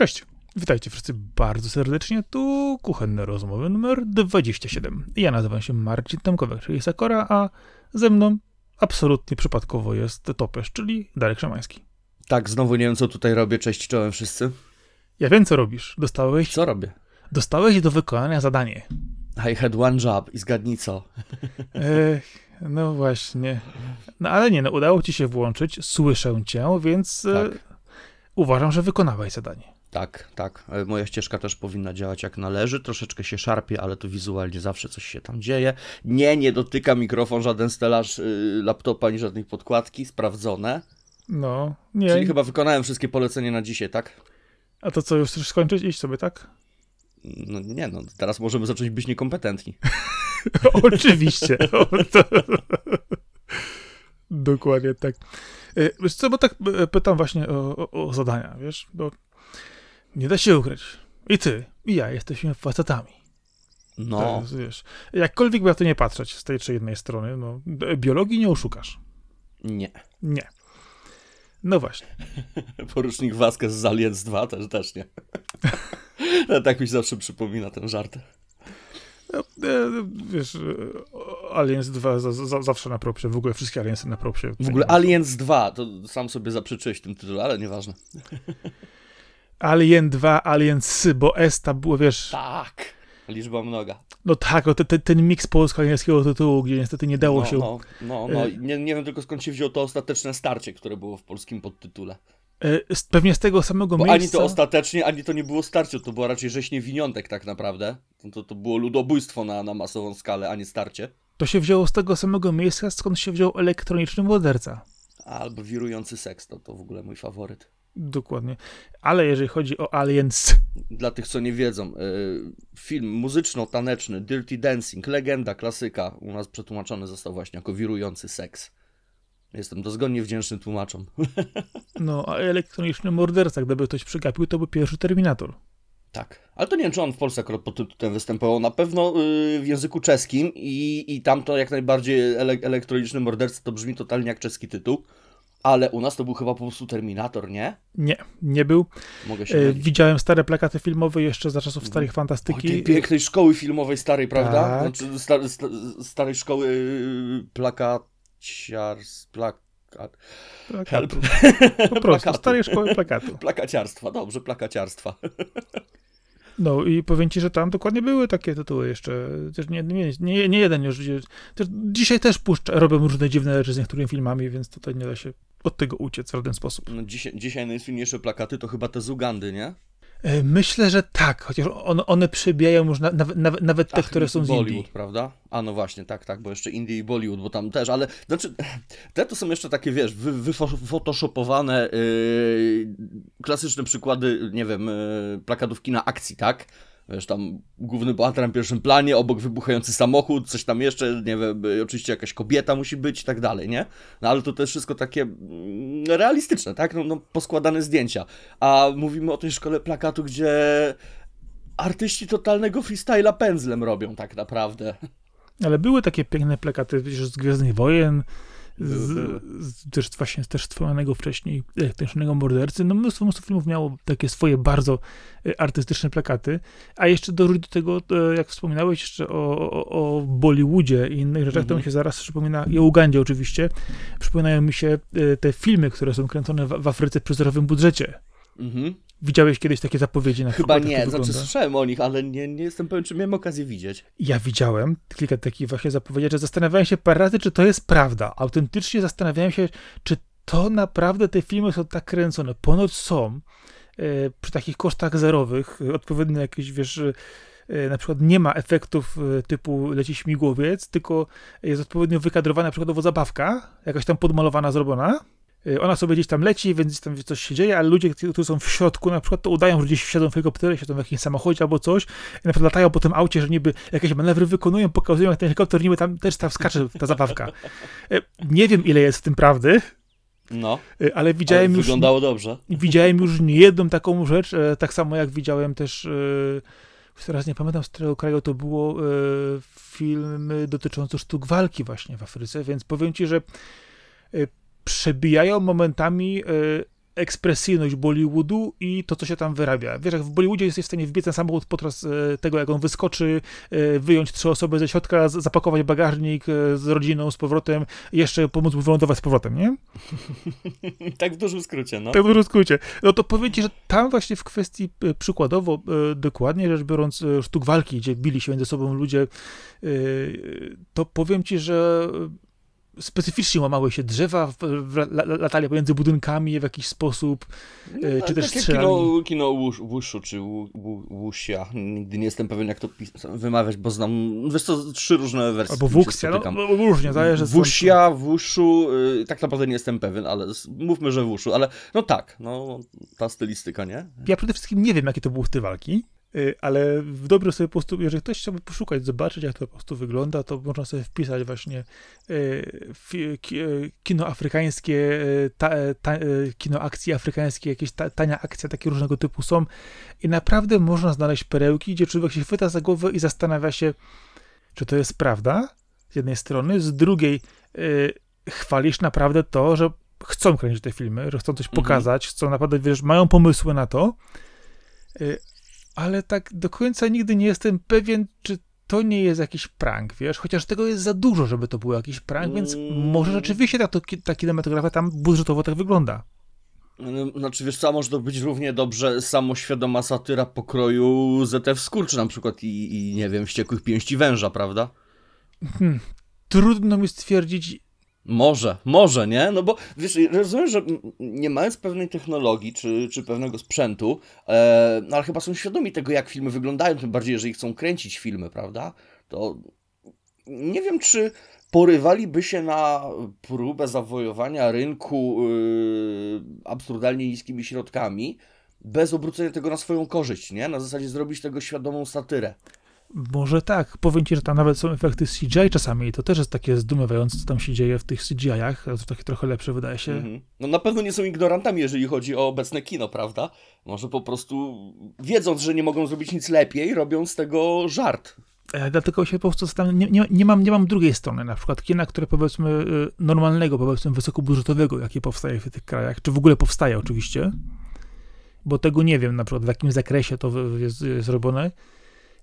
Cześć, witajcie wszyscy bardzo serdecznie. Tu kuchenne rozmowy numer 27. Ja nazywam się Marcin Tomkowek, czyli Sakora, a ze mną absolutnie przypadkowo jest Topesz, czyli Darek Szymański. Tak, znowu nie wiem, co tutaj robię. Cześć, czołem wszyscy. Ja wiem, co robisz. Dostałeś, Co robię? dostałeś do wykonania zadanie. I had one job i zgadnij co. Ech, no właśnie. No ale nie, no udało ci się włączyć, słyszę cię, więc e, Tak. uważam, że wykonałeś zadanie. Tak, tak. E, Moja ścieżka też powinna działać jak należy. Troszeczkę się szarpie, ale tu wizualnie zawsze coś się tam dzieje. Nie, nie dotyka mikrofon, żaden stelaż y, laptopa, ani żadnej podkładki. Sprawdzone. No, nie. Czyli chyba wykonałem wszystkie polecenia na dzisiaj, tak? A to co, już chcesz skończyć? Iść sobie, tak? No nie no, teraz możemy zacząć być niekompetentni. Oczywiście. Dokładnie tak. E, Wiesz co, bo tak e, pytam właśnie o, o, o zadania, wiesz, bo nie da się ukryć. I ty, i ja jesteśmy facetami. No, Teraz, wiesz, jakkolwiek by na to nie patrzeć z tej czy jednej strony, no, biologii nie oszukasz. nie. Nie. No właśnie. Porucznik Vasquez z Aliens 2 też, też nie. Tak mi się zawsze przypomina ten żart. No, e, wiesz, e, Aliens 2 za, za, zawsze na propsie, w ogóle wszystkie Aliensy na propsie. W ogóle Aliens 2, to sam sobie zaprzeczyłeś tym tytuł, ale nieważne. Alien 2, Aliens, bo S tam było, wiesz, Tak. Liczba mnoga. no tak, o, te, te, ten miks polsko-angielskiego tytułu, gdzie niestety nie dało no, się No, no, no. E- Nie, nie wiem tylko skąd się wzięło to ostateczne starcie, które było w polskim podtytule. E, Pewnie z tego samego Bo ani miejsca. to ostatecznie, ani to nie było starcie, to było raczej rzeźnie winiątek tak naprawdę. To, to, to było ludobójstwo na, na masową skalę, a nie starcie. To się wzięło z tego samego miejsca, skąd się wziął elektroniczny morderca. Albo wirujący seks, to, to w ogóle mój faworyt. Dokładnie. Ale jeżeli chodzi o Aliens, Dla tych, co nie wiedzą, y, film muzyczno-taneczny Dirty Dancing, legenda, klasyka, u nas przetłumaczony został właśnie jako wirujący seks. Jestem dozgodnie wdzięczny tłumaczom. no a elektroniczny morderca, gdyby ktoś przegapił, to był pierwszy Terminator. Tak. Ale to nie wiem, czy on w Polsce akurat pod tytułem występował. Na pewno y, w języku czeskim i, i tam to jak najbardziej ele elektroniczny morderca to brzmi totalnie jak czeski tytuł. Ale u nas to był chyba po prostu Terminator, nie? Nie, nie był. Mogę się E, mylić. widziałem stare plakaty filmowe jeszcze za czasów starych O, fantastyki. tej pięknej szkoły filmowej starej, prawda? Tak. Znaczy sta, sta, starej szkoły y, plakaciars... Plakat... Plakatu. Help. Po prostu, starej szkoły plakatu. Plakaciarstwa, dobrze, plakaciarstwa. No i powiem ci, że tam dokładnie były takie tytuły jeszcze. Też nie, nie, nie, nie jeden już. Też, dzisiaj też puszcza, robią różne dziwne rzeczy z niektórymi filmami, więc tutaj nie da się od tego uciec w żaden sposób. No, dzisiaj, dzisiaj najsłynniejsze plakaty to chyba te z Ugandy, nie? E, Myślę, że tak, chociaż one, one przebijają już na, nawet, nawet, nawet te, Ach, które są z Bollywood, Indii. prawda? A no właśnie, tak, tak, bo jeszcze Indie i Bollywood, bo tam też, ale znaczy, te to są jeszcze takie, wiesz, wy, wyfotoshopowane yy, klasyczne przykłady, nie wiem, yy, plakatów kina akcji, tak? Wiesz, tam główny bohater na pierwszym planie, obok wybuchający samochód, coś tam jeszcze, nie wiem, oczywiście jakaś kobieta musi być i tak dalej, nie? No ale to też wszystko takie mm, realistyczne, tak? No, no poskładane zdjęcia. A mówimy o tej szkole plakatu, gdzie artyści totalnego freestyla pędzlem robią tak naprawdę. Ale były takie piękne plakaty wiesz, z Gwiezdnych Wojen, z, z, też właśnie też wspomnianego wcześniej elektrycznego mordercy. No mnóstwo, mnóstwo filmów miało takie swoje bardzo e, artystyczne plakaty. A jeszcze do, do tego, e, jak wspominałeś jeszcze o, o, o Bollywoodzie i innych rzeczach, to Mhm. mi się zaraz przypomina, i o Ugandzie oczywiście, przypominają mi się e, te filmy, które są kręcone w, w Afryce przy zerowym budżecie. Mhm. Widziałeś kiedyś takie zapowiedzi na Chyba nie, to znaczy słyszałem o nich, ale nie, nie jestem pewien, czy miałem okazję widzieć. Ja widziałem kilka takich właśnie zapowiedzi, że zastanawiałem się parę razy, czy to jest prawda. Autentycznie zastanawiałem się, czy to naprawdę te filmy są tak kręcone. Ponoć są e, przy takich kosztach zerowych, e, odpowiednio jakieś, wiesz, e, na przykład nie ma efektów typu leci śmigłowiec, tylko jest odpowiednio wykadrowana przykładowo zabawka, jakaś tam podmalowana, zrobiona. E, Ona sobie gdzieś tam leci, więc tam coś się dzieje, ale ludzie, którzy są w środku, na przykład to udają, że gdzieś siedzą w helikopterze, siedzą w jakimś samochodzie albo coś, i na przykład latają po tym aucie, że niby jakieś manewry wykonują, pokazują, jak ten helikopter niby tam też tam skacze ta zabawka. E, Nie wiem, ile jest w tym prawdy, No, e, ale ale widziałem już, wyglądało dobrze. widziałem już niejedną taką rzecz, tak samo jak widziałem też, teraz nie pamiętam z którego kraju to było, filmy dotyczące sztuk walki właśnie w Afryce, więc powiem ci, że przebijają momentami e, ekspresyjność Bollywoodu i to, co się tam wyrabia. Wiesz, jak w Bollywoodzie jesteś w stanie wbiec na samochód podczas e, tego, jak on wyskoczy, e, wyjąć trzy osoby ze środka, zapakować bagażnik z rodziną z powrotem jeszcze pomóc mu wylądować z powrotem, nie? tak w dużym skrócie, no. Tak w dużym skrócie. No to powiem ci, że tam właśnie w kwestii przykładowo, dokładnie rzecz biorąc, sztuk walki, gdzie bili się między sobą ludzie, to powiem ci, że specyficznie łamały się drzewa, latali pomiędzy budynkami w jakiś sposób, no, e, czy też strzelali. Kino, kino Wushu czy Wusia, nigdy nie jestem pewien jak to wymawiać, bo znam, wiesz co, trzy różne wersje. Albo Wuxia, no, no, różnie, zależy. Wusia, Wushu, y, tak naprawdę nie jestem pewien, ale mówmy, że Wushu, ale no tak, no ta stylistyka, nie? Ja przede wszystkim nie wiem, jakie to były te walki. Y, ale w dobrym sobie po prostu, jeżeli ktoś chciałby poszukać, zobaczyć, jak to po prostu wygląda, to można sobie wpisać właśnie y, y, kino afrykańskie, ta, ta, kino akcji afrykańskie, jakieś ta, tania akcja, takie różnego typu są i naprawdę można znaleźć perełki, gdzie człowiek się chwyta za głowę i zastanawia się, czy to jest prawda, z jednej strony, z drugiej chwalisz naprawdę to, że chcą kręcić te filmy, że chcą coś mhm. pokazać, chcą naprawdę, wiesz, mają pomysły na to, ale tak do końca nigdy nie jestem pewien, czy to nie jest jakiś prank, wiesz? Chociaż tego jest za dużo, żeby to był jakiś prank, więc może rzeczywiście ta, ta kinematografia tam budżetowo tak wygląda. No, znaczy, wiesz co, może to być równie dobrze samoświadoma satyra pokroju ZF Skurcz na przykład i, i nie wiem, Wściekłych Pięści Węża, prawda? Hmm. Trudno mi stwierdzić, może, może, nie? No bo wiesz, rozumiem, że nie mając pewnej technologii czy, czy pewnego sprzętu, e, no ale chyba są świadomi tego, jak filmy wyglądają, tym bardziej, jeżeli chcą kręcić filmy, prawda? To nie wiem, czy porywaliby się na próbę zawojowania rynku yy, absurdalnie niskimi środkami, bez obrócenia tego na swoją korzyść, nie? Na zasadzie zrobić tego świadomą satyrę. Może tak. Powiem ci, że tam nawet są efekty CGI czasami i to też jest takie zdumiewające, co tam się dzieje w tych CGI-ach. To takie trochę lepsze wydaje się. Mm-hmm. No na pewno nie są ignorantami, jeżeli chodzi o obecne kino, prawda? Może po prostu wiedząc, że nie mogą zrobić nic lepiej, robią z tego żart. E, dlatego się po prostu zastanawiam, nie, nie, nie, mam, nie mam drugiej strony, na przykład kina, które powiedzmy y, normalnego, powiedzmy wysokobudżetowego, jakie powstaje w tych krajach, czy w ogóle powstaje oczywiście, bo tego nie wiem na przykład w jakim zakresie to jest, jest robione,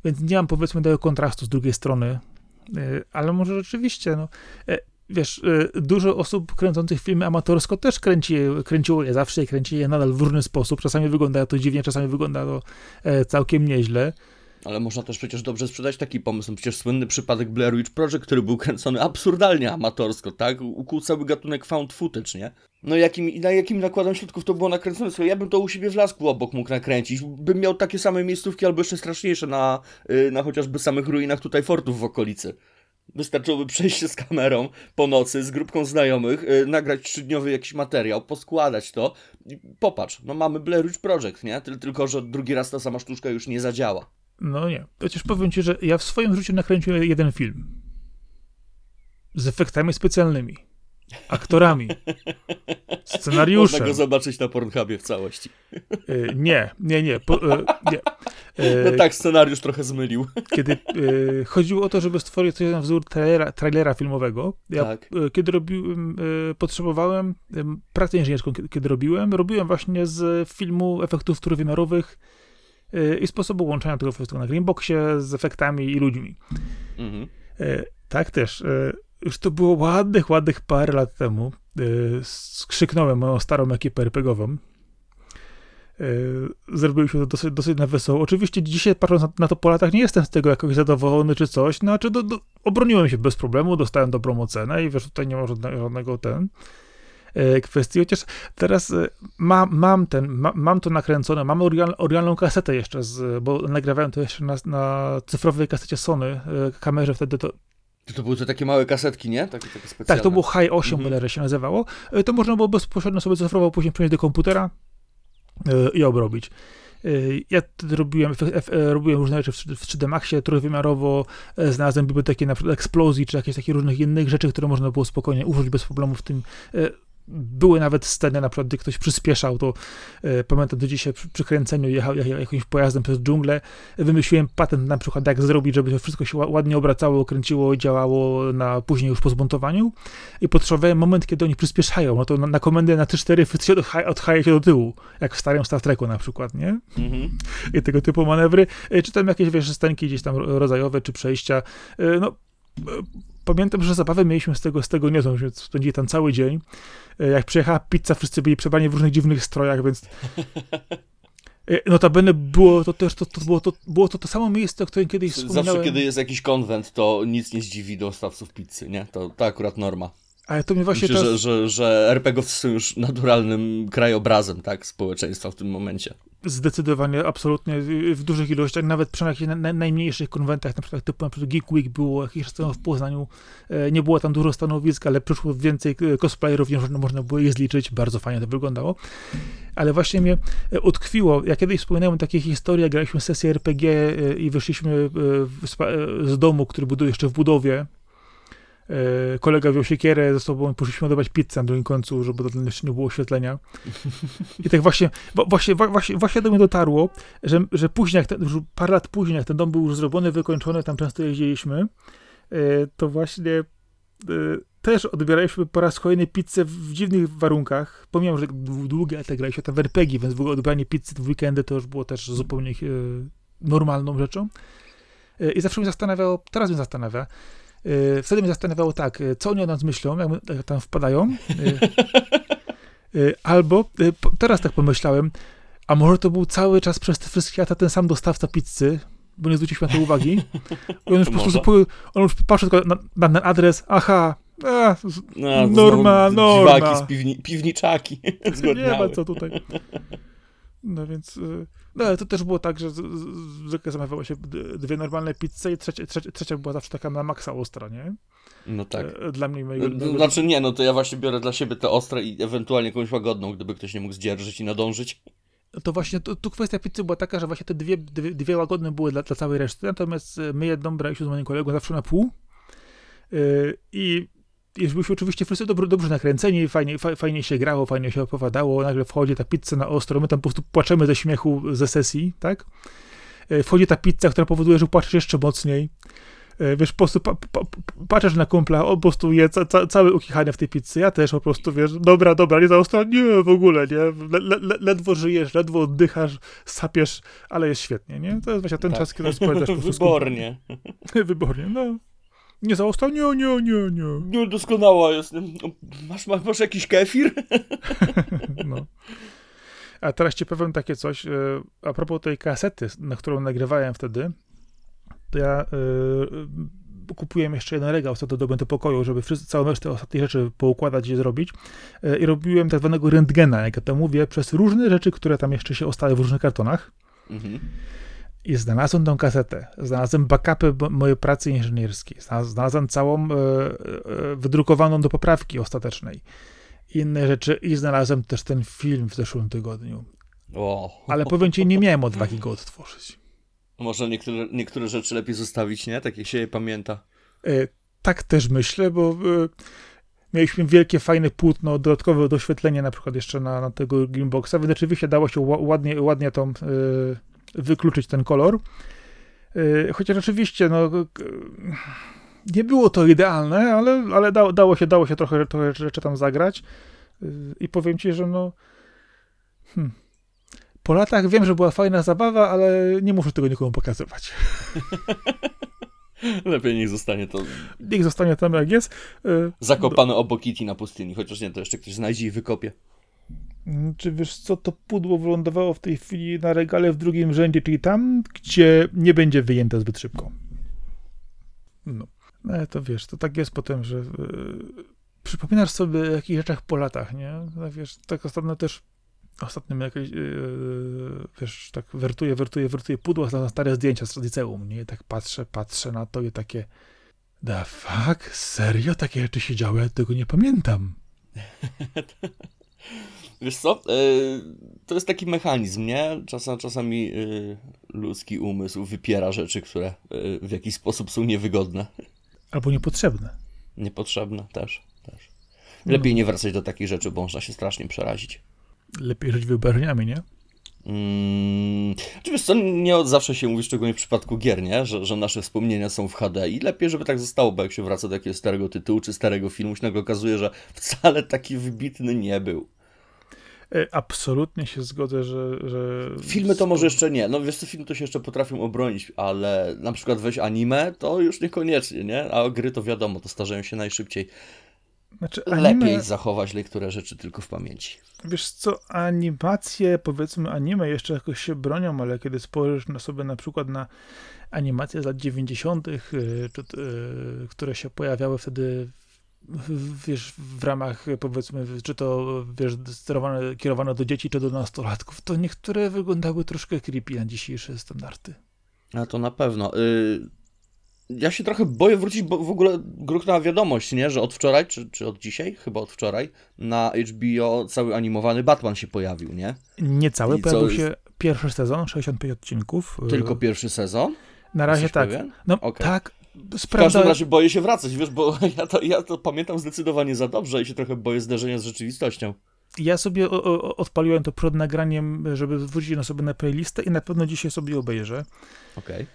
więc nie mam powiedzmy tego kontrastu z drugiej strony, e, ale może rzeczywiście, no, e, wiesz, e, dużo osób kręcących filmy amatorsko też kręci, kręciło je zawsze i kręci je nadal w różny sposób. Czasami wygląda to dziwnie, czasami wygląda to całkiem nieźle. Ale można też przecież dobrze sprzedać taki pomysł. Przecież słynny przypadek Blair Witch Project, który był kręcony absurdalnie amatorsko, tak? Ukuł cały gatunek found footage, nie? No jakim, na jakim nakładem środków to było nakręcone? Słuchaj, ja bym to u siebie w lasku obok mógł nakręcić. Bym miał takie same miejscówki albo jeszcze straszniejsze na, y, na chociażby samych ruinach tutaj fortów w okolicy. Wystarczyłoby przejść się z kamerą po nocy, z grupką znajomych, yy, nagrać trzydniowy jakiś materiał, poskładać to i popatrz, no mamy Blair Witch Project, nie? Tylko, że drugi raz ta sama sztuczka już nie zadziała. No nie. Chociaż powiem ci, że ja w swoim życiu nakręciłem jeden film. Z efektami specjalnymi. Aktorami. Scenariuszem. Można go zobaczyć na Pornhubie w całości. E, nie, nie, nie. Po, e, nie. E, no tak, scenariusz trochę zmylił. Kiedy chodziło o to, żeby stworzyć coś na wzór trailera, trailera filmowego, ja tak. kiedy robiłem, potrzebowałem pracę inżynierską, kiedy robiłem, robiłem właśnie z filmu efektów trójwymiarowych i sposobu łączenia tego wszystkiego na Greenboxie z efektami i ludźmi. Mhm. Tak też. Już to było ładnych, ładnych parę lat temu. Skrzyknąłem moją starą ekipę RPGową. Zrobiliśmy to dosyć, dosyć na wesoło. Oczywiście dzisiaj patrząc na, na, to po latach nie jestem z tego jakoś zadowolony czy coś, znaczy do, do, obroniłem się bez problemu, dostałem dobrą ocenę i wiesz, tutaj nie ma żadnego, żadnego ten E, kwestii, chociaż teraz e, mam, ten, ma, mam to nakręcone, mam oryginalną kasetę jeszcze, z, bo nagrywałem to jeszcze na, na cyfrowej kasecie Sony, e, kamerze wtedy to to były te takie małe kasetki, nie? Takie, takie specjalne. Tak, to było High 8 mm -hmm. się nazywało. To można było bezpośrednio sobie cyfrowo później przenieść do komputera i obrobić. Ja robiłem, robiłem różne rzeczy w 3D Maxie, trójwymiarowo, znalazłem biblioteki na przykład eksplozji, czy jakieś takie różnych innych rzeczy, które można było spokojnie użyć bez problemu w tym były nawet sceny, na przykład, gdy ktoś przyspieszał, to e, pamiętam do dzisiaj przy, przy kręceniu jechał, jechał jakimś pojazdem przez dżunglę, wymyśliłem patent na przykład, jak zrobić, żeby to wszystko się ła- ładnie obracało, kręciło i działało na, później już po zmontowaniu i potrzebowałem moment, kiedy oni przyspieszają, no to na, na komendę na 3-4 wszyscy odcha- odchaja się do tyłu, jak w starym Star Treku na przykład, nie? Mhm. i tego typu manewry, e, czy tam jakieś, wiesz, scenki gdzieś tam rodzajowe, czy przejścia. E, No, e, pamiętam, że zabawę mieliśmy z tego, z tego niezłą, że spędzili tam cały dzień. E, Jak przyjechała pizza, wszyscy byli przebrani w różnych dziwnych strojach, więc e, notabene było to też, to, to, było, to, było to to samo miejsce, o którym kiedyś wspominałem. Zawsze, kiedy jest jakiś konwent, to nic nie zdziwi dostawców pizzy, nie? To, to akurat norma. Ale to mnie właśnie Myślę, teraz... że, że, że RPGowcy są już naturalnym krajobrazem, tak, społeczeństwa w tym momencie. Zdecydowanie, absolutnie w dużych ilościach, nawet przy jakichś na, na, najmniejszych konwentach, na przykład typu na przykład Geek Week było jakiś czas temu w Poznaniu, e, nie było tam dużo stanowisk, ale przyszło więcej e, cosplayerów, nie można, było je zliczyć, bardzo fajnie to wyglądało. Ale właśnie mnie e, utkwiło, ja kiedyś wspominałem historii, jak graliśmy sesję RPG i wyszliśmy z domu, który był jeszcze w budowie, kolega wziął siekierę ze sobą i poszliśmy odebrać pizzę na drugim końcu, żeby to jeszcze nie było oświetlenia. I tak właśnie, właśnie, właśnie, właśnie do mnie dotarło, że, że później, jak ten, już parę lat później, jak ten dom był już zrobiony, wykończony, tam często jeździliśmy, e, to właśnie e, też odbieraliśmy po raz kolejny pizzę w dziwnych warunkach. Pomimo, że dłu- długie lata graliśmy tam w RPG, więc w ogóle odbieranie pizzy w weekendy to już było też zupełnie e, normalną rzeczą. E, I zawsze mnie zastanawiało, teraz mnie zastanawia, e, wtedy mnie zastanawiało tak, e, co oni o nas myślą, jak jak tam wpadają. e, Albo, teraz tak pomyślałem, a może to był cały czas przez te wszystkie lata ten sam dostawca pizzy, bo nie zwróciliśmy na to uwagi. I on już po prostu on już patrzył tylko na, na ten adres, aha, a, No, Norma, norma. Dziwaki z piwni, piwniczaki. nie ma co tutaj. No więc, y, no ale to też było tak, że zwykle zamawiało się dwie normalne pizze i trzecia, trzecia, trzecia była zawsze taka na maksa ostra, nie? No tak. E, Dla mnie mojego... No, Znaczy nie, no to ja właśnie biorę dla siebie te ostre i ewentualnie jakąś łagodną, gdyby ktoś nie mógł zdzierżyć i nadążyć. To właśnie, tu, tu kwestia pizzy była taka, że właśnie te dwie, dwie, dwie łagodne były dla, dla całej reszty, natomiast e, my jedną braliśmy z moim kolegą zawsze na pół Yy, i i byliśmy oczywiście wszyscy dobrze, dobrze nakręceni, fajnie, fa, fajnie się grało, fajnie się opowiadało, nagle wchodzi ta pizza na ostro, my tam po prostu płaczemy ze śmiechu ze sesji, tak? Yy, Wchodzi ta pizza, która powoduje, że płaczesz jeszcze mocniej. Yy, Wiesz, po prostu pa, pa, pa, patrzysz na kumpla, on po prostu je ca, ca, cały ukichany w tej pizzy, ja też po prostu, wiesz, dobra, dobra, nie za ostro, nie, w ogóle, nie, le, le, le- ledwo żyjesz, ledwo oddychasz, sapiesz, ale jest świetnie, nie? To jest właśnie ten Tak. czas, kiedy spędzasz po prostu Wybornie. Wybornie, no. Nie za ostro, nie, nie, nie, nie. No doskonała jest. Masz, masz, masz jakiś kefir? No. A teraz ci powiem takie coś, e, a propos tej kasety, na którą nagrywałem wtedy, to ja y, kupiłem jeszcze jeden regał co do do pokoju, żeby wszyscy, całą resztę ostatnich rzeczy poukładać i zrobić. E, I robiłem tak zwanego rentgena, jak ja to mówię, przez różne rzeczy, które tam jeszcze się ostały w różnych kartonach. Mhm. I znalazłem tą kasetę. Znalazłem backupy mojej pracy inżynierskiej. Zna- Znalazłem całą e, e, wydrukowaną do poprawki ostatecznej. Inne rzeczy. I znalazłem też ten film w zeszłym tygodniu. O. Ale powiem ci, nie miałem odwagi go odtworzyć. Może niektóre, niektóre rzeczy lepiej zostawić, nie? Tak jak się je pamięta. E, tak też myślę, bo mieliśmy wielkie, fajne płótno, dodatkowe doświetlenie na przykład jeszcze na, na tego Greenboxa, więc rzeczywiście dało się ła- ładnie, ładnie tą, wykluczyć ten kolor. E, chociaż oczywiście, no, nie było to idealne, ale, ale dało, dało, się, dało się trochę, trochę rzeczy tam zagrać. E, I powiem ci, że no. Hmm. Po latach wiem, że była fajna zabawa, ale nie muszę tego nikomu pokazywać. Lepiej niech zostanie to Niech zostanie tam jak jest. E, zakopane obok Kitty na pustyni, chociaż nie, to jeszcze ktoś znajdzie i wykopie. Czy wiesz co, to pudło wylądowało w tej chwili na regale w drugim rzędzie, czyli tam, gdzie nie będzie wyjęte zbyt szybko. No. No, to wiesz, to tak jest potem, że yy, przypominasz sobie o jakichś rzeczach po latach, nie? No, wiesz, tak ostatnio też, ostatnio jakieś, yy, wiesz, tak wertuję, wertuję, wertuję pudło na stare zdjęcia z liceum, nie? I tak patrzę, patrzę na to i takie the fuck? Serio? Takie rzeczy się działy? Ja tego nie pamiętam. Wiesz co? Yy, to jest taki mechanizm, nie? Czasem, czasami yy, ludzki umysł wypiera rzeczy, które yy, w jakiś sposób są niewygodne. Albo niepotrzebne. Niepotrzebne też. też. Lepiej nie wracać do takich rzeczy, bo można się strasznie przerazić. Lepiej żyć wyobraźniami, nie? Mm, czy wiesz co, nie od zawsze się mówi, szczególnie w przypadku gier, nie? Że, że nasze wspomnienia są w HD i lepiej, żeby tak zostało, bo jak się wraca do jakiegoś starego tytułu czy starego filmu, się nagle okazuje, że wcale taki wybitny nie był. E, Absolutnie się zgodzę, że... że... Filmy to może jeszcze nie, no wiesz co, filmy to się jeszcze potrafią obronić, ale na przykład weź anime, to już niekoniecznie, nie? A gry to wiadomo, to starzeją się najszybciej. Znaczy, Lepiej anime, zachować niektóre rzeczy tylko w pamięci. wiesz co, animacje, powiedzmy anime jeszcze jakoś się bronią, ale kiedy spojrzysz na sobie na przykład na animacje z lat 90., y, y, które się pojawiały wtedy wiesz, w ramach powiedzmy, czy to wiesz, sterowane, kierowane do dzieci, czy do nastolatków, to niektóre wyglądały troszkę creepy na dzisiejsze standardy. A to na pewno. Y, Ja się trochę boję wrócić, bo w ogóle gruchnęła wiadomość, nie? Że od wczoraj, czy, czy od dzisiaj, chyba od wczoraj, na HBO cały animowany Batman się pojawił, nie? Niecały, I co pojawił jest? się pierwszy sezon, 65 odcinków. y, Tylko pierwszy sezon. Na razie Jesteś tak. pewien? No Okej. tak, W każdym sprawdza... razie boję się wracać, wiesz, bo ja to, ja to pamiętam zdecydowanie za dobrze i się trochę boję zderzenia z rzeczywistością. Ja sobie o, o, odpaliłem to przed nagraniem, żeby wrócić na sobie na playlistę i na pewno dzisiaj sobie obejrzę. Okej. Y,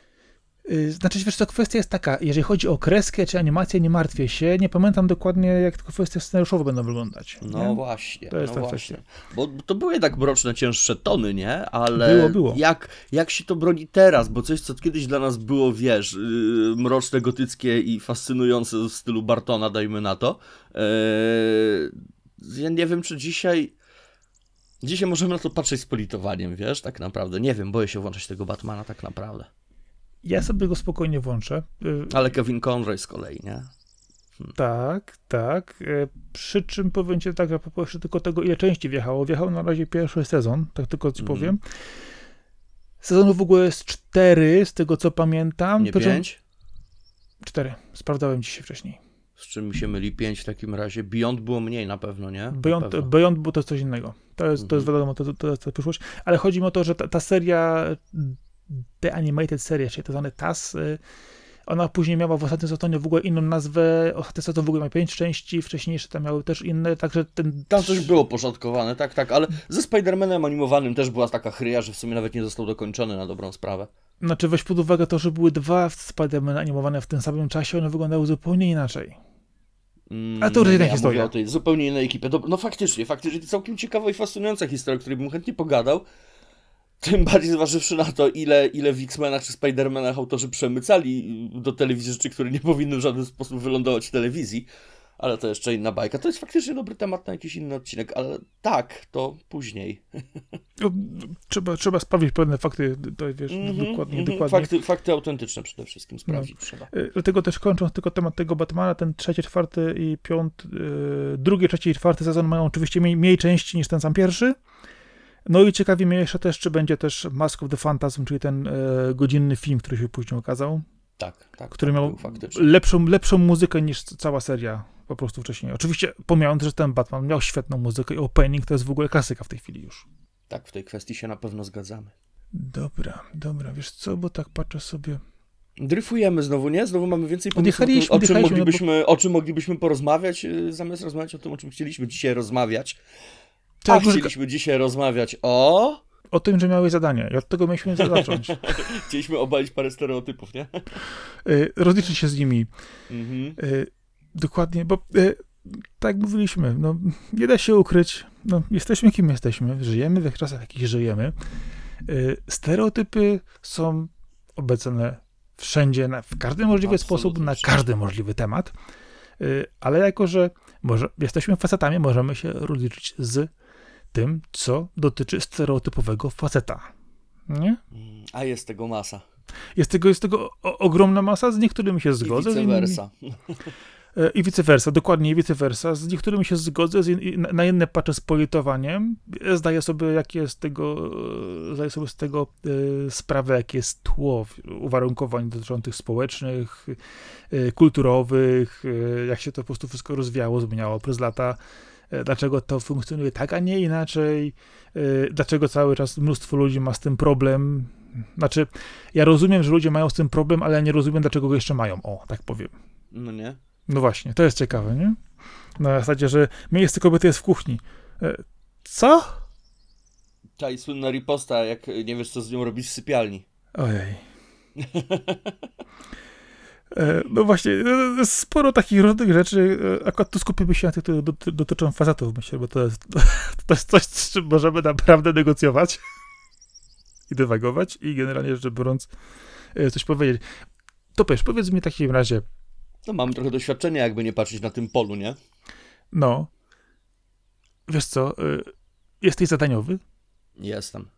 Znaczy, wiesz co, kwestia jest taka, jeżeli chodzi o kreskę czy animację, nie martwię się, nie pamiętam dokładnie, jak te kwestie scenariuszowe będą wyglądać. No nie? właśnie, To jest no ta właśnie. Bo to były jednak mroczne, cięższe tony, nie? Ale Było, było. Jak, jak się to broni teraz? Bo coś, co kiedyś dla nas było, wiesz, yy, mroczne, gotyckie i fascynujące w stylu Bartona, dajmy na to. Yy, ja nie wiem, czy dzisiaj... Dzisiaj możemy na to patrzeć z politowaniem, wiesz, tak naprawdę. Nie wiem, boję się włączać tego Batmana tak naprawdę. Ja sobie go spokojnie włączę. Y, Ale Kevin Conroy z kolei, nie? Tak, tak. Y, Przy czym powiem ci tak, a propos jeszcze tylko tego, ile części wjechało. Wjechał na razie pierwszy sezon, tak tylko ci Mhm. powiem. Sezonów w ogóle jest cztery, z tego co pamiętam. Nie czym- pięć? Cztery. Sprawdzałem dzisiaj wcześniej. Z czym mi się myli pięć w takim razie? Beyond było mniej na pewno, nie? Beyond, pewno. Beyond było to coś innego. To jest, to jest Mhm. wiadomo, to, to, to jest ta przyszłość. Ale chodzi mi o to, że ta, ta seria, The Animated Series, czyli to zwany TAS, y, ona później miała w ostatnim sezonie w ogóle inną nazwę. Ostatni sezon w ogóle ma pięć części, wcześniejsze tam miały też inne, także ten... Tam coś było poszatkowane, tak, tak, ale ze Spider-Manem animowanym też była taka chryja, że w sumie nawet nie został dokończony na dobrą sprawę. Znaczy weź pod uwagę to, że były dwa Spider-Man animowane w tym samym czasie, one wyglądały zupełnie inaczej. Mm, A to już inna ja historia. Mówię o tej zupełnie innej ekipie. No faktycznie, faktycznie to całkiem ciekawa i fascynująca historia, o której bym chętnie pogadał. Tym bardziej zważywszy na to, ile, ile w X-Menach czy Spider-Manach autorzy przemycali do telewizji rzeczy, które nie powinny w żaden sposób wylądować w telewizji. Ale to jeszcze inna bajka. To jest faktycznie dobry temat na jakiś inny odcinek, ale tak, to później. No, Trzeba, trzeba sprawdzić pewne fakty, to wiesz, Mhm, dokładnie, mhm. dokładnie. Fakty, fakty autentyczne przede wszystkim sprawdzić trzeba. Y, Dlatego też kończąc tylko temat tego Batmana, ten trzeci, czwarty i piąty, yy, drugi, trzeci i czwarty sezon mają oczywiście mniej, mniej części niż ten sam pierwszy. No i ciekawi mnie jeszcze też, czy będzie też Mask of the Phantasm, czyli ten e, godzinny film, który się później okazał, Tak, tak. który tak, miał lepszą, lepszą muzykę niż cała seria po prostu wcześniej. Oczywiście pomijając, że ten Batman miał świetną muzykę i opening to jest w ogóle klasyka w tej chwili już. Tak, w tej kwestii się na pewno zgadzamy. Dobra, dobra, wiesz co, bo tak patrzę sobie. Dryfujemy znowu, nie? Znowu mamy więcej pomysłów, Odjechaliśmy, o czym, no moglibyśmy, o czym moglibyśmy porozmawiać, yy, zamiast rozmawiać o tym, o czym chcieliśmy dzisiaj rozmawiać. Tak, może- chcieliśmy dzisiaj rozmawiać o... O tym, że miałeś zadanie i od tego mieliśmy zacząć. Chcieliśmy obalić parę stereotypów, nie? Y, rozliczyć się z nimi. Mhm. Y, dokładnie, bo y, tak mówiliśmy, no, nie da się ukryć, no, jesteśmy kim jesteśmy, żyjemy w czasach, w jakich żyjemy. Stereotypy są obecne wszędzie, na, w każdy możliwy Absolutnie sposób, na każdy możliwy temat, ale jako, że może, jesteśmy facetami, możemy się rozliczyć z tym, co dotyczy stereotypowego faceta. Nie? Mm, A jest tego masa. Jest tego, jest tego ogromna masa, z niektórymi się I zgodzę. vice z innymi- versa. E, I vice versa, dokładnie i vice versa. Z niektórymi się zgodzę, z in, i na- inne patrzę z politowaniem. E, Zdaję sobie, jakie jest tego, e, zdaję sobie z tego sprawę, jakie jest tło uwarunkowań dotyczących społecznych, kulturowych, jak się to po prostu wszystko rozwijało, zmieniało przez lata. E, Dlaczego to funkcjonuje tak, a nie inaczej? e, Dlaczego cały czas mnóstwo ludzi ma z tym problem? Znaczy, ja rozumiem, że ludzie mają z tym problem, ale ja nie rozumiem, dlaczego go jeszcze mają. O, tak powiem. No nie? No właśnie, to jest ciekawe, nie? Na zasadzie, że miejsce kobiety jest w kuchni. E, Co? Ta i słynna riposta, jak nie wiesz, co z nią robić w sypialni. Ojej. E, No właśnie, e, sporo takich różnych rzeczy. e, Akurat tu skupimy się na tych, które doty- dotyczą facetów, myślę, bo to jest, to jest coś, z czym możemy naprawdę negocjować i dywagować i generalnie rzecz biorąc e, coś powiedzieć. To wiesz, powiedz mi w takim razie, No mam trochę doświadczenia, jakby nie patrzeć na tym polu, nie? no, wiesz co, e, jesteś zadaniowy? Jestem.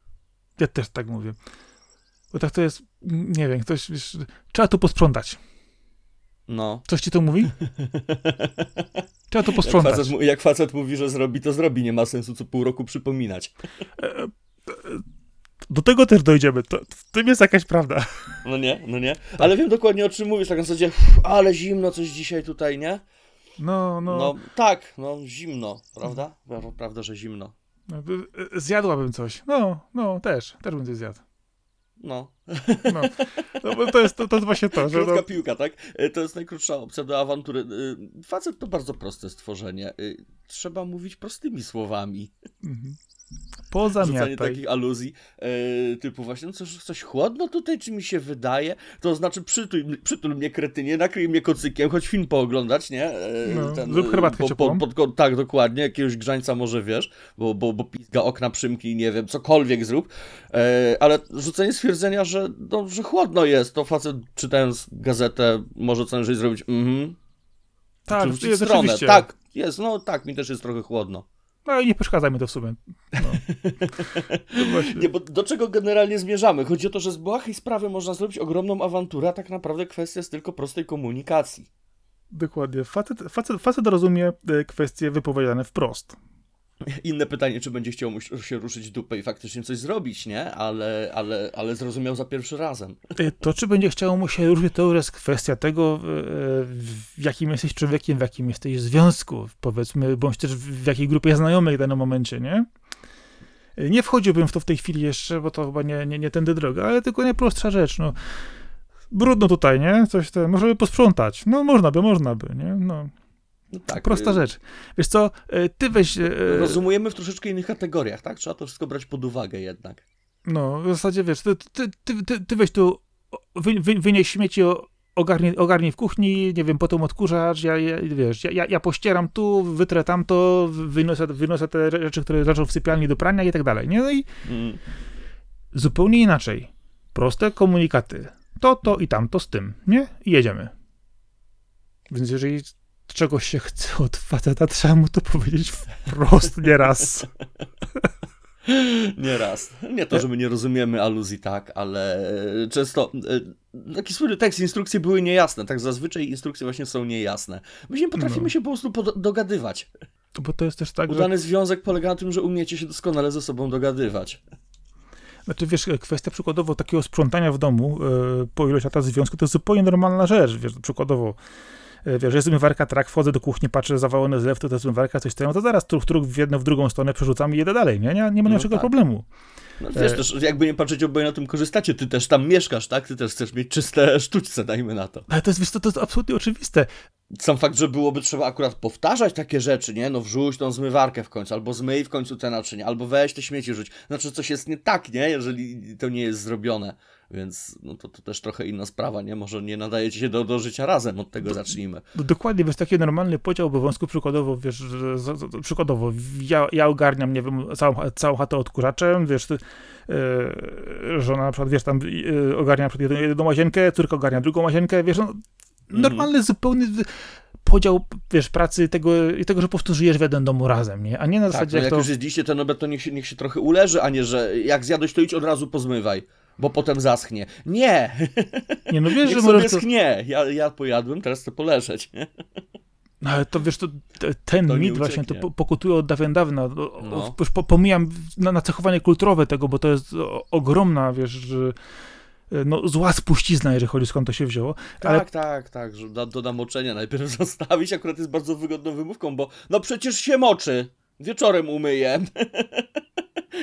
Ja też tak mówię. Bo tak to jest, nie wiem, ktoś, wiesz, trzeba tu posprzątać. No. Coś ci to mówi? Trzeba Jak posprzątać. facet, mu- jak facet mówi, że zrobi, to zrobi. Nie ma sensu co pół roku przypominać. Do tego też dojdziemy. To, w tym jest jakaś prawda. No nie, no nie. Ale wiem dokładnie o czym mówisz, tak na zasadzie, ale zimno coś dzisiaj tutaj, nie? No, no. No tak, no zimno, prawda? Pra- Prawda, że zimno. no, y, Zjadłabym coś. No, no, też. Też bym coś zjadł. No. No, no to, jest, to, to jest właśnie to, że Krótka no, piłka, tak? E, To jest najkrótsza opcja do awantury. E, Facet to bardzo proste stworzenie. E, Trzeba mówić prostymi słowami. mhm. Rzucanie pozamiataj. takich aluzji, e, typu właśnie, no coś, coś chłodno tutaj, czy mi się wydaje? To znaczy przytul, przytul mnie kretynie, nakryj mnie kocykiem, choć film pooglądać, nie? E, No, zrób herbatkę po, po, pod, Tak, dokładnie, jakiegoś grzańca może wiesz, bo, bo, bo pizga okna przymknij, nie wiem, cokolwiek zrób, e, ale rzucenie stwierdzenia, że, no, że chłodno jest, to facet czytając gazetę może co najwyżej zrobić, mhm, Tak, jest stronę, oczywiście. tak, jest, no tak, mi też jest trochę chłodno. No i nie przeszkadza mi to w sumie. No. Nie, bo do czego generalnie zmierzamy? Chodzi o to, że z błahej sprawy można zrobić ogromną awanturę, a tak naprawdę kwestia jest tylko prostej komunikacji. Dokładnie. Facet, facet, facet rozumie e, kwestie wypowiedziane wprost. Inne pytanie, czy będzie chciał mu się ruszyć dupę i faktycznie coś zrobić, nie? Ale, ale, ale zrozumiał za pierwszy razem. E, To, czy będzie chciało mu się ruszyć, to już jest kwestia tego, e, w jakim jesteś człowiekiem, w jakim jesteś związku, powiedzmy, bądź też w jakiej grupie znajomych w danym momencie, nie? Nie wchodziłbym w to w tej chwili jeszcze, bo to chyba nie, nie, nie tędy droga, ale tylko najprostsza rzecz, no. Brudno tutaj, nie? Coś tam, możemy posprzątać. No, można by, można by, nie? No, No tak. prosta y, rzecz. Wiesz co, e, ty weź... e, Rozumujemy w troszeczkę innych kategoriach, tak? Trzeba to wszystko brać pod uwagę jednak. No, w zasadzie wiesz, ty, ty, ty, ty, weź tu, wy, wy, wynieś śmieci, ogarnij, ogarnij w kuchni, nie wiem, potem odkurzacz, ja, ja, wiesz, ja, ja pościeram tu, wytrę tamto, wynoszę, wynoszę te rzeczy, które leżą w sypialni do prania i tak dalej, nie? No i Mm. zupełnie inaczej. Proste komunikaty. To, to i tamto z tym, nie? I jedziemy. Więc jeżeli czegoś się chce od faceta, trzeba mu to powiedzieć wprost nieraz. Nieraz. Nie to, że my nie rozumiemy aluzji, tak, ale e, często e, taki słynny tekst, instrukcje były niejasne, tak zazwyczaj instrukcje właśnie są niejasne. My potrafimy No. się po prostu dogadywać. Bo to jest też tak, że... Udany związek polega na tym, że umiecie się doskonale ze sobą dogadywać. Znaczy, wiesz, kwestia przykładowo takiego sprzątania w domu e, po ilość lat związku to jest zupełnie normalna rzecz, wiesz, przykładowo e, wiesz, jest zmywarka, trak, wchodzę do kuchni, patrzę, zawalone zlew, to jest zmywarka, coś tam, to zaraz truch, truch w jedną, w drugą stronę przerzucam i jedę dalej, nie? Nie, nie ma No żadnego tak. problemu. No, wiesz, E. też jakby nie patrzeć, oboje na tym korzystacie, ty też tam mieszkasz, tak? Ty też chcesz mieć czyste sztućce, dajmy na to. Ale to jest, wiesz, to, to jest absolutnie oczywiste. Sam fakt, że byłoby trzeba akurat powtarzać takie rzeczy, nie? No wrzuć tą zmywarkę w końcu, albo zmyj w końcu te naczynia, albo weź te śmieci rzuć. Znaczy coś jest nie tak, nie? Jeżeli to nie jest zrobione. Więc no to, to też trochę inna sprawa, nie? Może nie nadajecie się do, do życia razem, od tego zacznijmy. No, Dokładnie, wiesz, taki normalny podział obowiązków, przykładowo, wiesz, że, przykładowo, ja, ja ogarniam, nie wiem, całą, całą chatę odkurzaczem, wiesz, ty, e, żona na przykład, wiesz, tam e, ogarnia przykład jedną, jedną łazienkę, córka ogarnia drugą łazienkę, wiesz, no, normalny, zupełny w- podział, wiesz, pracy tego, i tego, że po prostu żyjesz w jednym domu razem, nie? A nie na Tak, zasadzie no jak jak to... już jedliście ten obiad, to niech się, niech się trochę uleży, a nie, że jak zjadłeś, to idź od razu pozmywaj, bo potem zaschnie. Nie! Nie, no wiesz, Niech że możesz to... schnie. Ja, ja pojadłem, teraz chcę poleżeć. No, ale to wiesz, to, te- ten To mit właśnie to pokutuje od dawien dawna. No. Już pomijam na, nacechowanie kulturowe tego, bo to jest ogromna, wiesz, że, no, zła spuścizna, jeżeli chodzi skąd to się wzięło. Ale Tak, tak, tak, że do, do namoczenia najpierw zostawić, akurat jest bardzo wygodną wymówką, bo no przecież się moczy. Wieczorem umyję.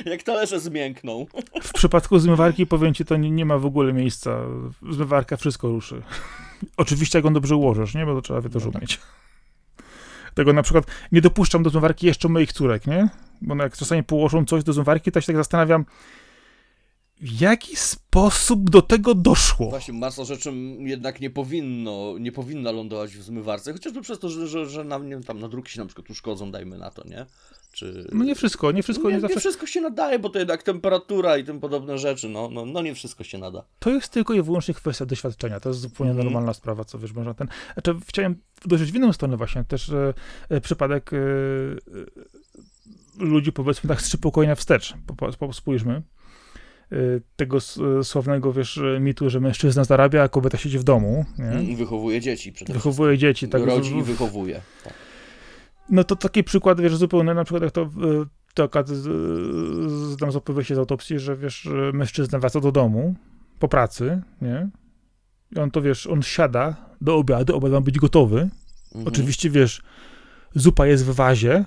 Jak talerze zmiękną. w przypadku zmywarki, powiem ci, to nie, nie ma w ogóle miejsca. Zmywarka wszystko ruszy. Oczywiście, jak ją dobrze ułożysz, nie? Bo to trzeba by też No tak. umieć. Tego na przykład nie dopuszczam do zmywarki jeszcze moich córek, nie? Bo no jak czasami położą coś do zmywarki, to się tak zastanawiam, w jaki sposób do tego doszło? Właśnie, masa rzeczy jednak nie powinno, nie powinna lądować w zmywarce, chociażby przez to, że, że, że nam, nie, tam nadruki się na przykład uszkodzą, dajmy na to, nie? Czy... No nie wszystko, nie wszystko, nie, nie, zawsze. nie wszystko się nadaje, bo to jednak temperatura i tym podobne rzeczy, no, no, no nie wszystko się nada. To jest tylko i wyłącznie kwestia doświadczenia. To jest zupełnie Mhm. normalna sprawa, co wiesz, można ten. Znaczy, chciałem dojrzeć w inną stronę właśnie, też e, e, przypadek e, e, ludzi, powiedzmy tak, z trzy pokolenia wstecz. Po, po, spójrzmy. E, tego e, sławnego, wiesz, mitu, że mężczyzna zarabia, a kobieta siedzi w domu, nie? I wychowuje dzieci przede wszystkim. Wychowuje dzieci, tak. Rodzi i wychowuje. Tak. No to taki przykład, wiesz, zupełnie na przykład jak to, e, to akurat z- opowieści z autopsji, że wiesz, mężczyzna wraca do domu po pracy, nie? I on to, wiesz, on siada do obiadu, obiad ma być gotowy. Mhm. Oczywiście, wiesz, zupa jest w wazie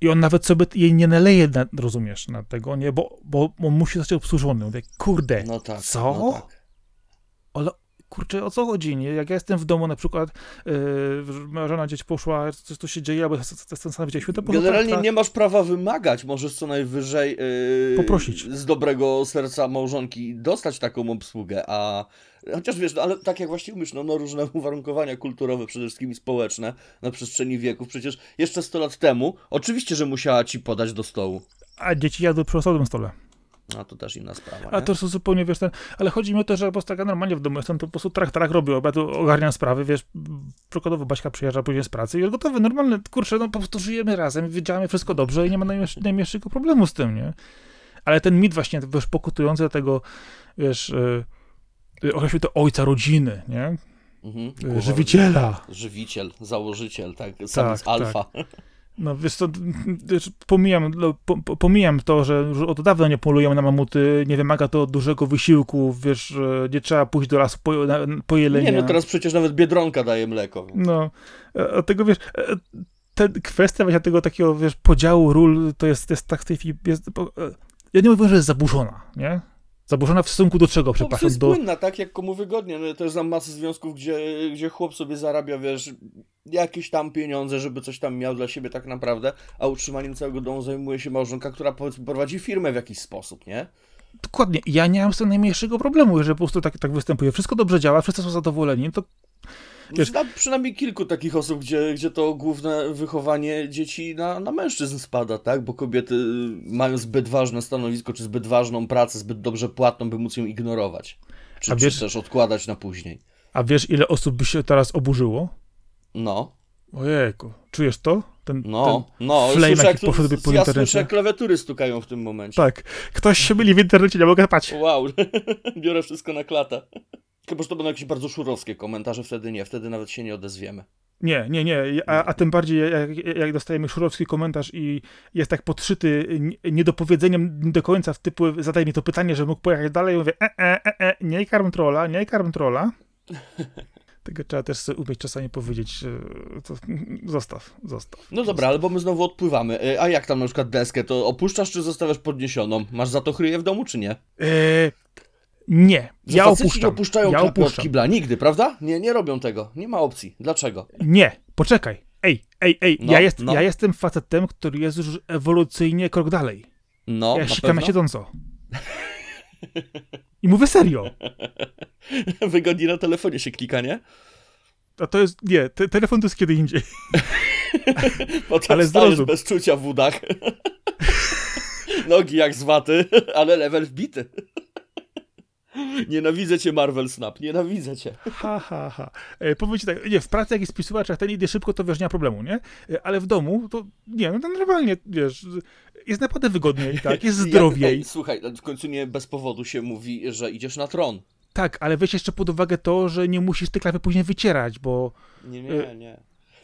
i on nawet sobie jej nie naleje, na, rozumiesz, na tego, nie? Bo, bo on musi zostać obsłużony. Mówię, kurde, No tak. co? No tak. ale kurczę, o co chodzi, nie? Jak ja jestem w domu na przykład, yy, żona gdzieś poszła, coś tu się dzieje, albo zastanawialiśmy, to po prostu Generalnie tak, tak. nie masz prawa wymagać, możesz co najwyżej yy, Poprosić. z dobrego serca małżonki dostać taką obsługę, a chociaż wiesz, no, ale tak jak właśnie mówisz, no, no różne uwarunkowania kulturowe, przede wszystkim społeczne na przestrzeni wieków, przecież jeszcze 100 lat temu, oczywiście, że musiała ci podać do stołu. A dzieci jadły przy osobnym stole. A to też inna sprawa. A nie? to są zupełnie, wiesz, ten, ale chodzi mi o to, że po prostu tak normalnie w domu jestem, to po prostu trak, trak robię obiad, ogarniam sprawy, wiesz, przykładowo Baśka przyjeżdża później z pracy i jest gotowy, normalne, kurczę, no po prostu żyjemy razem, wiedziałem wszystko dobrze i nie ma najmniejsz- najmniejszego problemu z tym, nie? Ale ten mit właśnie, wiesz, pokutujący do tego, wiesz, yy, określił to ojca rodziny, nie? Mhm. Yy, żywiciela. Żywiciel, założyciel, tak, sam z tak. alfa. No wiesz co, pomijam, no, po, po- pomijam to, że już od dawna nie polujemy na mamuty, nie wymaga to dużego wysiłku, wiesz, nie trzeba pójść do lasu po, po jelenia. Nie, no teraz przecież nawet Biedronka daje mleko. Więc... No, e, a tego wiesz, e, te, kwestia właśnie tego takiego, wiesz, podziału ról, to jest, jest tak w tej chwili, jest, e, ja nie mówię, że jest zaburzona, nie? Zaburzona w stosunku do czego, No, to przepraszam, jest do... płynna, tak jak komu wygodnie. No, ja też znam masę związków, gdzie, gdzie chłop sobie zarabia, wiesz, jakieś tam pieniądze, żeby coś tam miał dla siebie tak naprawdę, a utrzymaniem całego domu zajmuje się małżonka, która prowadzi firmę w jakiś sposób, nie? Dokładnie, ja nie mam z tym najmniejszego problemu, jeżeli po prostu tak, tak występuje, wszystko dobrze działa, wszyscy są zadowoleni, to Wiesz- Znam przynajmniej kilku takich osób, gdzie, gdzie to główne wychowanie dzieci na, na mężczyzn spada, tak? Bo kobiety mają zbyt ważne stanowisko, czy zbyt ważną pracę, zbyt dobrze płatną, by móc ją ignorować. Czy, A wiesz- czy też odkładać na później. A wiesz, ile osób by się teraz oburzyło? No, Ojejku, czujesz to? Ten, no, ten... no. flame, słyszę, jaki poszedłby po ja internecie. słyszę, klawiatury stukają w tym momencie. Tak, ktoś się myli w internecie, nie mogę spać. Wow, biorę wszystko na klatę. Chyba, że to będą jakieś bardzo szurowskie komentarze, wtedy nie, wtedy nawet się nie odezwiemy. Nie, nie, nie, a, a tym bardziej jak, jak dostajemy szurowski komentarz i jest tak podszyty nie- niedopowiedzeniem nie do końca w typu zadaj mi to pytanie, że mógł pojechać dalej, mówię e, e, e, e, nie karm trolla, nie karm trolla. Tego trzeba też sobie umieć czasami powiedzieć, e, to, zostaw, zostaw. No dobra, ale bo my znowu odpływamy. Y, A jak tam na przykład deskę, to opuszczasz czy zostawiasz podniesioną? Masz za to chryję w domu czy nie? E, nie, Że ja faceci nie opuszczam. opuszczają ja opuszczam. kibla, nigdy, prawda? Nie, nie robią tego. Nie ma opcji. Dlaczego? Nie, poczekaj. Ej, ej, ej, No, ja, jest, no. ja jestem facetem, który jest już ewolucyjnie krok dalej. No, ja na sikam na pewno. siedząco. I mówię serio. Wygodnie na telefonie się klika, nie? A to jest, nie, te, telefon to jest kiedy indziej. Potem Ale zrozum. bez czucia w udach. Nogi jak z waty, ale level wbity. Nienawidzę cię, Marvel Snap, nienawidzę cię. Ha, ha, ha. E, powiem ci tak, nie, w pracy jak jest wpisywacz, jak ten idzie szybko, to wiesz, nie ma problemu, nie? E, ale w domu, to nie, no to normalnie, wiesz, jest naprawdę wygodniej, tak, jest Ja- zdrowiej. Ej, słuchaj, w końcu nie bez powodu się mówi, że idziesz na tron. Tak, ale weź jeszcze pod uwagę to, że nie musisz tej klapy później wycierać, bo, Nie, nie, nie.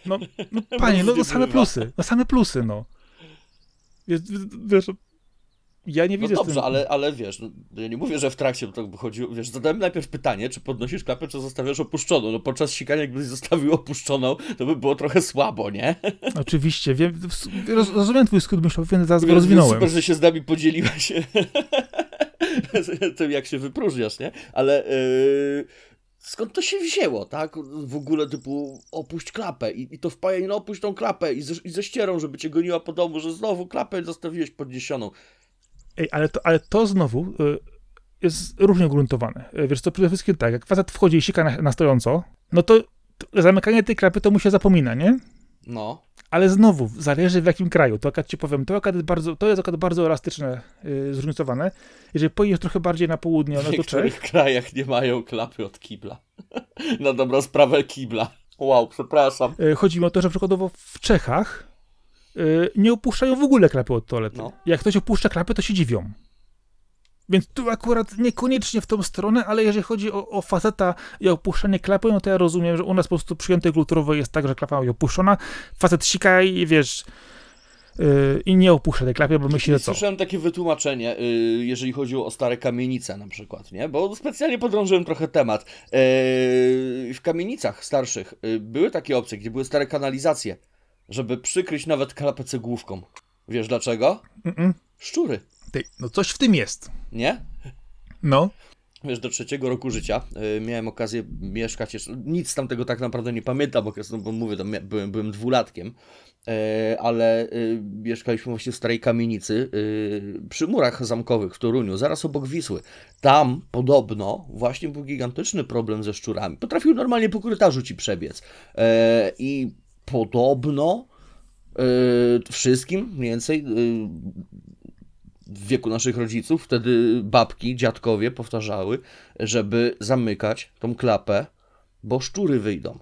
no, no panie, no, no same plusy, no same plusy, no. Jest, wiesz, ja nie No widzę z dobrze, tym... ale, ale wiesz, no, ja nie mówię, że w trakcie to by chodziło, wiesz, zadałem najpierw pytanie, czy podnosisz klapę, czy zostawiasz opuszczoną. No podczas sikania, jakbyś zostawił opuszczoną, to by było trochę słabo, nie? Oczywiście, wiem, roz, rozumiem twój skrót myślowy, więc zaraz go rozwinąłem. Super, że się z nami podzieliłaś tym, jak się wypróżniasz, nie? Ale yy, skąd to się wzięło, tak? W ogóle typu opuść klapę i, i to wpajanie, no opuść tą klapę i ze, i ze ścierą, żeby cię goniła po domu, że znowu klapę zostawiłeś podniesioną. Ej, ale to, ale to znowu y, jest różnie gruntowane. Y, Wiesz co, przede wszystkim tak, jak facet wchodzi i sika na, na stojąco, no to to zamykanie tej klapy to mu się zapomina, nie? No. Ale znowu, zależy w jakim kraju. To akurat ci powiem, to, akurat jest bardzo, to jest akurat bardzo elastyczne, yy, zróżnicowane. Jeżeli pojedziesz trochę bardziej na południe, W no to niektórych Czech, krajach nie mają klapy od kibla. na dobrą sprawę kibla. Wow, przepraszam. yy, chodzi mi o to, że przykładowo w Czechach nie opuszczają w ogóle klapy od toalety. No. Jak ktoś opuszcza klapę, to się dziwią. Więc tu akurat niekoniecznie w tą stronę, ale jeżeli chodzi o, o faceta i opuszczanie klapy, no to ja rozumiem, że u nas po prostu przyjęte kulturowo jest tak, że klapa jest opuszczona, facet sika i wiesz, yy, i nie opuszcza tej klapy, bo myśli, że co? Słyszałem takie wytłumaczenie, y, jeżeli chodzi o stare kamienice na przykład, nie? Bo specjalnie podrążyłem trochę temat. Y, W kamienicach starszych y, były takie opcje, gdzie były stare kanalizacje, żeby przykryć nawet klapę cegłówką. Wiesz dlaczego? Mm-mm. Szczury, Ty, no coś w tym jest. nie? No. Wiesz, do trzeciego roku życia y, miałem okazję mieszkać jeszcze, nic tam tego tak naprawdę nie pamiętam, okresu, bo mówię, tam byłem, byłem dwulatkiem, e, ale y, mieszkaliśmy właśnie w starej kamienicy y, przy murach zamkowych w Toruniu, zaraz obok Wisły. Tam podobno właśnie był gigantyczny problem ze szczurami. Potrafił normalnie po korytarzu ci przebiec. E, I podobno y, wszystkim mniej więcej y, w wieku naszych rodziców, wtedy babki, dziadkowie powtarzały, żeby zamykać tą klapę, bo szczury wyjdą.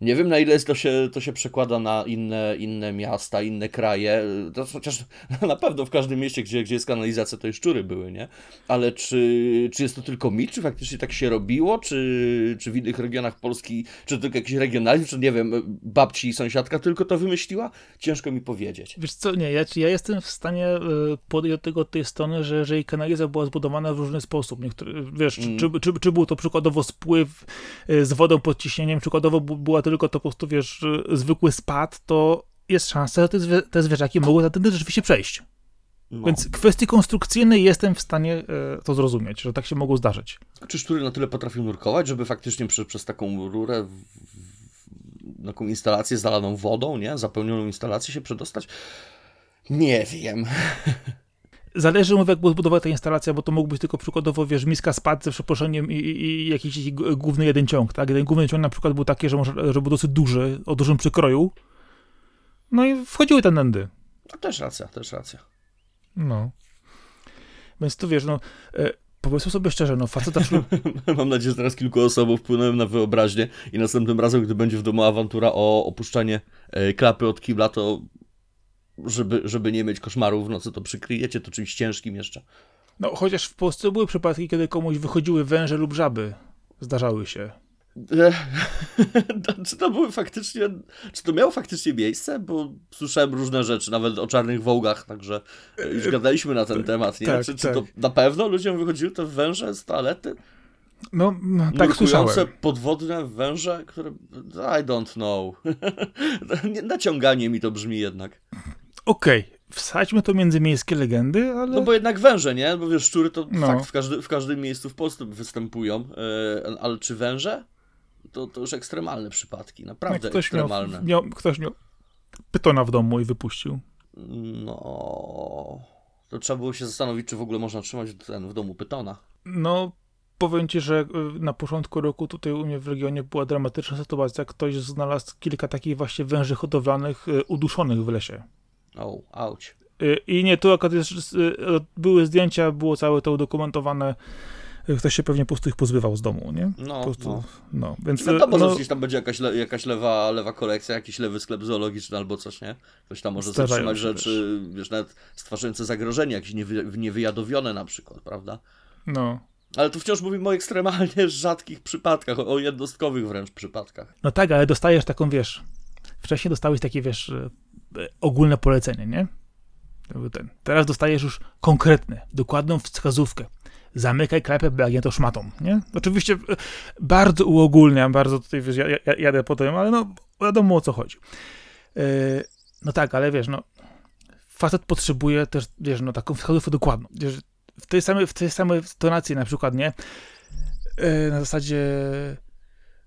Nie wiem, na ile to się, to się przekłada na inne, inne miasta, inne kraje. To chociaż na pewno w każdym mieście, gdzie, gdzie jest kanalizacja, to i szczury były, nie? Ale czy, czy jest to tylko mit, czy faktycznie tak się robiło, czy, czy w innych regionach Polski, czy to tylko jakiś regionalizm, czy nie wiem, babci i sąsiadka tylko to wymyśliła? Ciężko mi powiedzieć. Wiesz co, nie, ja, ja jestem w stanie y, podejść do tego od tej strony, że jeżeli kanalizacja była zbudowana w różny sposób, niektóry, wiesz, Mm. czy, czy, czy był to przykładowo spływ y, z wodą pod ciśnieniem, przykładowo była tylko to po prostu, wiesz, zwykły spad, to jest szansa, że te, zwie, te zwierzaki mogły na tędy rzeczywiście przejść. No. Więc kwestii konstrukcyjnej jestem w stanie y, to zrozumieć, że tak się mogło zdarzyć. Czy szczury na tyle potrafią nurkować, żeby faktycznie przez, przez taką rurę, w, w, taką instalację zalaną wodą, nie? Zapełnioną instalację się przedostać? Nie wiem. Zależy, mówię, jak była zbudowana ta instalacja, bo to mógł być tylko przykładowo, wiesz, miska spad ze przeproszeniem i, i, jakiś główny jeden ciąg, tak? Jeden główny ciąg na przykład był taki, że, może, że był dosyć duży, o dużym przykroju. No i wchodziły te nędy. No, też racja, też racja. No. Więc tu wiesz, no, e, powiedzmy sobie szczerze, no, faceta wśród... Mam nadzieję, że teraz kilku osobom wpłynąłem na wyobraźnię i następnym razem, gdy będzie w domu awantura o opuszczanie e, klapy od kibla, to żeby, żeby nie mieć koszmarów w nocy, to przykryjecie to czymś ciężkim jeszcze. No, chociaż w Polsce były przypadki, kiedy komuś wychodziły węże lub żaby. Zdarzały się. E, czy to były faktycznie, czy to miało faktycznie miejsce? Bo słyszałem różne rzeczy, nawet o czarnych wołgach, także e, już gadaliśmy na ten temat, nie? tak, czy, czy tak. to na pewno ludziom wychodziły te węże z toalety? No, tak słyszałem. podwodne węże, które... I don't know. Nie- Naciąganie mi to brzmi jednak. Okej, wsadźmy to między miejskie legendy, ale... No bo jednak węże, nie? Bo wiesz, szczury to No. fakt w, każdy, w każdym miejscu w Polsce występują, e, ale czy węże? To, to już ekstremalne przypadki, naprawdę ktoś miał, ekstremalne. miał, ktoś miał pytona w domu i wypuścił. No, to trzeba było się zastanowić, czy w ogóle można trzymać ten w domu pytona. No, powiem ci, że y, na początku roku tutaj u mnie w regionie była dramatyczna sytuacja. Ktoś znalazł kilka takich właśnie węży hodowlanych y, uduszonych w lesie. O, auć. Y, I nie, tu akurat jest, y, były zdjęcia, było całe to udokumentowane. Y, Ktoś się pewnie po prostu ich pozbywał z domu, nie? No, Po prostu, no. no. Więc Wiadomo, y, że no, gdzieś tam będzie jakaś, le, jakaś lewa, lewa kolekcja, jakiś lewy sklep zoologiczny albo coś, nie? Ktoś tam może zatrzymać rzeczy, wiesz, nawet stwarzające zagrożenie, jakieś niewy, niewyjadowione na przykład, prawda? no. Ale tu wciąż mówimy o ekstremalnie rzadkich przypadkach, o, jednostkowych wręcz przypadkach. no tak, ale dostajesz taką, wiesz, wcześniej dostałeś takie, wiesz, ogólne polecenie, nie? Ten. Teraz dostajesz już konkretne, dokładną wskazówkę. Zamykaj klapę, bo jak nie to szmatą, nie? Oczywiście y, bardzo uogólniam, bardzo tutaj, wiesz, ja, ja, jadę po tym, ale no, wiadomo o co chodzi. Yy, no tak, ale wiesz, no, facet potrzebuje też, wiesz, no, taką wskazówkę dokładną. Wiesz, w tej samej, w tej samej tonacji na przykład, nie? Na zasadzie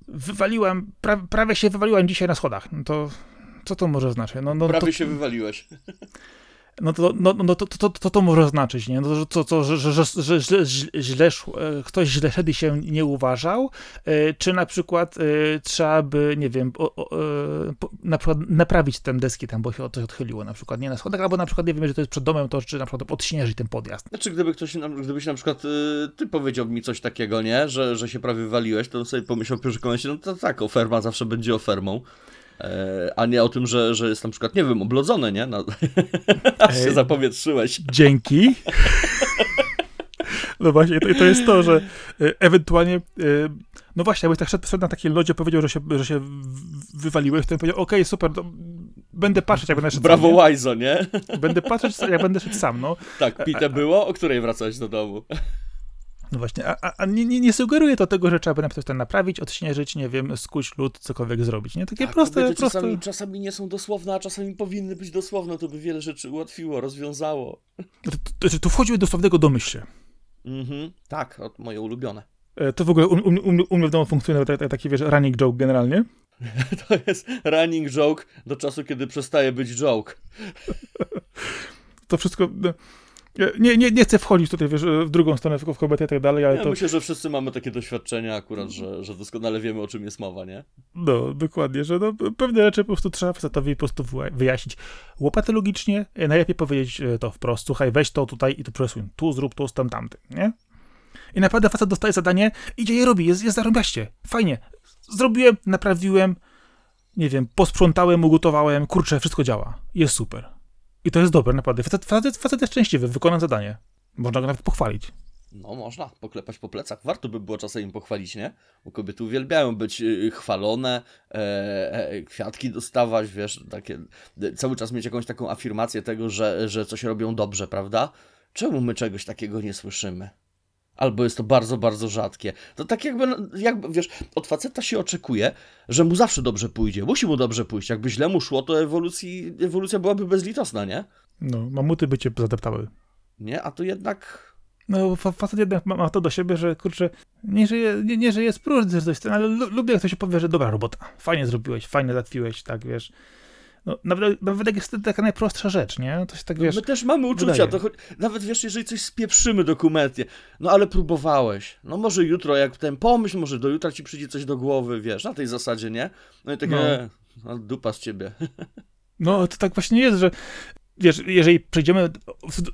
wywaliłem, pra, prawie się wywaliłem dzisiaj na schodach. No to co to może znaczyć? No, no, Prawie to, się wywaliłeś. no to, no, no to, to, to, to może znaczyć, nie? No, to, to, że, że, że, że źle, e, ktoś źle wtedy się nie uważał, e, czy na przykład e, trzeba by, nie wiem, o, o, na przykład naprawić tę deski tam, bo się coś odchyliło na przykład, nie na schodach, albo na przykład, nie wiem, że to jest przed domem, to czy na przykład odśnieżyć ten podjazd. Znaczy, gdyby ktoś, gdybyś na przykład ty powiedział mi coś takiego, nie, że, że się prawie wywaliłeś, to sobie pomyślał momencie, no to tak, oferma zawsze będzie ofermą. E, a nie o tym, że, że jest na przykład, nie wiem, oblodzone, nie? No, aż się zapowietrzyłeś. Dzięki. No właśnie, to, to jest to, że e, ewentualnie, e, no właśnie, jakbyś tak szedł na takiej lodzie, powiedział, że się, że się wywaliłeś, to bym powiedział, okej, okay, super, będę patrzeć, jak będę szedł Brawo sam, Łajzo, nie? Będę patrzeć, jak będę szedł sam, no. Tak, pite było, o której wracałeś do domu? No właśnie, a, a nie, nie, sugeruje to tego, że trzeba by na przykład naprawić, odśnieżyć, nie wiem, skuć lód, cokolwiek zrobić, nie? Takie tak, proste, proste. Czasami, czasami nie są dosłowne, a czasami powinny być dosłowne, to by wiele rzeczy ułatwiło, rozwiązało. To, to, to, to wchodziły do słownego domyślnie. Mhm, tak, od moje ulubione. E, to w ogóle u, u, u mnie w domu funkcjonuje taki, taki, wiesz, running joke generalnie. to jest running joke do czasu, kiedy przestaje być joke. to wszystko... No, nie, nie, nie chcę wchodzić tutaj wiesz, w drugą stronę, w kobietę i tak dalej, ale ja to... myślę, że wszyscy mamy takie doświadczenia akurat, że, że doskonale wiemy, o czym jest mowa, nie? No, dokładnie, że no, pewne rzeczy po prostu trzeba facetowi po prostu wyjaśnić łopatologicznie, e, najlepiej powiedzieć e, to wprost, słuchaj, weź to tutaj i to przesuń, tu zrób to tam tamtym, nie? I naprawdę facet dostaje zadanie, idzie je robi, jest, jest zarąbiaście, fajnie, zrobiłem, naprawiłem, nie wiem, posprzątałem, ugotowałem, kurczę, wszystko działa, jest super. I to jest dobre, naprawdę. Facet, facet, facet jest szczęśliwy, wykona zadanie. Można go nawet pochwalić. No, można poklepać po plecach. Warto by było czasem im pochwalić, nie? Bo kobiety uwielbiają być y, chwalone, e, e, kwiatki dostawać, wiesz, takie. Cały czas mieć jakąś taką afirmację tego, że, że coś robią dobrze, prawda? Czemu my czegoś takiego nie słyszymy? Albo jest to bardzo, bardzo rzadkie. To tak jakby, no, jakby, wiesz, od faceta się oczekuje, że mu zawsze dobrze pójdzie. Musi mu dobrze pójść. Jakby źle mu szło, to ewolucji, ewolucja byłaby bezlitosna, nie? No, mamuty by cię zadeptały. Nie, a to jednak... No, facet jednak ma, ma, to do siebie, że kurczę, nie, że, je, nie, nie, że jest próżny, ale lubię, jak ktoś powie, że dobra robota, fajnie zrobiłeś, fajnie załatwiłeś, tak, wiesz. No, nawet, nawet jak jest to taka najprostsza rzecz, nie? To się tak, wiesz, My też mamy uczucia, to nawet wiesz, jeżeli coś spieprzymy dokumentnie, no ale próbowałeś, no może jutro, jak ten pomyśl, może do jutra ci przyjdzie coś do głowy, wiesz, na tej zasadzie, nie? No i takie, no. E, no, dupa z ciebie. No, to tak właśnie jest, że wiesz, jeżeli przejdziemy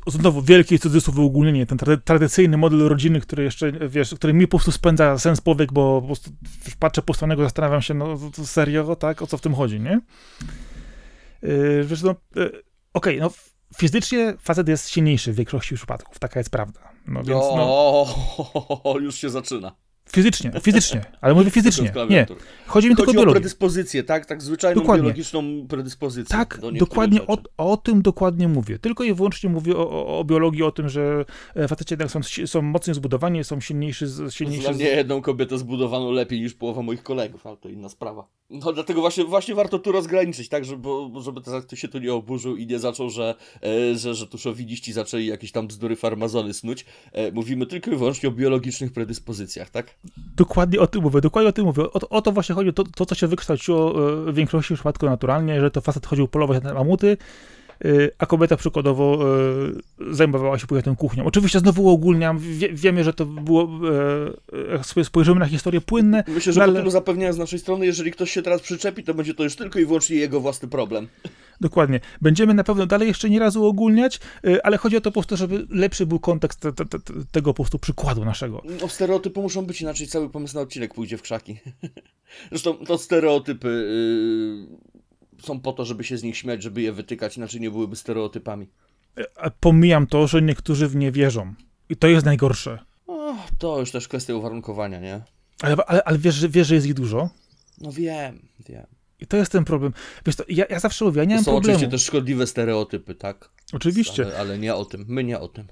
znowu wielkie cudzysłów wyogólnienie, ten tradycyjny model rodziny, który jeszcze, wiesz, który mi po prostu spędza sens powiek, bo po prostu patrzę po stronę, zastanawiam się, no serio, tak, o co w tym chodzi, nie? Yy, wiesz, no, yy, okej, okay, no fizycznie facet jest silniejszy w większości przypadków, taka jest prawda. No więc, no, o, już się zaczyna. Fizycznie, fizycznie, ale mówię fizycznie. Nie, chodzi mi tylko o biologię. predyspozycję, tak? Tak zwyczajną dokładnie. biologiczną predyspozycję. Tak, dokładnie o, o, tym dokładnie mówię. Tylko i wyłącznie mówię o, o, biologii, o tym, że e, faceci jednak są, są mocniej zbudowani, są silniejsi. silniejsi Znam nie jedną kobietę zbudowaną lepiej niż połowa moich kolegów, ale to inna sprawa. No dlatego właśnie, właśnie warto tu rozgraniczyć, tak? Żeby, żeby ktoś się tu nie oburzył i nie zaczął, że, e, że, że tuszowiniści zaczęli jakieś tam bzdury farmazony snuć. E, mówimy tylko i wyłącznie o biologicznych predyspozycjach, tak? Dokładnie o tym mówię, dokładnie o tym mówię. O, o to właśnie chodzi, to, to co się wykształciło e, w większości przypadków naturalnie, że to facet chodził polować na mamuty, a kobieta przykładowo e, zajmowała się tym kuchnią. Oczywiście znowu uogólniam, wie, wiemy, że to było, jak sobie spojrzymy na historię, płynne. Myślę, że no ale... po zapewniałem z naszej strony, jeżeli ktoś się teraz przyczepi, to będzie to już tylko i wyłącznie jego własny problem. Dokładnie. Będziemy na pewno dalej jeszcze nie razu ogólniać, y, ale chodzi o to po prostu, żeby lepszy był kontekst te, te, te, tego po prostu przykładu naszego. No, stereotypy muszą być, inaczej cały pomysł na odcinek pójdzie w krzaki. Zresztą to stereotypy są po to, żeby się z nich śmiać, żeby je wytykać, inaczej nie byłyby stereotypami. Pomijam to, że niektórzy w nie wierzą. I to jest najgorsze. O, to już też kwestia uwarunkowania, nie? Ale, ale, ale wiesz, wiesz, że jest ich dużo? No wiem, wiem. I to jest ten problem. Wiesz, to ja, ja zawsze mówię, ja nie mam są problemu. oczywiście też szkodliwe stereotypy, tak? Oczywiście. Ale, ale, nie o tym, my nie o tym.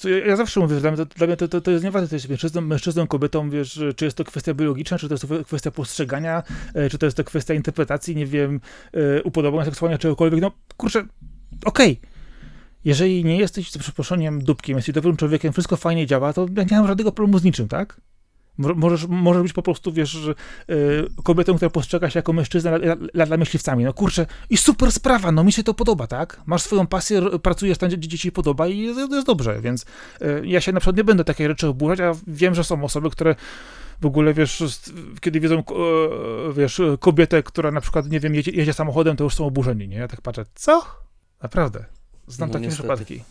Co, ja, ja zawsze mówię, że dla mnie to, to, to, jest nieważne, czy jest mężczyzną, mężczyzną, kobietą, wiesz, czy jest to kwestia biologiczna, czy to jest to kwestia postrzegania, e, czy to jest to kwestia interpretacji, nie wiem, e, upodobań seksualnych, czegokolwiek, no kurczę, okej. Okay. Jeżeli nie jesteś, za przeproszeniem, dupkiem, jesteś dobrym człowiekiem, wszystko fajnie działa, to ja nie mam żadnego problemu z niczym, tak? Możesz, możesz być po prostu, wiesz, yy, kobietą, która postrzega się jako mężczyzna lada myśliwcami. No kurczę, i super sprawa, no mi się to podoba, tak? Masz swoją pasję, pracujesz tam, gdzie ci się podoba i jest, jest dobrze, więc yy, ja się na przykład nie będę takiej rzeczy oburzać, a wiem, że są osoby, które w ogóle, wiesz, kiedy wiedzą, e, wiesz, kobietę, która na przykład, nie wiem, jedzie, jedzie samochodem, to już są oburzeni, nie? Ja tak patrzę, co? Naprawdę. Znam no, takie niestety. przypadki.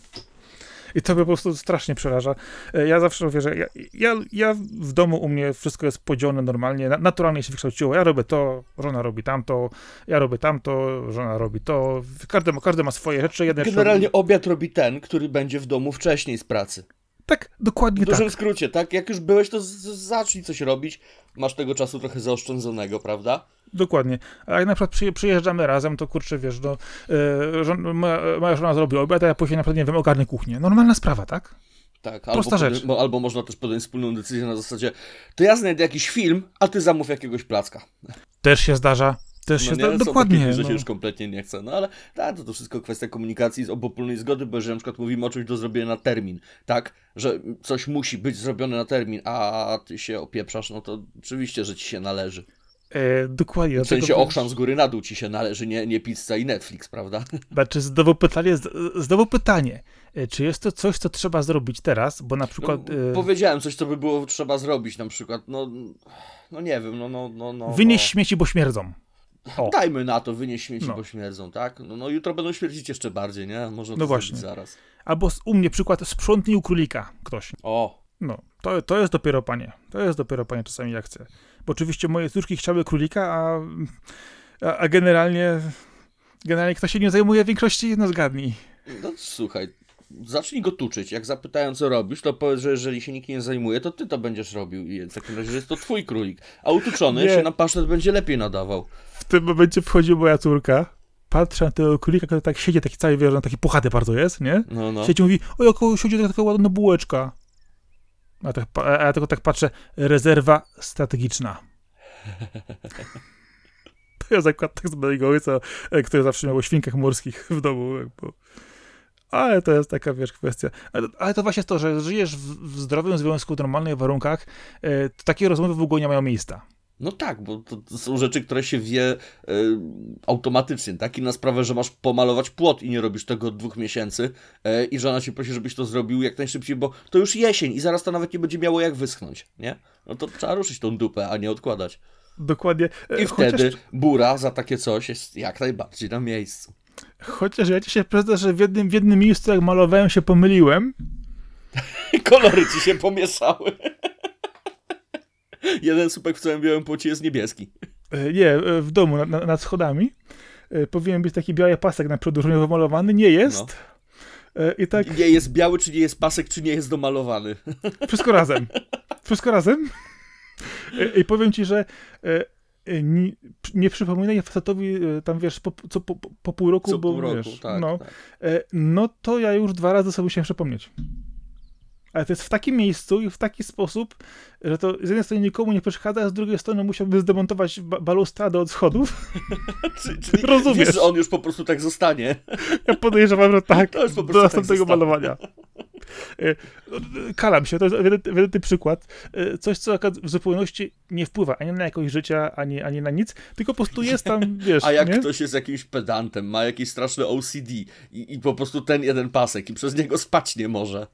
I to mnie po prostu strasznie przeraża. E, ja zawsze mówię, że ja, ja, ja w domu u mnie wszystko jest podzielone normalnie, naturalnie się wykształciło. Ja robię to, żona robi tamto, ja robię tamto, żona robi to. Każdy, każdy ma swoje rzeczy. Generalnie robi... obiad robi ten, który będzie w domu wcześniej z pracy. Tak, dokładnie tak. W dużym tak. skrócie, tak? Jak już byłeś, to zacznij coś robić. Masz tego czasu trochę zaoszczędzonego, prawda? Dokładnie. A jak na przykład przyjeżdżamy razem, to kurczę, wiesz, no, yy, żon, moja, moja żona zrobi obiad, a ja później na przykład, nie wiem, ogarnę kuchnię. Normalna sprawa, tak? Tak, Prosta albo, rzecz. albo można też podjąć wspólną decyzję na zasadzie, to ja znajdę jakiś film, a ty zamów jakiegoś placka. Też się zdarza. Też no nie, dokładnie. Takie, że no. się już kompletnie nie chce. No ale tak, to, to wszystko kwestia komunikacji z obopólnej zgody, bo jeżeli na przykład mówimy o czymś do zrobienia na termin, tak, że coś musi być zrobione na termin, a ty się opieprzasz, no to oczywiście, że ci się należy. E, dokładnie. W sensie ochrzan z góry na dół ci się należy, nie, nie pizza i Netflix, prawda? Znaczy, znowu pytanie, znowu pytanie, e, czy jest to coś, co trzeba zrobić teraz, bo na przykład... No, e... Powiedziałem coś, co by było trzeba zrobić, na przykład, no, no nie wiem, no, no, no, no. Wynieś no. śmieci, bo śmierdzą. O. Dajmy na to, wynieś śmieci, no. bo śmierdzą, tak? No, no jutro będą śmierdzić jeszcze bardziej, nie? Można to no właśnie. zaraz. Albo u mnie przykład, sprzątnij u królika ktoś. O. No, to, to jest dopiero panie. To jest dopiero panie czasami chcę. Bo oczywiście moje córki chciały królika, a, a, a generalnie generalnie kto się nie zajmuje w większości, no zgadnij. No słuchaj, zacznij go tuczyć. Jak zapytają, co robisz, to powiedz, że jeżeli się nikt nie zajmuje, to ty to będziesz robił. I w takim razie jest to twój królik. A utuczony nie. się na pasztet będzie lepiej nadawał. W tym momencie wchodzi moja córka. Patrzę na tego królika, który tak siedzi, taki cały, wiesz, taki puchaty bardzo jest, nie? No, no. Siedzi mówi, o, jako siedzi taka ładna bułeczka. A, tak, a ja tylko tak patrzę, rezerwa strategiczna. to ja zakład tak z mojego ojca, e, który zawsze miał o świnkach morskich w domu. Bo... Ale to jest taka, wiesz, kwestia. Ale, ale to właśnie jest to, że żyjesz w, w zdrowym związku, w normalnych warunkach, e, to takie rozmowy w ogóle nie mają miejsca. No tak, bo to, są rzeczy, które się wie y, automatycznie, tak? na sprawę, że masz pomalować płot i nie robisz tego od dwóch miesięcy y, i żona cię prosi, żebyś to zrobił jak najszybciej, bo to już jesień i zaraz to nawet nie będzie miało jak wyschnąć, nie? No to trzeba ruszyć tą dupę, a nie odkładać. Dokładnie. I Chociaż... wtedy bura za takie coś jest jak najbardziej na miejscu. Chociaż ja ci się przyznam, że w jednym, w jednym miejscu, jak malowałem, się pomyliłem. Kolory ci się pomieszały. Jeden słupek w całym białym płocie jest niebieski. E, nie, e, w domu, na, nad schodami. E, powinien być taki biały pasek na przodu różnie wymalowany. Nie jest. No. I tak... Nie jest biały, czy nie jest pasek, czy nie jest domalowany. Wszystko razem. Wszystko razem. I powiem ci, że nie, nie przypominaj facetowi tam, wiesz, po, co, po, po pół roku, co bo pół roku, wiesz, tak, no, tak. no to ja już dwa razy sobie musiałem przypomnieć ale to jest w takim miejscu i w taki sposób, że to z jednej strony nikomu nie przeszkadza, a z drugiej strony musiałby zdemontować ba balustradę od schodów. czyli, czyli Rozumiesz? Wiesz, że on już po prostu tak zostanie. Ja podejrzewam, że tak, to już po do następnego tak malowania. E, kalam się, to jest ewidentny przykład. E, coś, co w zupełności nie wpływa ani na jakość życia, ani, ani na nic, tylko po prostu jest tam, wiesz. A jak nie? ktoś jest jakimś pedantem, ma jakieś straszne OCD i, i po prostu ten jeden pasek i przez niego spać nie może.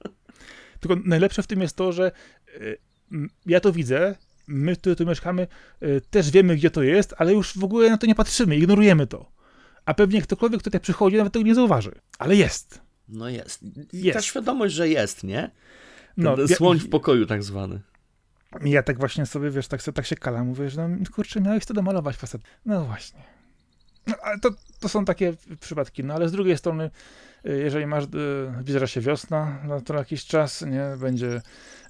Tylko najlepsze w tym jest to, że y, ja to widzę, my, tu, tu mieszkamy, y, też wiemy, gdzie to jest, ale już w ogóle na to nie patrzymy, ignorujemy to. A pewnie ktokolwiek, kto tutaj przychodzi, nawet tego nie zauważy. Ale jest. No jest. I jest. ta świadomość, że jest, nie? Ten, no, słoń w pokoju tak zwany. Ja tak właśnie sobie, wiesz, tak, tak się kalam, mówię, że no, kurczę, miałeś to domalować facet. No właśnie. No, ale to, to są takie przypadki, no ale z drugiej strony jeżeli masz, zbliża się wiosna, to jakiś czas, nie, będzie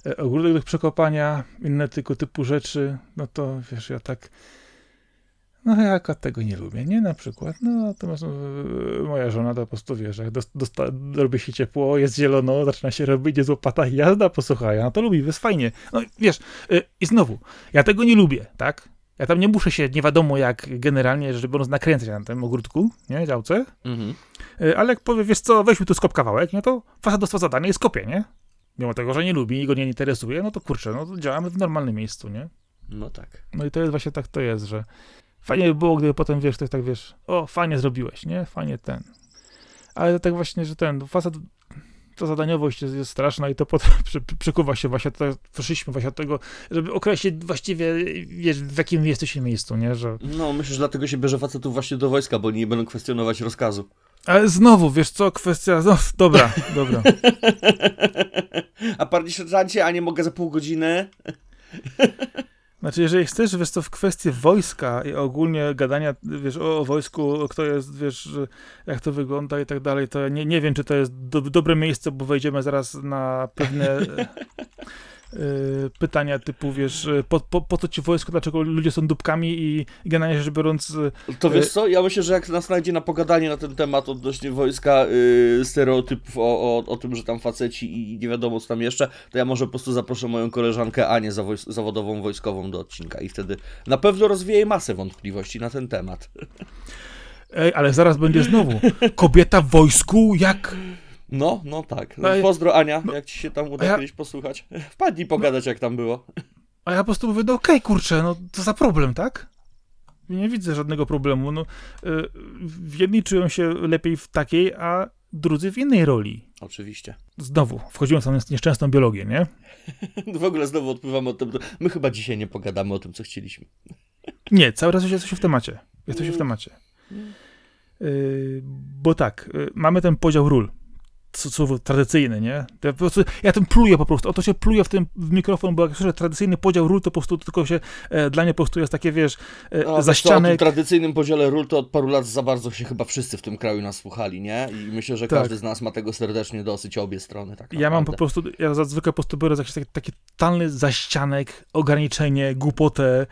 e, ogródek do przekopania, inne tylko typu rzeczy, no to wiesz, ja tak, no ja tego nie lubię, nie, na przykład, no natomiast moja żona to po prostu, wiesz, jak dosta, robi się ciepło, jest zielono, zaczyna się robić, jest łopata jazda, posłuchaj, no to lubi, jest fajnie, no wiesz, i znowu, ja tego nie lubię, tak, ja tam nie muszę się nie wiadomo jak generalnie, żeby biorąc, nakręcać na tym ogródku, nie, działce. Mhm. E, ale jak powie, wiesz co, weźmy tu skop kawałek, nie, to fasad dostała zadanie i skopie, nie? mimo tego, że nie lubi i go nie interesuje, no to kurczę, no to działamy w normalnym miejscu, nie? No tak. No i to jest właśnie tak to jest, że fajnie by było, gdyby potem, wiesz, ktoś tak, wiesz, o, fajnie zrobiłeś, nie? Fajnie ten. Ale tak właśnie, że ten, facet, to zadaniowość jest, jest straszna i to potem przy, przy, przykuwa się właśnie, to wyszliśmy właśnie od tego, żeby określić właściwie, wiesz, w jakim jesteście miejscu, nie? Że... No, myślę, że dlatego się bierze facetów właśnie do wojska, bo nie będą kwestionować rozkazu. Ale znowu, wiesz co, kwestia, no, dobra, dobra. A panie sierżancie, a nie mogę za pół godziny? Znaczy, jeżeli chcesz, wiesz co, w kwestii wojska i ogólnie gadania, wiesz, o, o wojsku, kto jest, wiesz, jak to wygląda i tak dalej, to nie, nie wiem, czy to jest do, dobre miejsce, bo wejdziemy zaraz na pewne pytania typu, wiesz, po, po, po co ci wojsko, dlaczego ludzie są dupkami i generalnie rzecz biorąc... Y, to wiesz co, ja myślę, że jak nas znajdzie na pogadanie na ten temat odnośnie wojska, y, stereotypów o, o, o tym, że tam faceci i nie wiadomo co tam jeszcze, to ja może po prostu zaproszę moją koleżankę Anię zawoj- zawodową wojskową do odcinka i wtedy na pewno rozwieje masę wątpliwości na ten temat. Ej, ale zaraz będzie znowu. Kobieta w wojsku, jak no, no tak. No, Pozdro Ania, no, jak ci się tam uda ja... kiedyś posłuchać. Wpadnij pogadać, jak tam było. A ja po prostu mówię, no okej, okay, kurczę, no to za problem, tak? Nie widzę żadnego problemu. No, yy, jedni czują się lepiej w takiej, a drudzy w innej roli. Oczywiście. Znowu, wchodziłem w nieszczęsną biologię, nie? w ogóle znowu odpływamy od tego. My chyba dzisiaj nie pogadamy o tym, co chcieliśmy. nie, cały czas jesteś w temacie. Jesteś w mm. temacie. Yy, bo tak, yy, mamy ten podział ról słowo tradycyjny, nie? Ja, po prostu, ja tym pluję po prostu, oto się pluję w ten w mikrofon, bo jak słyszę tradycyjny podział ról, to po prostu tylko się, e, dla mnie po prostu jest takie, wiesz, e, no, zaścianek. o tym tradycyjnym podziale ról to od paru lat za bardzo się chyba wszyscy w tym kraju nas słuchali, nie? I myślę, że tak. każdy z nas ma tego serdecznie dosyć, obie strony, tak Ja mam po prostu, ja zazwyczaj po prostu biorę taki, taki totalny zaścianek, ograniczenie, głupotę,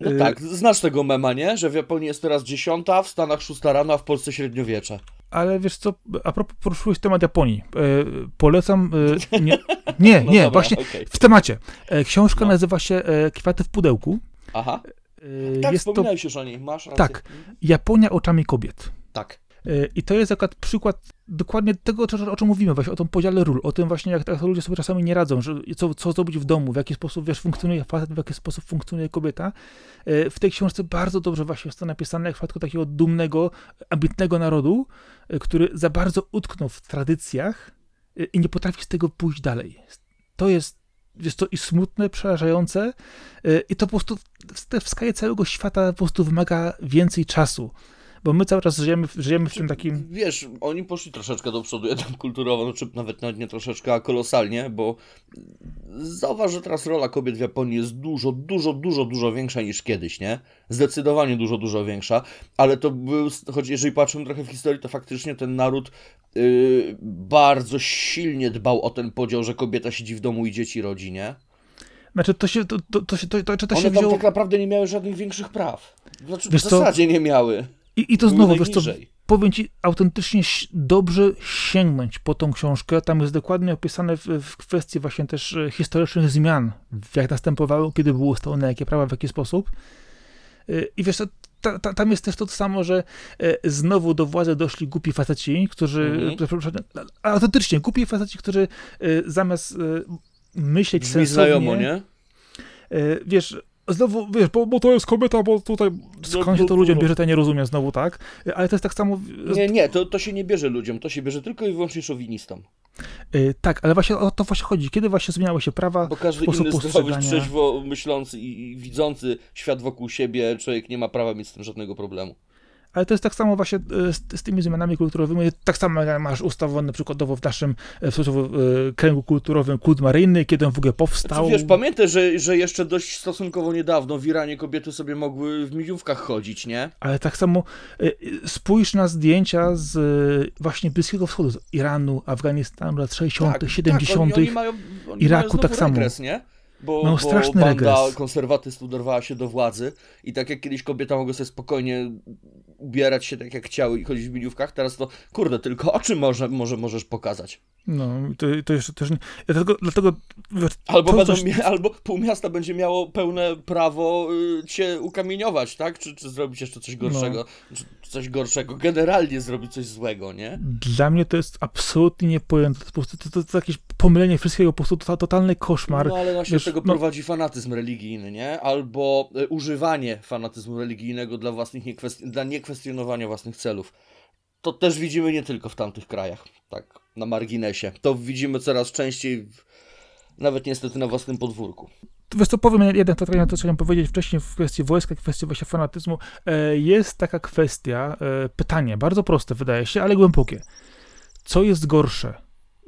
no y, tak, znasz tego mema, nie? Że w Japonii jest teraz dziesiąta, w Stanach szósta rano, a w Polsce średniowiecze ale wiesz co, a propos poruszyłeś temat Japonii. E, polecam. E, nie, nie, no nie dobra, właśnie okay. w temacie. E, książka no. nazywa się e, Kwiaty w pudełku. Aha. E, tak, jest wspominałeś to, już o niej, masz rację. Tak. Japonia oczami kobiet. Tak. E, I to jest akurat przykład dokładnie tego, o czym mówimy, właśnie o tym podziale ról, o tym właśnie, jak, jak ludzie sobie czasami nie radzą, że co, co zrobić w domu, w jaki sposób, wiesz, funkcjonuje facet, w jaki sposób funkcjonuje kobieta. E, w tej książce bardzo dobrze właśnie jest to napisane, jak w przypadku takiego dumnego, ambitnego narodu, e, który za bardzo utknął w tradycjach i nie potrafi z tego pójść dalej. To jest jest to i smutne, przerażające i to po prostu w skali całego świata po prostu wymaga więcej czasu bo my cały czas żyjemy, żyjemy w tym takim... Wiesz, oni poszli troszeczkę do przodu, jednak kulturowo, czy nawet, nawet nie troszeczkę, a kolosalnie, bo zauważ, że teraz rola kobiet w Japonii jest dużo, dużo, dużo, dużo większa niż kiedyś, nie? Zdecydowanie dużo, dużo większa, ale to był, choć jeżeli patrzymy trochę w historii, to faktycznie ten naród yy, bardzo silnie dbał o ten podział, że kobieta siedzi w domu i dzieci rodzi, nie? Znaczy, to się, to, to, to się, to, to, to One się wzięło... tak naprawdę nie miały żadnych większych praw. Znaczy, w zasadzie co? nie miały. I, i to znowu, wiesz co, powiem ci, autentycznie dobrze sięgnąć po tą książkę. Tam jest dokładnie opisane w, w kwestii właśnie też e, historycznych zmian, jak następowały, kiedy były ustalone jakie prawa, w jaki sposób. E, I wiesz, ta, ta, tam jest też to samo, że e, znowu do władzy doszli głupi faceci, którzy, mm-hmm. autentycznie głupi faceci, którzy zamiast myśleć Brzmi sensownie, znajomo, nie? wiesz, Znowu, wiesz, bo, bo to jest kobieta, bo tutaj skąd się to ludziom bierze, to ja nie rozumiem znowu, tak? Ale to jest tak samo... Nie, nie, to, to się nie bierze ludziom, to się bierze tylko i wyłącznie szowinistom. Yy, tak, ale właśnie o to właśnie chodzi. Kiedy właśnie zmieniały się prawa, Bo każdy inny zdrowy, trzeźwo myślący i, i widzący świat wokół siebie, człowiek nie ma prawa mieć z tym żadnego problemu ale to jest tak samo właśnie e, z, z tymi zmianami kulturowymi, tak samo jak masz ustawowany przykładowo w naszym e, w sposób, e, kręgu kulturowym kult maryjny, kiedy on w ogóle powstał. Znaczy, wiesz, pamiętaj, że, że jeszcze dość stosunkowo niedawno w Iranie kobiety sobie mogły w mijówkach chodzić, nie? Ale tak samo spójrz na zdjęcia z właśnie Bliskiego Wschodu, z Iranu, Afganistanu lat 60., tak, 70., tak, oni, oni mają, oni Iraku tak samo. Regres, nie? bo, no, bo banda regres. konserwatystów dorwała się do władzy i tak jak kiedyś kobieta mogła sobie spokojnie ubierać się tak jak chciały i chodzić w miniówkach, teraz to kurde, tylko oczy może, może możesz pokazać. No, to, to jeszcze też nie. Ja dlatego, dlatego albo, będą coś... mia- albo pół miasta będzie miało pełne prawo y, cię ukamieniować, tak? Czy, czy zrobić jeszcze coś gorszego? No. Czy, coś gorszego. Generalnie zrobić coś złego, nie? Dla mnie to jest absolutnie niepojęte. To, to, to, to jakieś pomylenie wszystkiego, po prostu to, totalny koszmar. No ale właśnie Wiesz, do tego no- prowadzi fanatyzm religijny, nie? Albo e, używanie fanatyzmu religijnego dla własnych niekwest- dla niekwestionowania własnych celów. To też widzimy nie tylko w tamtych krajach, tak na marginesie. To widzimy coraz częściej, w, nawet niestety na własnym podwórku. Wiesz co, powiem jeden to, to co chciałem powiedzieć wcześniej w kwestii wojska, kwestii właśnie fanatyzmu. E, jest taka kwestia, e, pytanie, bardzo proste wydaje się, ale głębokie. Co jest gorsze?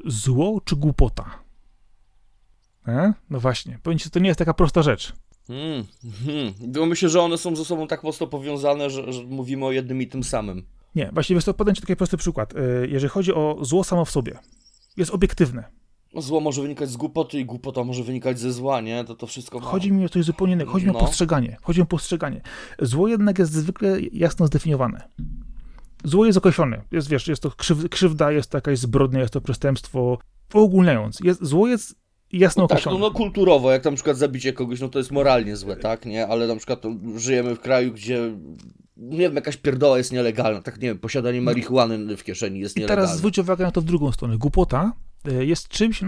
Zło czy głupota? E? No właśnie, powiem ci, to nie jest taka prosta rzecz. Hmm, hmm. Bo myślę, że one są ze sobą tak mocno powiązane, że, że mówimy o jednym i tym samym. Nie, właśnie wiesz co, podam ci taki prosty przykład. E, jeżeli chodzi o zło samo w sobie, jest obiektywne. No, Zło może wynikać z głupoty i głupota może wynikać ze zła, nie? To to wszystko ma... Chodzi mi o coś zupełnie innego. Chodzi mi No. o postrzeganie. Chodzi mi o postrzeganie. Zło jednak jest zwykle jasno zdefiniowane. Zło jest określone. Jest, wiesz, jest to krzyw, krzywda, jest to jakaś zbrodnia, jest to przestępstwo. Uogólniając, jest, zło jest jasno No tak, no, określone. no kulturowo, jak na przykład zabicie kogoś, no to jest moralnie złe, tak, nie? Ale na przykład no, żyjemy w kraju, gdzie, nie wiem, jakaś pierdoła jest nielegalna, tak, nie wiem, posiadanie marihuany w kieszeni jest I nielegalne. teraz zwróć uwagę na to w drugą stronę. Głupota e, jest czymś, e,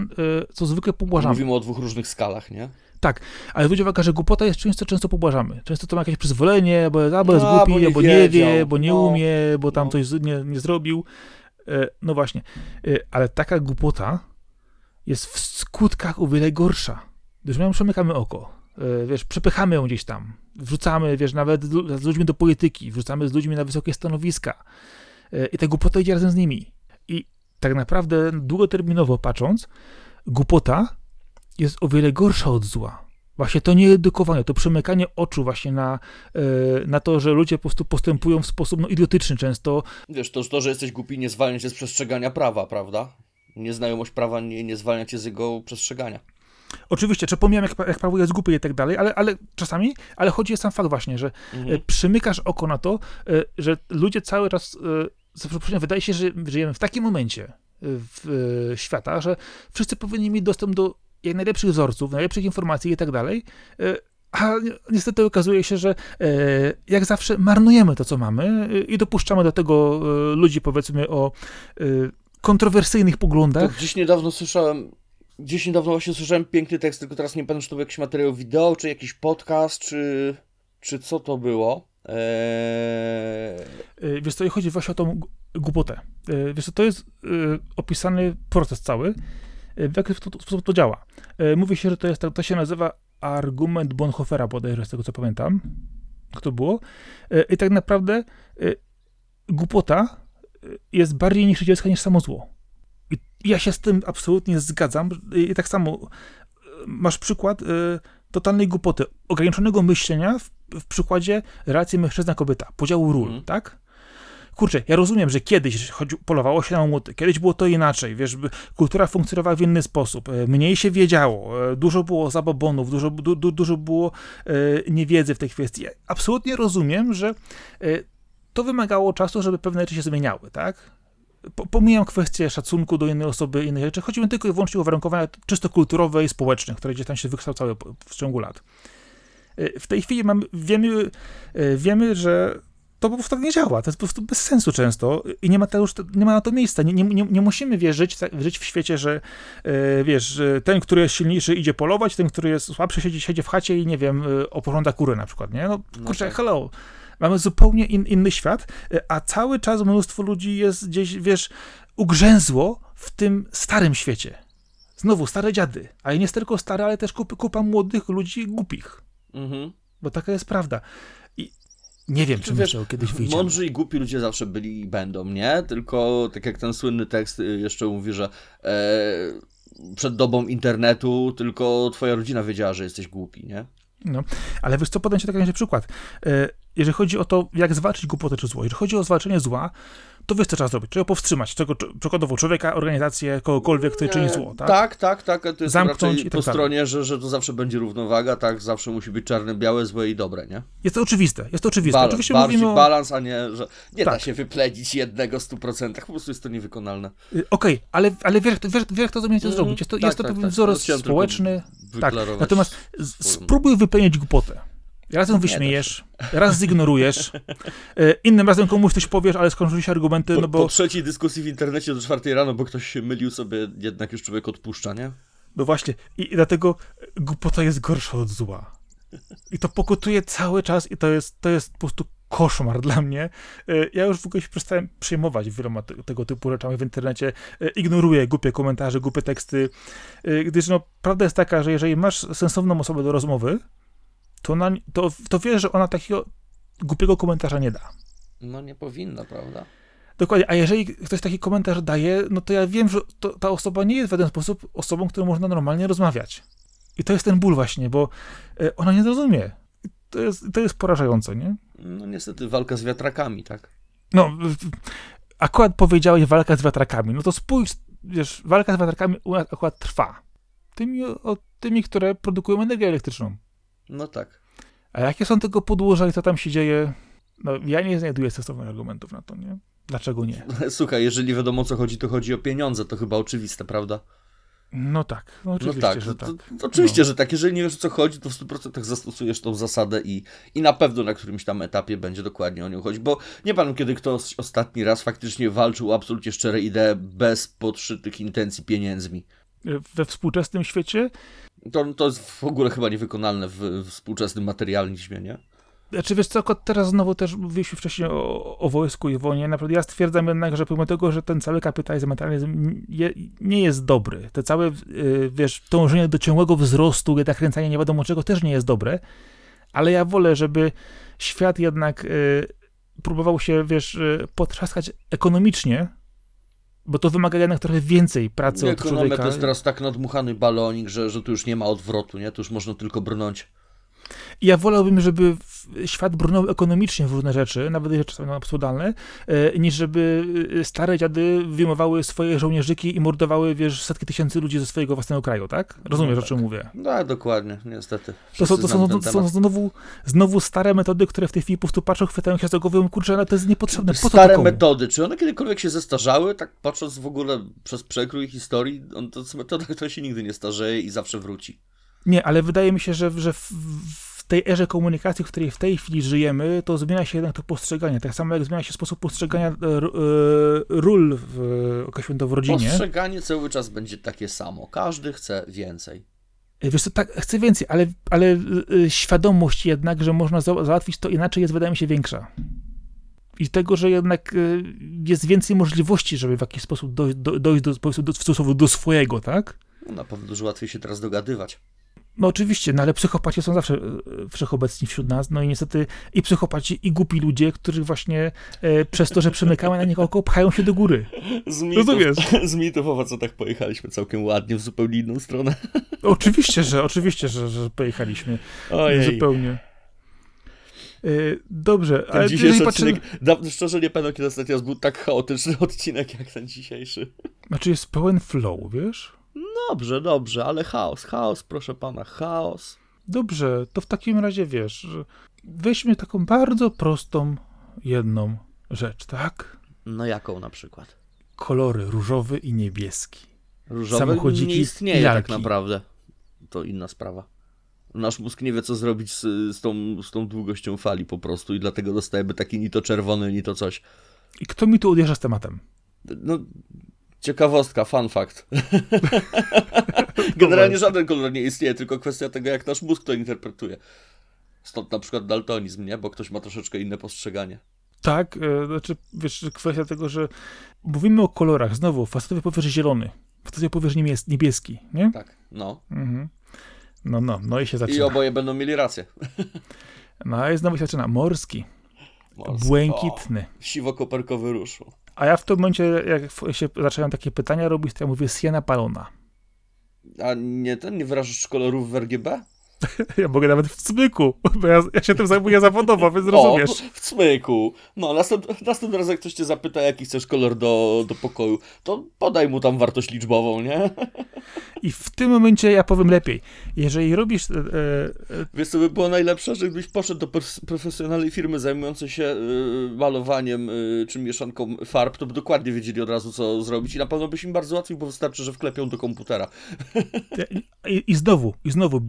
co zwykle pobłażamy. Mówimy o dwóch różnych skalach, nie? Tak, ale zwróć uwagę, że głupota jest czymś, co często pobłażamy. Często to ma jakieś przyzwolenie, bo albo jest No, głupi, bo nie albo nie wie, bo nie no, umie, bo tam no. coś nie, nie zrobił. E, No właśnie, E, ale taka głupota jest w skutkach o wiele gorsza. Gdyż my ją przemykamy oko, E, wiesz, przepychamy ją gdzieś tam, wrzucamy, wiesz, nawet z lu- z ludźmi do polityki, wrzucamy z ludźmi na wysokie stanowiska i ta głupota idzie razem z nimi. I tak naprawdę długoterminowo patrząc, głupota jest o wiele gorsza od zła. Właśnie to nieedukowanie, to przymykanie oczu właśnie na, e, na to, że ludzie po prostu postępują w sposób no, idiotyczny często. Wiesz, to, to, że jesteś głupi, nie zwalnia cię z przestrzegania prawa, prawda? Nieznajomość prawa nie, nie zwalnia cię z jego przestrzegania. Oczywiście, czy pomijam, jak, jak prawo jest głupie i tak dalej, ale, ale czasami, ale chodzi o sam fakt właśnie, że Mhm. e, przymykasz oko na to, e, że ludzie cały czas, za przeproszeniem, wydaje się, że żyjemy w takim momencie w, świata, że wszyscy powinni mieć dostęp do jak najlepszych wzorców, najlepszych informacji i tak dalej, e, a ni- niestety okazuje się, że e, jak zawsze marnujemy to, co mamy e, i dopuszczamy do tego ludzi, powiedzmy, o kontrowersyjnych To poglądach. gdzieś niedawno słyszałem, gdzieś niedawno właśnie słyszałem piękny tekst, tylko teraz nie pamiętam, czy to był jakiś materiał wideo, czy jakiś podcast, czy, czy co to było. Eee... Wiesz co, i chodzi właśnie o tą głupotę. Wiesz co, to jest opisany proces cały, w jaki sposób to działa. Y, Mówi się, że to jest, to się nazywa argument Bonhoeffera bodajże, z tego co pamiętam. Jak to było? Y, I tak naprawdę głupota jest bardziej niszczycielska niż samo zło. I ja się z tym absolutnie zgadzam. I tak samo masz przykład totalnej głupoty, ograniczonego myślenia w, w przykładzie relacji mężczyzna-kobieta, podziału ról, Mhm. tak? Kurczę, ja rozumiem, że kiedyś polowało się na łomoty, kiedyś było to inaczej, wiesz, kultura funkcjonowała w inny sposób, e, mniej się wiedziało, e, dużo było zabobonów, dużo, du, du, dużo było e, niewiedzy w tej kwestii. Ja absolutnie rozumiem, że e, to wymagało czasu, żeby pewne rzeczy się zmieniały, tak? Po- Pomijam kwestię szacunku do innej osoby, innych rzeczy. Chodzi mi tylko i wyłącznie o uwarunkowania czysto kulturowe i społeczne, które gdzieś tam się wykształcały w ciągu lat. E, W tej chwili wiemy, wiemy, że to po prostu tak nie działa. To jest po prostu bez sensu często i nie ma, już, nie ma na to miejsca. Nie, nie, nie, nie musimy wiesz, żyć, tak- żyć w świecie, że e, wiesz, że ten, który jest silniejszy idzie polować, ten, który jest słabszy siedzi, siedzi w chacie i nie wiem, e, oporządza kury na przykład, nie? No No kurczę, tak. hello. Mamy zupełnie in, inny świat, e, a cały czas mnóstwo ludzi jest gdzieś, wiesz, ugrzęzło w tym starym świecie. Znowu, stare dziady. A i nie tylko stare, ale też kupa, kupa młodych ludzi głupich. Mhm. Bo taka jest prawda. Nie wiem, czy myślę, kiedyś wyjdzie. Mądrzy i głupi ludzie zawsze byli i będą, nie? Tylko tak jak ten słynny tekst y, jeszcze mówi, że e, przed dobą internetu tylko twoja rodzina wiedziała, że jesteś głupi, nie? No, ale wiesz co, podam ci taki przykład. E, jeżeli chodzi o to, jak zwalczyć głupotę czy zło, jeżeli chodzi o zwalczenie zła, to wiesz, co trzeba zrobić. Trzeba powstrzymać czego, przykładowo człowieka, organizację, kogokolwiek, kto czyni zło, tak? Tak, tak, tak. To jest Zamknąć i tak po stronie, że, że to zawsze będzie równowaga, tak? Zawsze musi być czarne, białe, złe i dobre, nie? Jest to oczywiste, jest to oczywiste. Balans, Oczywiście bardziej mówimy o... balans, a nie, że nie da Tak. się wyplenić jednego w 100%. Po prostu jest to niewykonalne. Y, Okej, ale, ale wiesz, wiesz, wiesz, jak to umiecie Mhm. zrobić. Jest to, Tak, jest to tak, pewien tak. tylko społeczny. Tak, natomiast spróbuj wypełnić głupotę. Razem Nie wyśmiejesz, raz zignorujesz, e, innym razem komuś coś powiesz, ale skończą się argumenty, Po, no po bo, trzeciej dyskusji w internecie do czwartej rano, bo ktoś się mylił sobie, jednak już człowiek odpuszcza, nie? no właśnie, i, i dlatego głupota jest gorsza od zła. I to pokutuje cały czas i to jest, to jest po prostu koszmar dla mnie. E, Ja już w ogóle się przestałem przejmować wieloma te, tego typu rzeczami w internecie. E, Ignoruję głupie komentarze, głupie teksty, gdyż no, prawda jest taka, że jeżeli masz sensowną osobę do rozmowy, to, ona, to, to wiesz, że ona takiego głupiego komentarza nie da. No nie powinna, prawda? Dokładnie, a jeżeli ktoś taki komentarz daje, no to ja wiem, że to, ta osoba nie jest w żaden sposób osobą, którą można normalnie rozmawiać. I to jest ten ból właśnie, bo e, ona nie zrozumie. To jest, to jest porażające, nie? No niestety walka z wiatrakami, tak? No, akurat powiedziałeś walka z wiatrakami, no to spójrz, wiesz, walka z wiatrakami u nas akurat trwa. Tymi, o, tymi, które produkują energię elektryczną. No tak. A jakie są tego podłoża i co tam się dzieje? No, ja nie znajduję sensownych argumentów na to, nie? Dlaczego nie? Słuchaj, jeżeli wiadomo o co chodzi, to chodzi o pieniądze, to chyba oczywiste, prawda? No tak, no No oczywiście, tak, że to, tak. to, oczywiście, że tak. Jeżeli nie wiesz o co chodzi, to w 100% zastosujesz tą zasadę i, i na pewno na którymś tam etapie będzie dokładnie o nią chodzić, bo nie pamiętam kiedy ktoś ostatni raz faktycznie walczył o absolutnie szczere idee bez podszytych intencji pieniędzmi. We współczesnym świecie To, to jest w ogóle chyba niewykonalne w, w współczesnym materializmie, nie? Znaczy wiesz co, teraz znowu też mówiliśmy wcześniej o, o wojsku i wojnie. Naprawdę ja stwierdzam jednak, że pomimo tego, że ten cały kapitalizm, materializm je, nie jest dobry, te całe, y, wiesz, dążenie do ciągłego wzrostu, nakręcanie nie wiadomo czego też nie jest dobre, ale ja wolę, żeby świat jednak y, próbował się, wiesz, y, potrzaskać ekonomicznie, bo to wymaga jednak trochę więcej pracy od Ekonomia człowieka. to jest teraz tak nadmuchany balonik, że, że tu już nie ma odwrotu, nie? Tu już można tylko brnąć. I ja wolałbym, żeby świat brnął ekonomicznie w różne rzeczy, nawet jeżeli czasami absurdalne, e, niż żeby e, stare dziady wyjmowały swoje żołnierzyki i mordowały, wiesz, setki tysięcy ludzi ze swojego własnego kraju, tak? Rozumiesz, No o czym mówię? No, dokładnie, niestety. To są, Wszyscy to są, to są znowu, znowu stare metody, które w tej chwili po prostu patrzą, chwytają się za głowę kurczę, ale to jest niepotrzebne, po Stare metody, czy one kiedykolwiek się zestarzały? Tak patrząc w ogóle przez przekrój historii, on to jest metoda, która się nigdy nie starzeje i zawsze wróci. Nie, ale wydaje mi się, że, że w, w tej erze komunikacji, w której w tej chwili żyjemy, to zmienia się jednak to postrzeganie. Tak samo jak zmienia się sposób postrzegania e, e, ról w, określony to w rodzinie. Postrzeganie cały czas będzie takie samo. Każdy chce więcej. Wiesz co, tak, chcę więcej, ale, ale świadomość jednak, że można za, załatwić to inaczej jest, wydaje mi się, większa. I tego, że jednak jest więcej możliwości, żeby w jakiś sposób dojść do, dojść do, do, stosunku do swojego, tak? No, na pewno dużo łatwiej się teraz dogadywać. No oczywiście, no ale psychopaci są zawsze y, wszechobecni wśród nas, no i niestety i psychopaci, i głupi ludzie, którzy właśnie e, przez to, że przemykamy na nich oko, pchają się do góry. Z Rozumiesz? z mitów o facetach pojechaliśmy całkiem ładnie w zupełnie inną stronę. Oczywiście, że, oczywiście, że, że pojechaliśmy Ojej. zupełnie. E, dobrze, Ten ale dzisiejszy patrzymy... odcinek, szczerze nie pamiętam kiedy ostatni raz był tak chaotyczny odcinek jak ten dzisiejszy. Znaczy jest pełen flow, wiesz? Dobrze, dobrze, ale chaos, chaos, proszę pana, chaos. Dobrze, to w takim razie wiesz, weźmy taką bardzo prostą, jedną rzecz, tak? No jaką na przykład? Kolory różowy i niebieski. Różowy Samochodziki nie istnieje tak naprawdę. To inna sprawa. Nasz mózg nie wie, co zrobić z, z, tą, z tą długością fali po prostu i dlatego dostajemy taki ni to czerwony, ni to coś. I kto mi tu odjeżdża z tematem? No, ciekawostka, fun fact. Generalnie żaden kolor nie istnieje, tylko kwestia tego, jak nasz mózg to interpretuje. Stąd na przykład daltonizm, nie? Bo ktoś ma troszeczkę inne postrzeganie. Tak, e, znaczy, wiesz, kwestia tego, że mówimy o kolorach, znowu, facetowie powie, że zielony, facetowie powie, że niebies- niebieski, nie? Tak, no. Mhm. No, no, no i się I zaczyna. oboje będą mieli rację. No i znowu się zaczyna. Morski, Morski. błękitny. O, Siwo-koperkowy ruszu. A ja w tym momencie, jak się zaczynają takie pytania robić, to ja mówię siena palona. A nie ten, nie wyrażasz kolorów w RGB? Ja mogę nawet w cmyku, bo ja, ja się tym zajmuję zawodowo, więc O, rozumiesz. w cmyku. No, następ, następny raz jak ktoś cię zapyta, jaki chcesz kolor do, do pokoju, to podaj mu tam wartość liczbową, nie? I w tym momencie ja powiem lepiej. Jeżeli robisz... E, e, Wiesz, co by było najlepsze, żebyś poszedł do profesjonalnej firmy zajmującej się y, malowaniem y, czy mieszanką farb, to by dokładnie wiedzieli od razu, co zrobić i na pewno byś im bardzo łatwiej, bo wystarczy, że wklepią do komputera. I, I znowu, i znowu,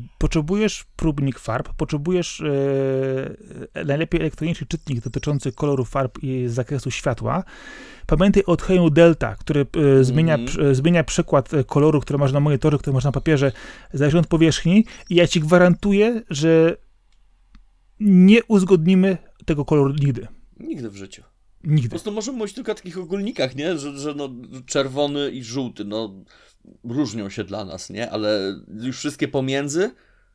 potrzebujesz próbnik farb, potrzebujesz e, najlepiej elektroniczny czytnik dotyczący koloru farb i zakresu światła. Pamiętaj o odchyleniu delta, który e, zmienia, Mhm. e, zmienia przykład e, koloru, który masz na monitorze, który masz na papierze, zależnie od powierzchni. I ja ci gwarantuję, że nie uzgodnimy tego koloru nigdy. Nigdy w życiu. Po Nigdy. prostu możemy mówić tylko o takich ogólnikach, nie? Że, że no, czerwony i żółty, no różnią się dla nas, nie? Ale już wszystkie pomiędzy,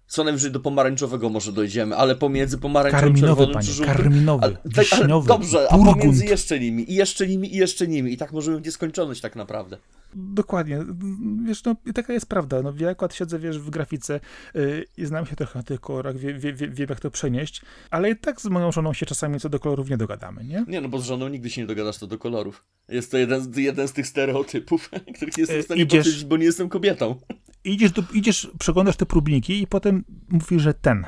co najwyżej do pomarańczowego może dojdziemy, ale pomiędzy pomarańczowym, Karminowy, czerwonym panie, żółtym... karminowy, Ale, tak, ale dobrze, a pomiędzy jeszcze nimi, i jeszcze nimi, i jeszcze nimi. I tak możemy w nieskończoność tak naprawdę. Dokładnie. Wiesz, no taka jest prawda. No, ja akurat siedzę, wiesz, w grafice yy, i znam się trochę na tych kolorach, wie, wie, wie, wiem jak to przenieść, ale i tak z moją żoną się czasami co do kolorów nie dogadamy, nie? Nie no, bo z żoną nigdy się nie dogadasz co do kolorów. Jest to jeden, z- jeden z tych stereotypów, których nie jestem w stanie idziesz- potwierdzić, bo nie jestem kobietą. Idziesz, do, idziesz, przeglądasz te próbniki i potem mówisz, że ten.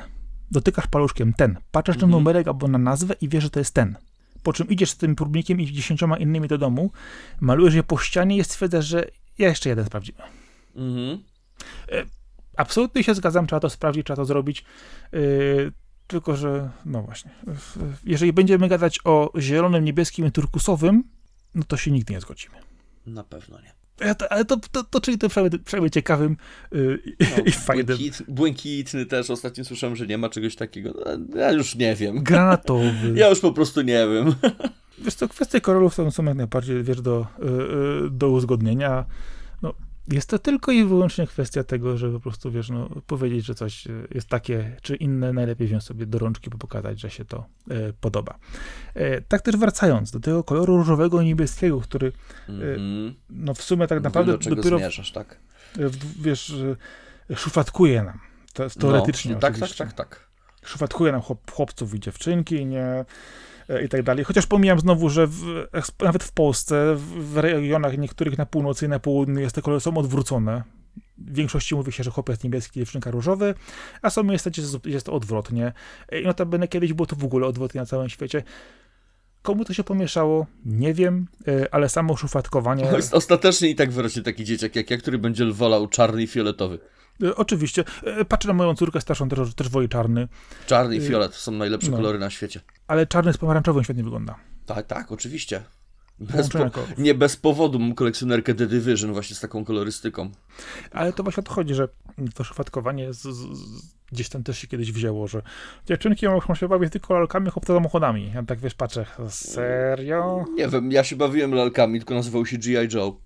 Dotykasz paluszkiem ten. Patrzysz na Mhm. numerek albo na nazwę i wiesz, że to jest ten. Po czym idziesz z tym próbnikiem i dziesięcioma innymi do domu, malujesz je po ścianie i stwierdzasz, że ja jeszcze jeden sprawdzimy. Mhm. Absolutnie się zgadzam, trzeba to sprawdzić, trzeba to zrobić. Yy, tylko, że no właśnie. Jeżeli będziemy gadać o zielonym, niebieskim i turkusowym, no to się nigdy nie zgodzimy. Na pewno nie. Ale to, to, to, czyli to przynajmniej, przynajmniej ciekawym yy, No, i fajnym. błękit, błękitny też, ostatnio słyszałem, że nie ma czegoś takiego. No, Ja już nie wiem. Granatowy. Ja już po prostu nie wiem. Wiesz co, kwestie kolorów są, są jak najbardziej, wiesz, do, yy, do uzgodnienia. No, jest to tylko i wyłącznie kwestia tego, że po prostu, wiesz, no, powiedzieć, że coś yy, jest takie czy inne, najlepiej wziąć sobie do rączki, by pokazać, że się to yy, podoba. Yy, tak też wracając do tego koloru różowego i niebieskiego, który Mhm. no w sumie tak Wiem, naprawdę do czego dopiero, zmierzasz, tak? w, wiesz, szufladkuje nam. To jest teoretycznie no, tak, tak, tak, tak. szufladkuje nam chłop, chłopców i dziewczynki, nie? E, I tak dalej. Chociaż pomijam znowu, że w, nawet w Polsce, w, regionach niektórych na północy i na południu jest te kolory są odwrócone. W większości mówi się, że chłopiec niebieski, dziewczynka różowy, a są miejsca, gdzie jest- odwrotnie. I notabene kiedyś było to w ogóle odwrotnie na całym świecie. Komu to się pomieszało? Nie wiem, e, ale samo szufladkowanie... Ostatecznie i tak wyrośnie taki dzieciak jak ja, który będzie wolał czarny i fioletowy. E, Oczywiście. E, Patrzę na moją córkę starszą, też, też woli czarny, Czarny i Y, fiolet są najlepsze no. kolory na świecie. ale czarny z pomarańczowym świetnie wygląda. Tak, tak, oczywiście. Bez po, nie bez powodu mam kolekcjonerkę The Division właśnie z taką kolorystyką. Ale to właśnie o to chodzi, że to szufladkowanie z, z, z, gdzieś tam też się kiedyś wzięło, że dziewczynki muszą się bawić tylko lalkami, chłopcy samochodami. Ja tak wiesz, patrzę, serio? Nie wiem, ja się bawiłem lalkami, tylko nazywał się G.I. Joe.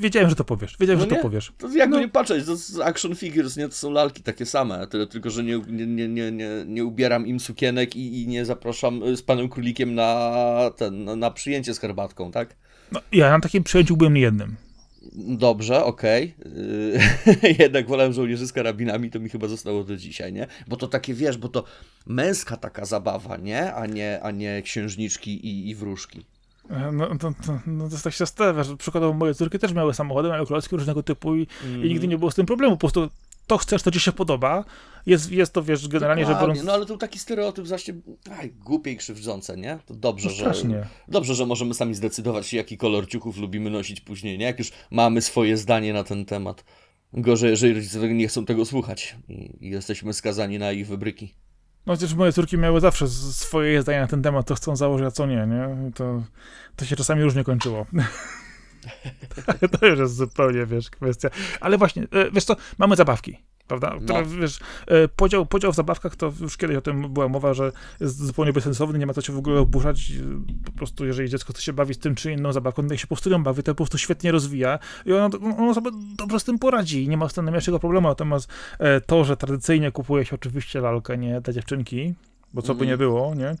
Wiedziałem, że to powiesz, wiedziałem, No że to nie? powiesz. To jakby No. nie patrzeć, to jest action figures, nie? To są lalki takie same, tyle tylko, że nie, nie, nie, nie, nie, ubieram im sukienek i, i nie zapraszam z panem królikiem na, ten, na przyjęcie z herbatką, tak? No, ja na takim przyjęciu byłem jednym. Dobrze, okej. Yy, Jednak wolałem żołnierzy z karabinami, to mi chyba zostało do dzisiaj, nie? Bo to takie, wiesz, bo to męska taka zabawa, nie? A nie, a nie księżniczki i, i wróżki. E, No, to, to, no to jest tak się stawia, że przykładowo moje córki też miały samochody, miały klocki różnego typu i, Mhm. i nigdy nie było z tym problemu. Po prostu to chcesz, to ci się podoba. Jest, jest to, wiesz, generalnie Dokładnie, biorąc, No ale to taki stereotyp właśnie aj, głupie i krzywdzące, nie? To dobrze, no, że... strasznie. Dobrze, że możemy sami zdecydować, jaki kolor ciuchów lubimy nosić później, nie? Jak już mamy swoje zdanie na ten temat. Gorzej, jeżeli rodzice nie chcą tego słuchać i, jesteśmy skazani na ich wybryki. No przecież moje córki miały zawsze swoje zdania na ten temat, to chcą założyć, a co nie, nie? To, to się czasami różnie kończyło. to już jest zupełnie, wiesz, kwestia. Ale właśnie, e, wiesz co, mamy zabawki, prawda? No. wiesz, e, podział, podział w zabawkach, to już kiedyś o tym była mowa, że jest zupełnie bezsensowny, nie ma co się w ogóle oburzać. e, Po prostu, jeżeli dziecko chce się bawić tym czy inną zabawką, niech się po prostu nią bawi, to po prostu świetnie rozwija i ono, ono sobie dobrze z tym poradzi i nie ma z tym najmniejszego problemu. Natomiast to, że tradycyjnie kupuje się oczywiście lalkę, nie dla dziewczynki, bo co by Mhm. nie było, nie?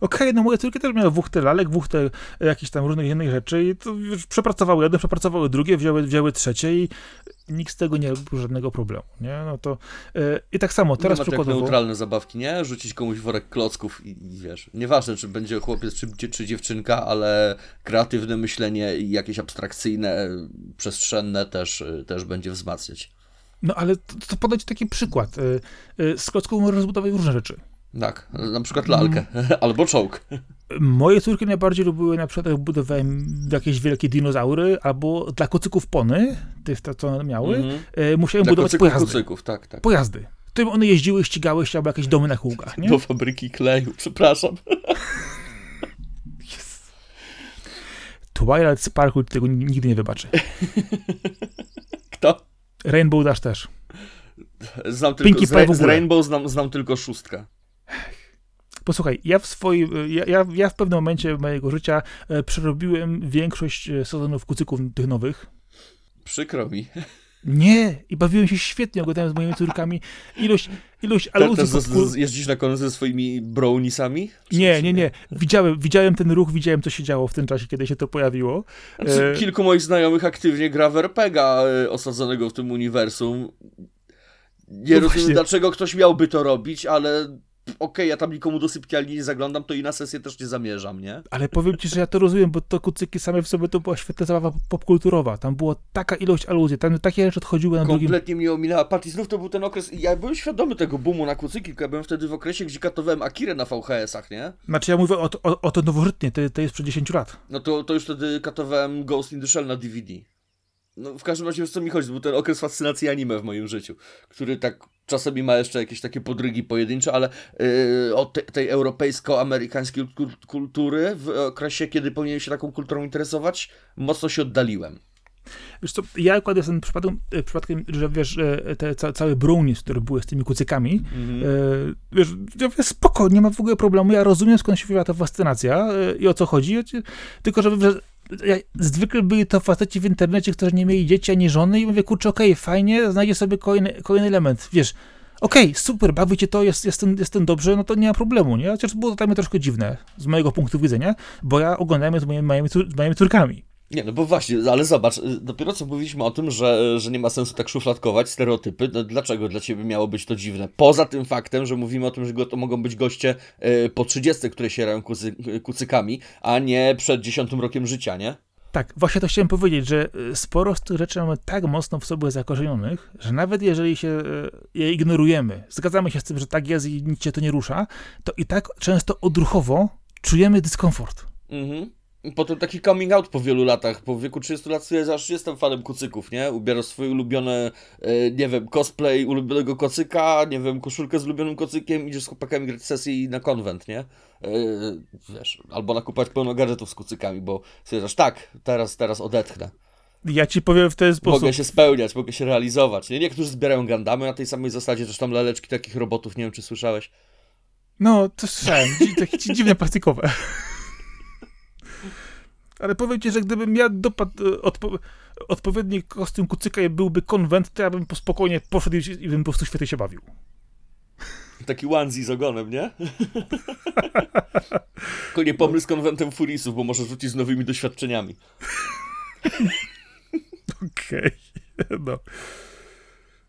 Okej, no moje córki też miały wuchtę lalek, wuchtę jakichś tam różnych innych rzeczy i to już przepracowały jedne, przepracowały drugie, wzięły, wzięły trzecie i nikt z tego nie robił żadnego problemu, nie? No to e, i tak samo, teraz nie ma przykładowo... neutralne zabawki, nie? Rzucić komuś worek klocków i, i wiesz, nieważne czy będzie chłopiec czy, czy, czy dziewczynka, ale kreatywne myślenie i jakieś abstrakcyjne, przestrzenne też, też będzie wzmacniać. No ale to, to podać taki przykład. Z klocków możesz zbudować różne rzeczy. Tak, na przykład lalkę albo czołg. Moje córki najbardziej lubiły na przykład jak budowałem jakieś wielkie dinozaury, albo dla kucyków pony, tych co one miały, Mhm. y, musiałem Dla budować kucyków, pojazdy. kucyków, tak, tak. Pojazdy. Tym one jeździły, ścigały się, albo jakieś domy na kółkach, nie? Do fabryki kleju, przepraszam. Twilight Sparkle tego nigdy nie wybaczy. Kto? Rainbow Dash też. Znam tylko, z, z. Rainbow znam, znam tylko szóstkę. Posłuchaj, ja w swoim, ja, ja, w pewnym momencie mojego życia e, przerobiłem większość e, sezonów kucyków tych nowych. Przykro mi. Nie, i bawiłem się świetnie, oglądałem z moimi córkami ilość, ilość aluzji. też z, popkul- z, jeździsz na koniec ze swoimi browniesami? Nie, nie, nie. Widziałem, widziałem ten ruch, widziałem, co się działo w tym czasie, kiedy się to pojawiło. Znaczy, E, Kilku moich znajomych aktywnie gra w RPGa osadzonego w tym uniwersum. Nie No rozumiem, właśnie. dlaczego ktoś miałby to robić, ale okej, ja tam nikomu do sypialni nie zaglądam, to i na sesję też nie zamierzam, nie? Ale powiem ci, że ja to rozumiem, bo to kucyki same w sobie to była świetna zabawa popkulturowa. Tam była taka ilość aluzji, tam takie rzeczy odchodziły na drugim. Kompletnie mnie ominęła. Patrz, znów to był ten okres. Ja byłem świadomy tego boomu na kucyki, tylko ja byłem wtedy w okresie, gdzie katowałem Akirę na VHS-ach, nie? Znaczy ja mówię o, to- o, o to nowożytnie, to, to jest przed 10 lat. No to, to już wtedy katowałem Ghost in the Shell na DVD. No w każdym razie co mi chodzi, był ten okres fascynacji anime w moim życiu, który tak czasami ma jeszcze jakieś takie podrygi pojedyncze, ale yy, od te, tej europejsko-amerykańskiej kul- kultury w okresie, kiedy powinienem się taką kulturą interesować, mocno się oddaliłem. Wiesz co, ja akurat jestem przypadkiem, przypadkiem że wiesz, te ca, całe brownies, które były z tymi kucykami, Mhm. e, wiesz, ja mówię, spoko, nie ma w ogóle problemu, ja rozumiem skąd się wzięła ta fascynacja e, i o co chodzi, tylko że, zwykle byli to faceci w internecie, którzy nie mieli dzieci ani żony i mówię, kurczę, okej, fajnie, znajdzie sobie kolejny, kolejny element, wiesz, okej, super, bawi to, jest, jest, ten, jest ten dobrze, no to nie ma problemu, nie? Chociaż było to dla mnie troszkę dziwne z mojego punktu widzenia, bo ja oglądałem z moimi, moimi, z moimi córkami. Nie, no bo właśnie, ale zobacz, y, dopiero co mówiliśmy o tym, że, że nie ma sensu tak szufladkować stereotypy. No, dlaczego dla ciebie miało być to dziwne? Poza tym faktem, że mówimy o tym, że go, to mogą być goście y, po 30, które się rają kucy, kucykami, a nie przed 10 rokiem życia, nie? Tak, właśnie to chciałem powiedzieć, że y, sporo z tych rzeczy mamy tak mocno w sobie zakorzenionych, że nawet jeżeli się y, je ignorujemy, zgadzamy się z tym, że tak jest i nic cię to nie rusza, to i tak często odruchowo czujemy dyskomfort. Mhm. I Potem taki coming out po wielu latach, po wieku 30 lat stwierdzam, że jestem fanem kucyków, nie? Ubierasz swoje ulubione, e, nie wiem, cosplay ulubionego kocyka, nie wiem, koszulkę z ulubionym kocykiem, idziesz z chłopakami grać sesję na konwent, nie? E, wiesz, albo nakupać pełno gadżetów z kucykami, bo stwierdzasz, tak, teraz, teraz odetchnę. Ja ci powiem w ten sposób. Mogę się spełniać, mogę się realizować, nie? Niektórzy zbierają gandamy na tej samej zasadzie, też tam laleczki takich robotów, nie wiem, czy słyszałeś. No, to słyszałem, takie dziwne plastikowe. Ale powiem ci, że gdybym ja dopadł y, odpo odpowiedni kostium kucyka i byłby konwent, to ja bym po spokojnie poszedł i, bym po prostu świetnie się bawił. Taki onesie z ogonem, nie? Tylko nie z konwentem Furisów, bo może rzucić z nowymi doświadczeniami. Okej, no.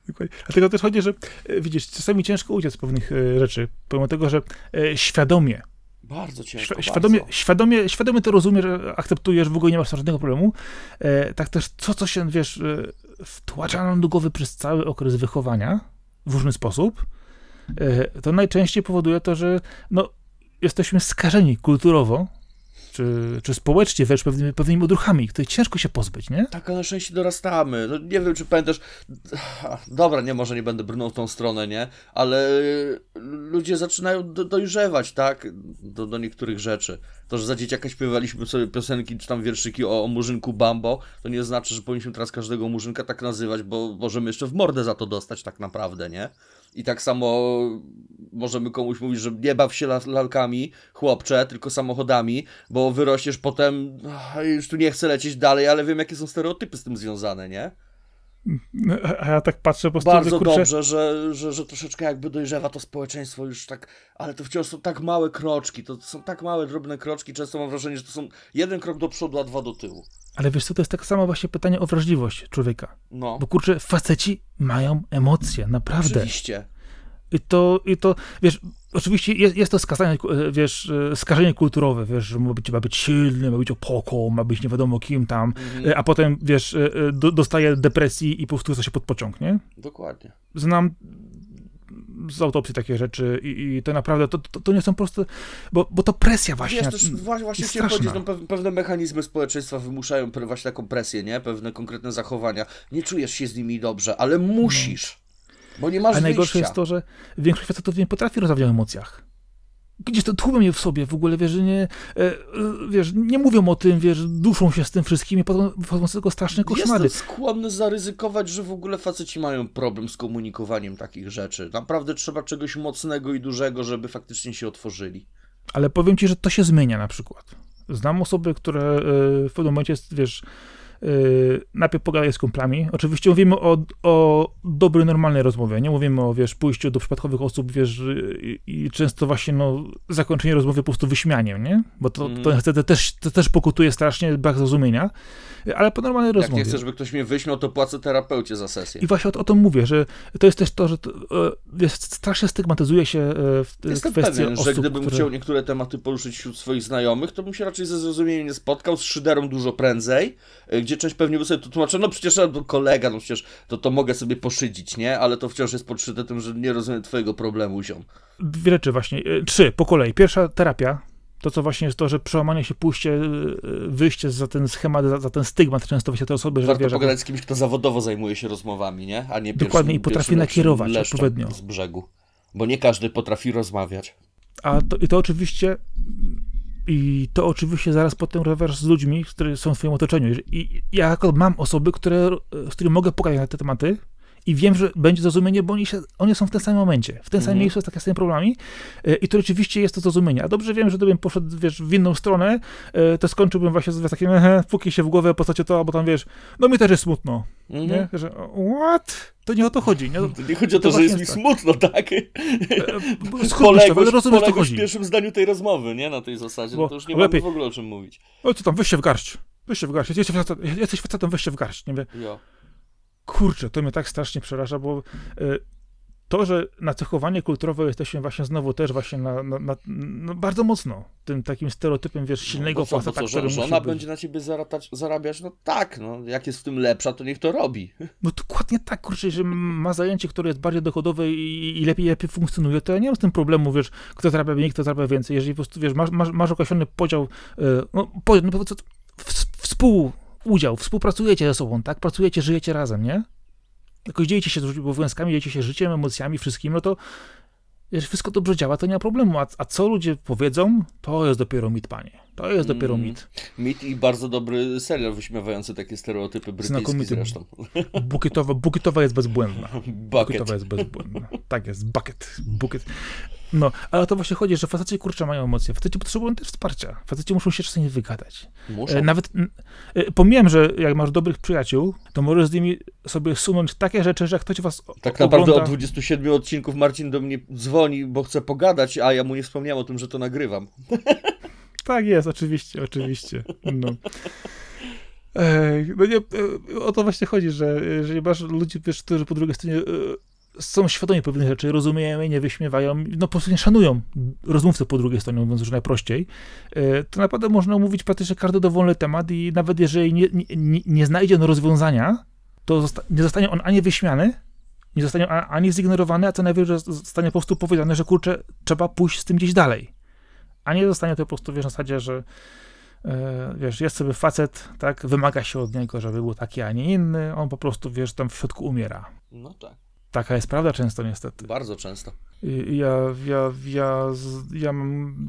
Dokładnie. Dlatego też chodzi, że e, widzisz, czasami ciężko uciec z pewnych e, rzeczy, pomimo tego, że e, świadomie, Bardzo ciężko, świ- bardzo. świadomie, świadomie, świadomie to rozumiesz, akceptujesz, w ogóle nie masz żadnego problemu, e, tak też to, co się, wiesz, e, wtłacza nam do głowy przez cały okres wychowania w różny sposób, e, to najczęściej powoduje to, że no, jesteśmy skażeni kulturowo, czy, czy społecznie wręcz pewnymi, pewnymi odruchami, których ciężko się pozbyć, nie? Tak, ale na szczęście dorastamy. No nie wiem, czy pamiętasz. Dobra, nie, może nie będę brnął w tą stronę, nie? Ale ludzie zaczynają do, dojrzewać, tak? Do, do niektórych rzeczy. To, że za dzieciaka śpiewaliśmy sobie piosenki czy tam wierszyki o, o murzynku Bambo, to nie znaczy, że powinniśmy teraz każdego murzynka tak nazywać, bo możemy jeszcze w mordę za to dostać tak naprawdę, nie? I tak samo możemy komuś mówić, że nie baw się la- lalkami, chłopcze, tylko samochodami, bo wyrośniesz potem, "Ach, już tu nie chcę lecieć dalej, ale wiem, jakie są stereotypy z tym związane, nie? No, A ja tak patrzę po prostu, Bardzo że, kurczę, dobrze, że, że, że troszeczkę jakby dojrzewa to społeczeństwo już tak, ale to wciąż są tak małe kroczki, to są tak małe, drobne kroczki, często mam wrażenie, że to są jeden krok do przodu, a dwa do tyłu. Ale wiesz co, to jest tak samo właśnie pytanie o wrażliwość człowieka. No, Bo kurczę, faceci mają emocje, naprawdę. oczywiście. I to, i to, wiesz, oczywiście jest, jest to skazanie, e, wiesz, e, skażenie kulturowe, wiesz, że ma być, ma być silny, ma być opoką, ma być nie wiadomo kim tam, Mhm. e, a potem, wiesz, do, dostaje depresji i po prostu chce się pod pociąg, nie? Dokładnie. Znam z autopsji takie rzeczy i, i to naprawdę, to, to, to nie są proste, bo, bo to presja właśnie. Wiesz, też właśnie, właśnie jest powiedzieć, no, pew- pewne mechanizmy społeczeństwa wymuszają właśnie taką presję, nie? Pewne konkretne zachowania. Nie czujesz się z nimi dobrze, ale musisz. Bo nie masz A najgorsze wyjścia. jest to, że większość facetów nie potrafi rozmawiać o emocjach. Gdzieś to tłumią je w sobie, w ogóle, wiesz, że nie, e, e, wiesz, nie mówią o tym, wiesz, duszą się z tym wszystkim i potem wchodzą z tego straszne koszmary. Jestem skłonny zaryzykować, że w ogóle faceci mają problem z komunikowaniem takich rzeczy. Naprawdę trzeba czegoś mocnego i dużego, żeby faktycznie się otworzyli. Ale powiem ci, że to się zmienia na przykład. Znam osoby, które e, w pewnym momencie, wiesz, e, najpierw pogadaj z kumplami. Oczywiście mówimy o, o dobrej, normalnej rozmowie. Nie mówimy o, wiesz, pójściu do przypadkowych osób, wiesz, i, i często właśnie, no, zakończenie rozmowy po prostu wyśmianiem, nie? Bo to, Mhm. to niestety też, to też pokutuje strasznie brak zrozumienia. Ale po normalnej Jak rozmowie. nie chcesz, żeby ktoś mnie wyśmiał, to płacę terapeucie za sesję. I właśnie o, o tym mówię, że to jest też to, że to, e, jest, strasznie stygmatyzuje się e, w Jestem kwestii pewien, osób, że gdybym które... chciał niektóre tematy poruszyć wśród swoich znajomych, to bym się raczej ze zrozumieniem nie spotkał, z szyderą dużo prędzej, y, gdzie część pewnie by sobie to tłumaczyła, no przecież ja kolega, no przecież to, to mogę sobie poszydzić, nie? Ale to wciąż jest podszyte tym, że nie rozumiem twojego problemu, ziom. Dwie rzeczy właśnie. E, Trzy po kolei. Pierwsza terapia. To, co właśnie jest to, że przełamanie się, pójście, e, wyjście za ten schemat, za, za ten stygmat często właśnie te osoby, że Warto wiesz, pogadać z kimś, kto zawodowo zajmuje się rozmowami, nie? A nie Dokładnie, pierwszym, i potrafi nakierować odpowiednio. z brzegu. Bo nie każdy potrafi rozmawiać. a to, i to oczywiście i to oczywiście zaraz potem rewers z ludźmi, którzy są w swoim otoczeniu. I ja mam osoby, które, z którymi mogę pogadać na te tematy i wiem, że będzie zrozumienie, bo oni, się, oni są w tym samym momencie, w tym samym Mhm. miejscu z takimi samymi problemami e, i to rzeczywiście jest to zrozumienie. A dobrze wiem, że gdybym poszedł, wiesz, w inną stronę, e, to skończyłbym właśnie z takim, puki się w głowę, postacie to, albo tam, wiesz, no mi też jest smutno, Mhm. nie? Że, what? To nie o to chodzi, nie? To nie chodzi o to, To że jest mi tak. smutno, tak? Poległeś, rozumiem, poległeś chodzi. w pierwszym zdaniu tej rozmowy, nie? Na tej zasadzie. Bo No to już nie lepiej- mamy w ogóle o czym mówić. O co tam, weź się w garść. Weź się w garść. Jesteś facetem, jesteś facetem weź się w garść. Nie wiem. Jo. Kurczę, to mnie tak strasznie przeraża, bo y, to, że nacechowanie kulturowe jesteśmy właśnie znowu też właśnie na, na, na, no bardzo mocno tym takim stereotypem, wiesz, silnego no, co, faceta, co, który żona być. będzie na ciebie zaratać, zarabiać? No tak, no. Jak jest w tym lepsza, to niech to robi. No dokładnie tak, kurczę, że ma zajęcie, które jest bardziej dochodowe i, i lepiej, lepiej funkcjonuje, to ja nie mam z tym problemu, wiesz, kto zarabia mniej, kto zarabia więcej. Jeżeli po prostu, wiesz, masz, masz, masz określony podział, y, no, podział, no, co, w- współudział, współpracujecie ze sobą, tak? Pracujecie, żyjecie razem, nie? Jakoś dzielicie się obowiązkami, dzielicie się życiem, emocjami, wszystkim, no to jeżeli wszystko dobrze działa, to nie ma problemu. A, a co ludzie powiedzą, to jest dopiero mit, panie. To jest dopiero Mm. mit. Mit i bardzo dobry serial wyśmiewający takie stereotypy brytyjskie Znakomity. zresztą. Bukietowa, bukietowa jest bezbłędna. Bucket. Bukietowa jest bezbłędna. Tak jest, bucket, bukiet. No, ale o to właśnie chodzi, że faceci kurczę mają emocje. Faceci potrzebują też wsparcia. Faceci muszą się czasami wygadać. Muszą. E, Nawet e, pomijam, że jak masz dobrych przyjaciół, to możesz z nimi sobie sunąć takie rzeczy, że ktoś was Tak naprawdę ogląda, od 27 odcinków Marcin do mnie dzwoni, bo chce pogadać, a ja mu nie wspomniałem o tym, że to nagrywam. Tak jest, oczywiście, oczywiście. No. No nie, e, o to właśnie chodzi, że jeżeli masz ludzi, wiesz, którzy po drugiej stronie są świadomi pewnych rzeczy, rozumieją je, nie wyśmiewają, no po prostu nie szanują rozmówcę po drugiej stronie, mówiąc już najprościej, e, to naprawdę można mówić praktycznie każdy dowolny temat i nawet jeżeli nie, nie, nie, znajdzie on rozwiązania, to zosta- nie zostanie on ani wyśmiany, nie zostanie a- ani zignorowany, a co najwyżej zostanie po prostu powiedziane, że kurczę, trzeba pójść z tym gdzieś dalej. A nie zostanie to po prostu, wiesz, na zasadzie, że e, wiesz, jest sobie facet, tak, wymaga się od niego, żeby był taki, a nie inny, on po prostu, wiesz, tam w środku umiera. No tak, Taka jest prawda często niestety. bardzo często. Ja, ja, ja, ja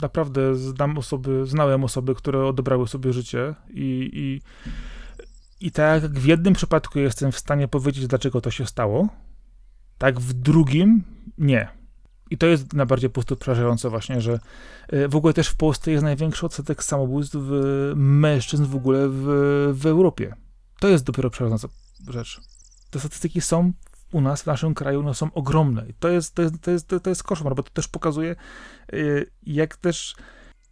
naprawdę znam osoby, znałem osoby, które odebrały sobie życie i, i, i tak jak w jednym przypadku jestem w stanie powiedzieć, dlaczego to się stało, tak w drugim nie. I to jest najbardziej po prostu przerażające właśnie, że e, w ogóle też w Polsce jest największy odsetek samobójstw w, mężczyzn w ogóle w, w Europie. To jest dopiero przerażająca rzecz. Te statystyki są u nas, w naszym kraju, no, są ogromne. I to jest, to jest, to jest, to jest koszmar, bo to też pokazuje, y, jak też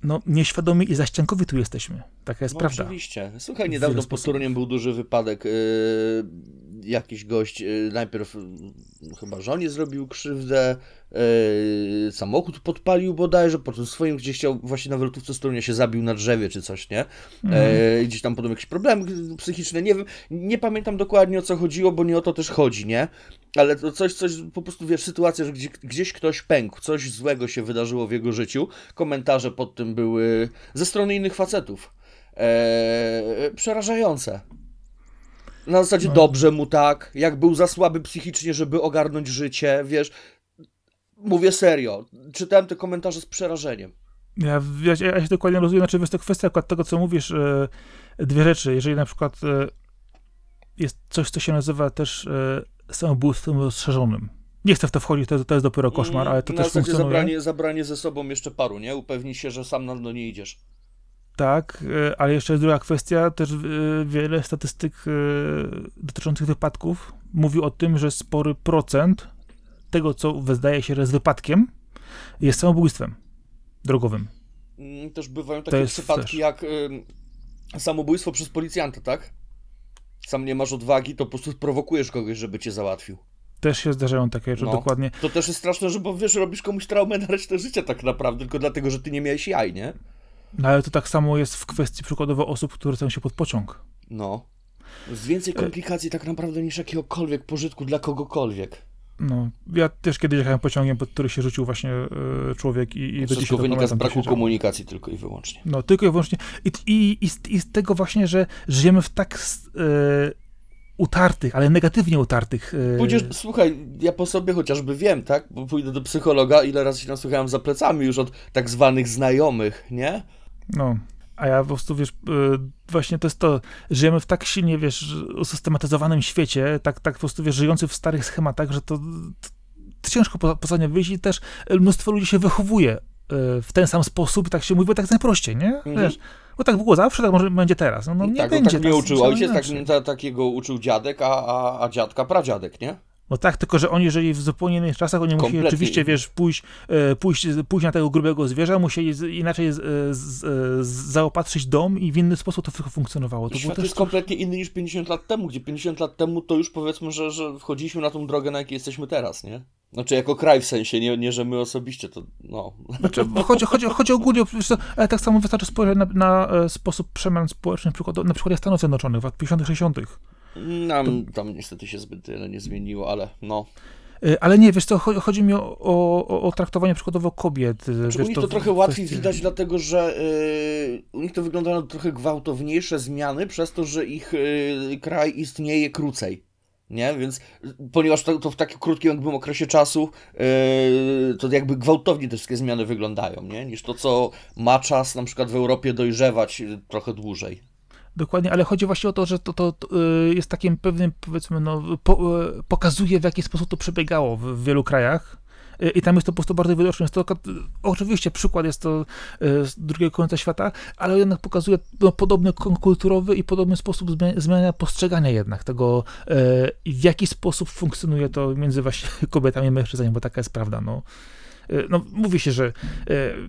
no, nieświadomi i zaściankowi tu jesteśmy. Taka jest no, prawda. Oczywiście. Słuchaj, niedawno pod Toruniem był duży wypadek. Yy, jakiś gość yy, najpierw yy, chyba żonie zrobił krzywdę, samochód podpalił bodajże, potem swoim gdzieś chciał właśnie na wylotówce z Torunia się zabił na drzewie czy coś, nie? Yy, gdzieś tam potem jakieś problemy psychiczne, nie wiem, nie pamiętam dokładnie o co chodziło, bo nie o to też chodzi, nie? Ale to coś, coś, po prostu wiesz, sytuacja, że gdzieś, gdzieś ktoś pękł, coś złego się wydarzyło w jego życiu. Komentarze pod tym były ze strony innych facetów. Eee, przerażające. Na zasadzie No. dobrze mu tak, jak był za słaby psychicznie, żeby ogarnąć życie, wiesz. Mówię serio. Czytałem te komentarze z przerażeniem. Ja, ja, ja się dokładnie rozumiem, znaczy jest to kwestia akurat tego, co mówisz, e, dwie rzeczy. Jeżeli na przykład e, jest coś, co się nazywa też e, samobójstwem rozszerzonym. Nie chcę w to wchodzić, to, to jest dopiero koszmar, ale to Mm, Na też funkcjonuje. zabranie, zabranie ze sobą jeszcze paru, nie? Upewnij się, że sam na dno nie idziesz. Tak, e, ale jeszcze jest druga kwestia, też e, wiele statystyk e, dotyczących wypadków mówi o tym, że spory procent tego, co wydaje się, że jest wypadkiem, jest samobójstwem drogowym. Mm, Też bywają takie przypadki też. jak ym, samobójstwo przez policjanta, tak? Sam nie masz odwagi, to po prostu prowokujesz kogoś, żeby cię załatwił. Też się zdarzają takie rzeczy, No. dokładnie. To też jest straszne, że bo wiesz, robisz komuś traumę na resztę życia tak naprawdę, tylko dlatego, że ty nie miałeś jaj, nie? No ale to tak samo jest w kwestii przykładowo osób, które chcą się pod pociąg. No. Jest więcej komplikacji tak naprawdę niż jakiegokolwiek pożytku dla kogokolwiek. No, ja też kiedyś jechałem pociągiem, pod który się rzucił właśnie e, człowiek i, i Wszystko wynika z pamiętam, braku komunikacji tylko i wyłącznie. No, tylko i wyłącznie. I, i, i, z, I z tego właśnie, że żyjemy w tak e, utartych, ale negatywnie utartych. E, Pójdziesz, słuchaj, ja po sobie chociażby wiem, tak? Bo pójdę do psychologa, ile razy się nasłuchałem za plecami już od tak zwanych znajomych, nie? No. A ja po prostu, wiesz, e, właśnie to jest to, żyjemy w tak silnie, wiesz, usystematyzowanym świecie, tak, tak po prostu, wiesz, żyjący w starych schematach, że to, to ciężko poza, poza nie wyjść i też mnóstwo ludzi się wychowuje e, w ten sam sposób, tak się mówi, bo tak najprościej, nie? Mhm. Wiesz, bo tak było zawsze, tak może będzie teraz. No, no nie tak, będzie. tak mnie uczył ojciec, tak, takiego uczył dziadek, a, a, a dziadka pradziadek, nie? No tak, tylko że oni żyli w zupełnie innych czasach, oni musieli Kompletnie oczywiście, innych. wiesz, pójść, e, pójść, pójść na tego grubego zwierza, musieli inaczej z, z, z, zaopatrzyć dom i w inny sposób to wszystko funkcjonowało. To Świat jest kompletnie inny niż 50 lat temu, gdzie 50 lat temu to już powiedzmy, że, że wchodziliśmy na tą drogę, na jakiej jesteśmy teraz, nie? Znaczy jako kraj w sensie, nie, nie że my osobiście, to no. Znaczy, chodzi, chodzi, chodzi ogólnie, ale tak samo wystarczy spojrzeć na, na e, sposób przemian społecznych, przykład, na przykład Stanów Zjednoczonych w latach 50 60 Nam tam niestety się zbyt wiele nie zmieniło, ale no. E, Ale nie, wiesz co, chodzi, mi o, o, o traktowanie przykładowo kobiet. e, Znaczy, wiesz, u nich to, w trochę łatwiej kwestii- widać, dlatego że yy, u nich to wygląda na trochę gwałtowniejsze zmiany, przez to, że ich yy, kraj istnieje krócej. Nie? Więc yy, ponieważ to, to w takim krótkim jakby okresie czasu, yy, to jakby gwałtownie te wszystkie zmiany wyglądają, nie? Niż to, co ma czas na przykład w Europie dojrzewać trochę dłużej. Dokładnie, ale chodzi właśnie o to, że to, to, to y, jest takim pewnym, powiedzmy, no, po, y, pokazuje w jaki sposób to przebiegało w, w wielu krajach. Y, I tam jest to po prostu bardzo widoczne. Jest to, oczywiście przykład jest to z drugiego końca świata, ale jednak pokazuje no, podobny kulturowy i podobny sposób zmian- zmiany postrzegania jednak tego, w jaki sposób funkcjonuje to między właśnie kobietami i mężczyznami, bo taka jest prawda. No. Y, No, mówi się, że y,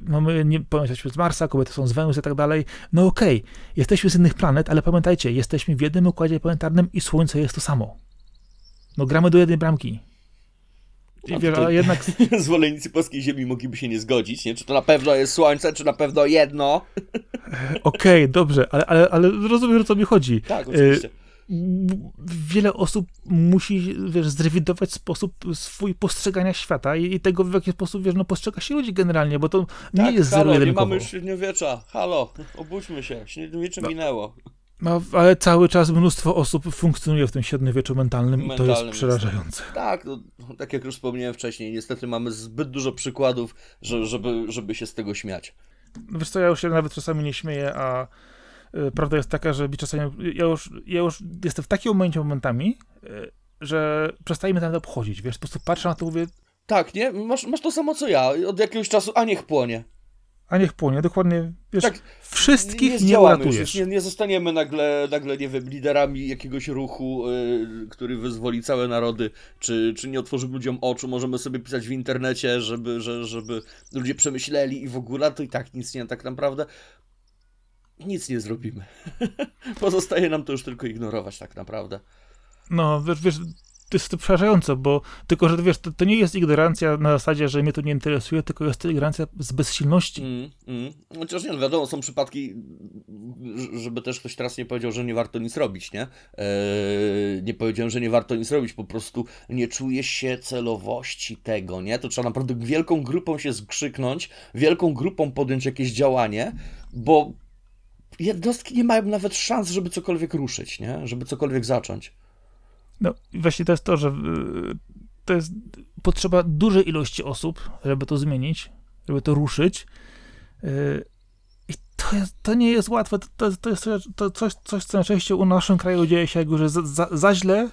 no my nie pamiętać z Marsa, kobiety są z Wenus i tak dalej. No okej, jesteśmy z innych planet, ale pamiętajcie, jesteśmy w jednym układzie planetarnym i Słońce jest to samo. No gramy do jednej bramki. I No wiesz, to- a jednak Zwolennicy polskiej ziemi mogliby się nie zgodzić, nie? Czy to na pewno jest słońce, czy na pewno jedno? okej, dobrze, ale, ale, ale rozumiem, o co mi chodzi. Tak, Y, oczywiście. Wiele osób musi, wiesz, zrewidować sposób swój postrzegania świata i, i tego, w jaki sposób, wiesz, no, postrzega się ludzi generalnie, bo to nie tak, jest halo, nie zero-jedynkowo. mamy już średniowiecza. Halo, obudźmy się. Średniowiecze minęło. No, ale cały czas mnóstwo osób funkcjonuje w tym średniowieczu mentalnym, i to Mentalnym jest jest. przerażające. Tak, no, tak jak już wspomniałem wcześniej, niestety mamy zbyt dużo przykładów, że, żeby, żeby się z tego śmiać. No Wiesz co, ja już się nawet czasami nie śmieję, a prawda jest taka, że mi czasami, ja już, ja już jestem w takim momencie momentami, y, że przestaje mnie to obchodzić, wiesz, po prostu patrzę na to i mówię, Tak, nie? Masz, masz to samo co ja. Od jakiegoś czasu, a niech płonie. a niech płonie, dokładnie, wiesz, Tak, wszystkich nie, już, uratujesz. Nie, nie zostaniemy nagle, nagle, nie wiem, liderami jakiegoś ruchu, y, który wyzwoli całe narody, czy, czy nie otworzymy ludziom oczu, możemy sobie pisać w internecie, żeby, że, żeby ludzie przemyśleli i w ogóle, to i tak nic nie tak naprawdę. Nic nie zrobimy. Pozostaje nam to już tylko ignorować tak naprawdę. No, wiesz, wiesz to jest to przerażające, bo tylko, że wiesz, to, to, nie jest ignorancja na zasadzie, że mnie to nie interesuje, tylko jest to ignorancja z bezsilności. Mm, mm. Chociaż nie, no wiadomo, są przypadki, żeby też ktoś teraz nie powiedział, że nie warto nic robić, nie? Eee, nie powiedziałem, że nie warto nic robić, po prostu nie czuje się celowości tego, nie? To trzeba naprawdę wielką grupą się skrzyknąć, wielką grupą podjąć jakieś działanie, bo jednostki nie mają nawet szans, żeby cokolwiek ruszyć, nie? Żeby cokolwiek zacząć. No właśnie to jest to, że y, to jest potrzeba dużej ilości osób, żeby to zmienić, żeby to ruszyć. Y, I to, jest, to nie jest łatwe. To, to jest to coś, coś, co najczęściej u naszym kraju dzieje się, jak już za, za, za źle,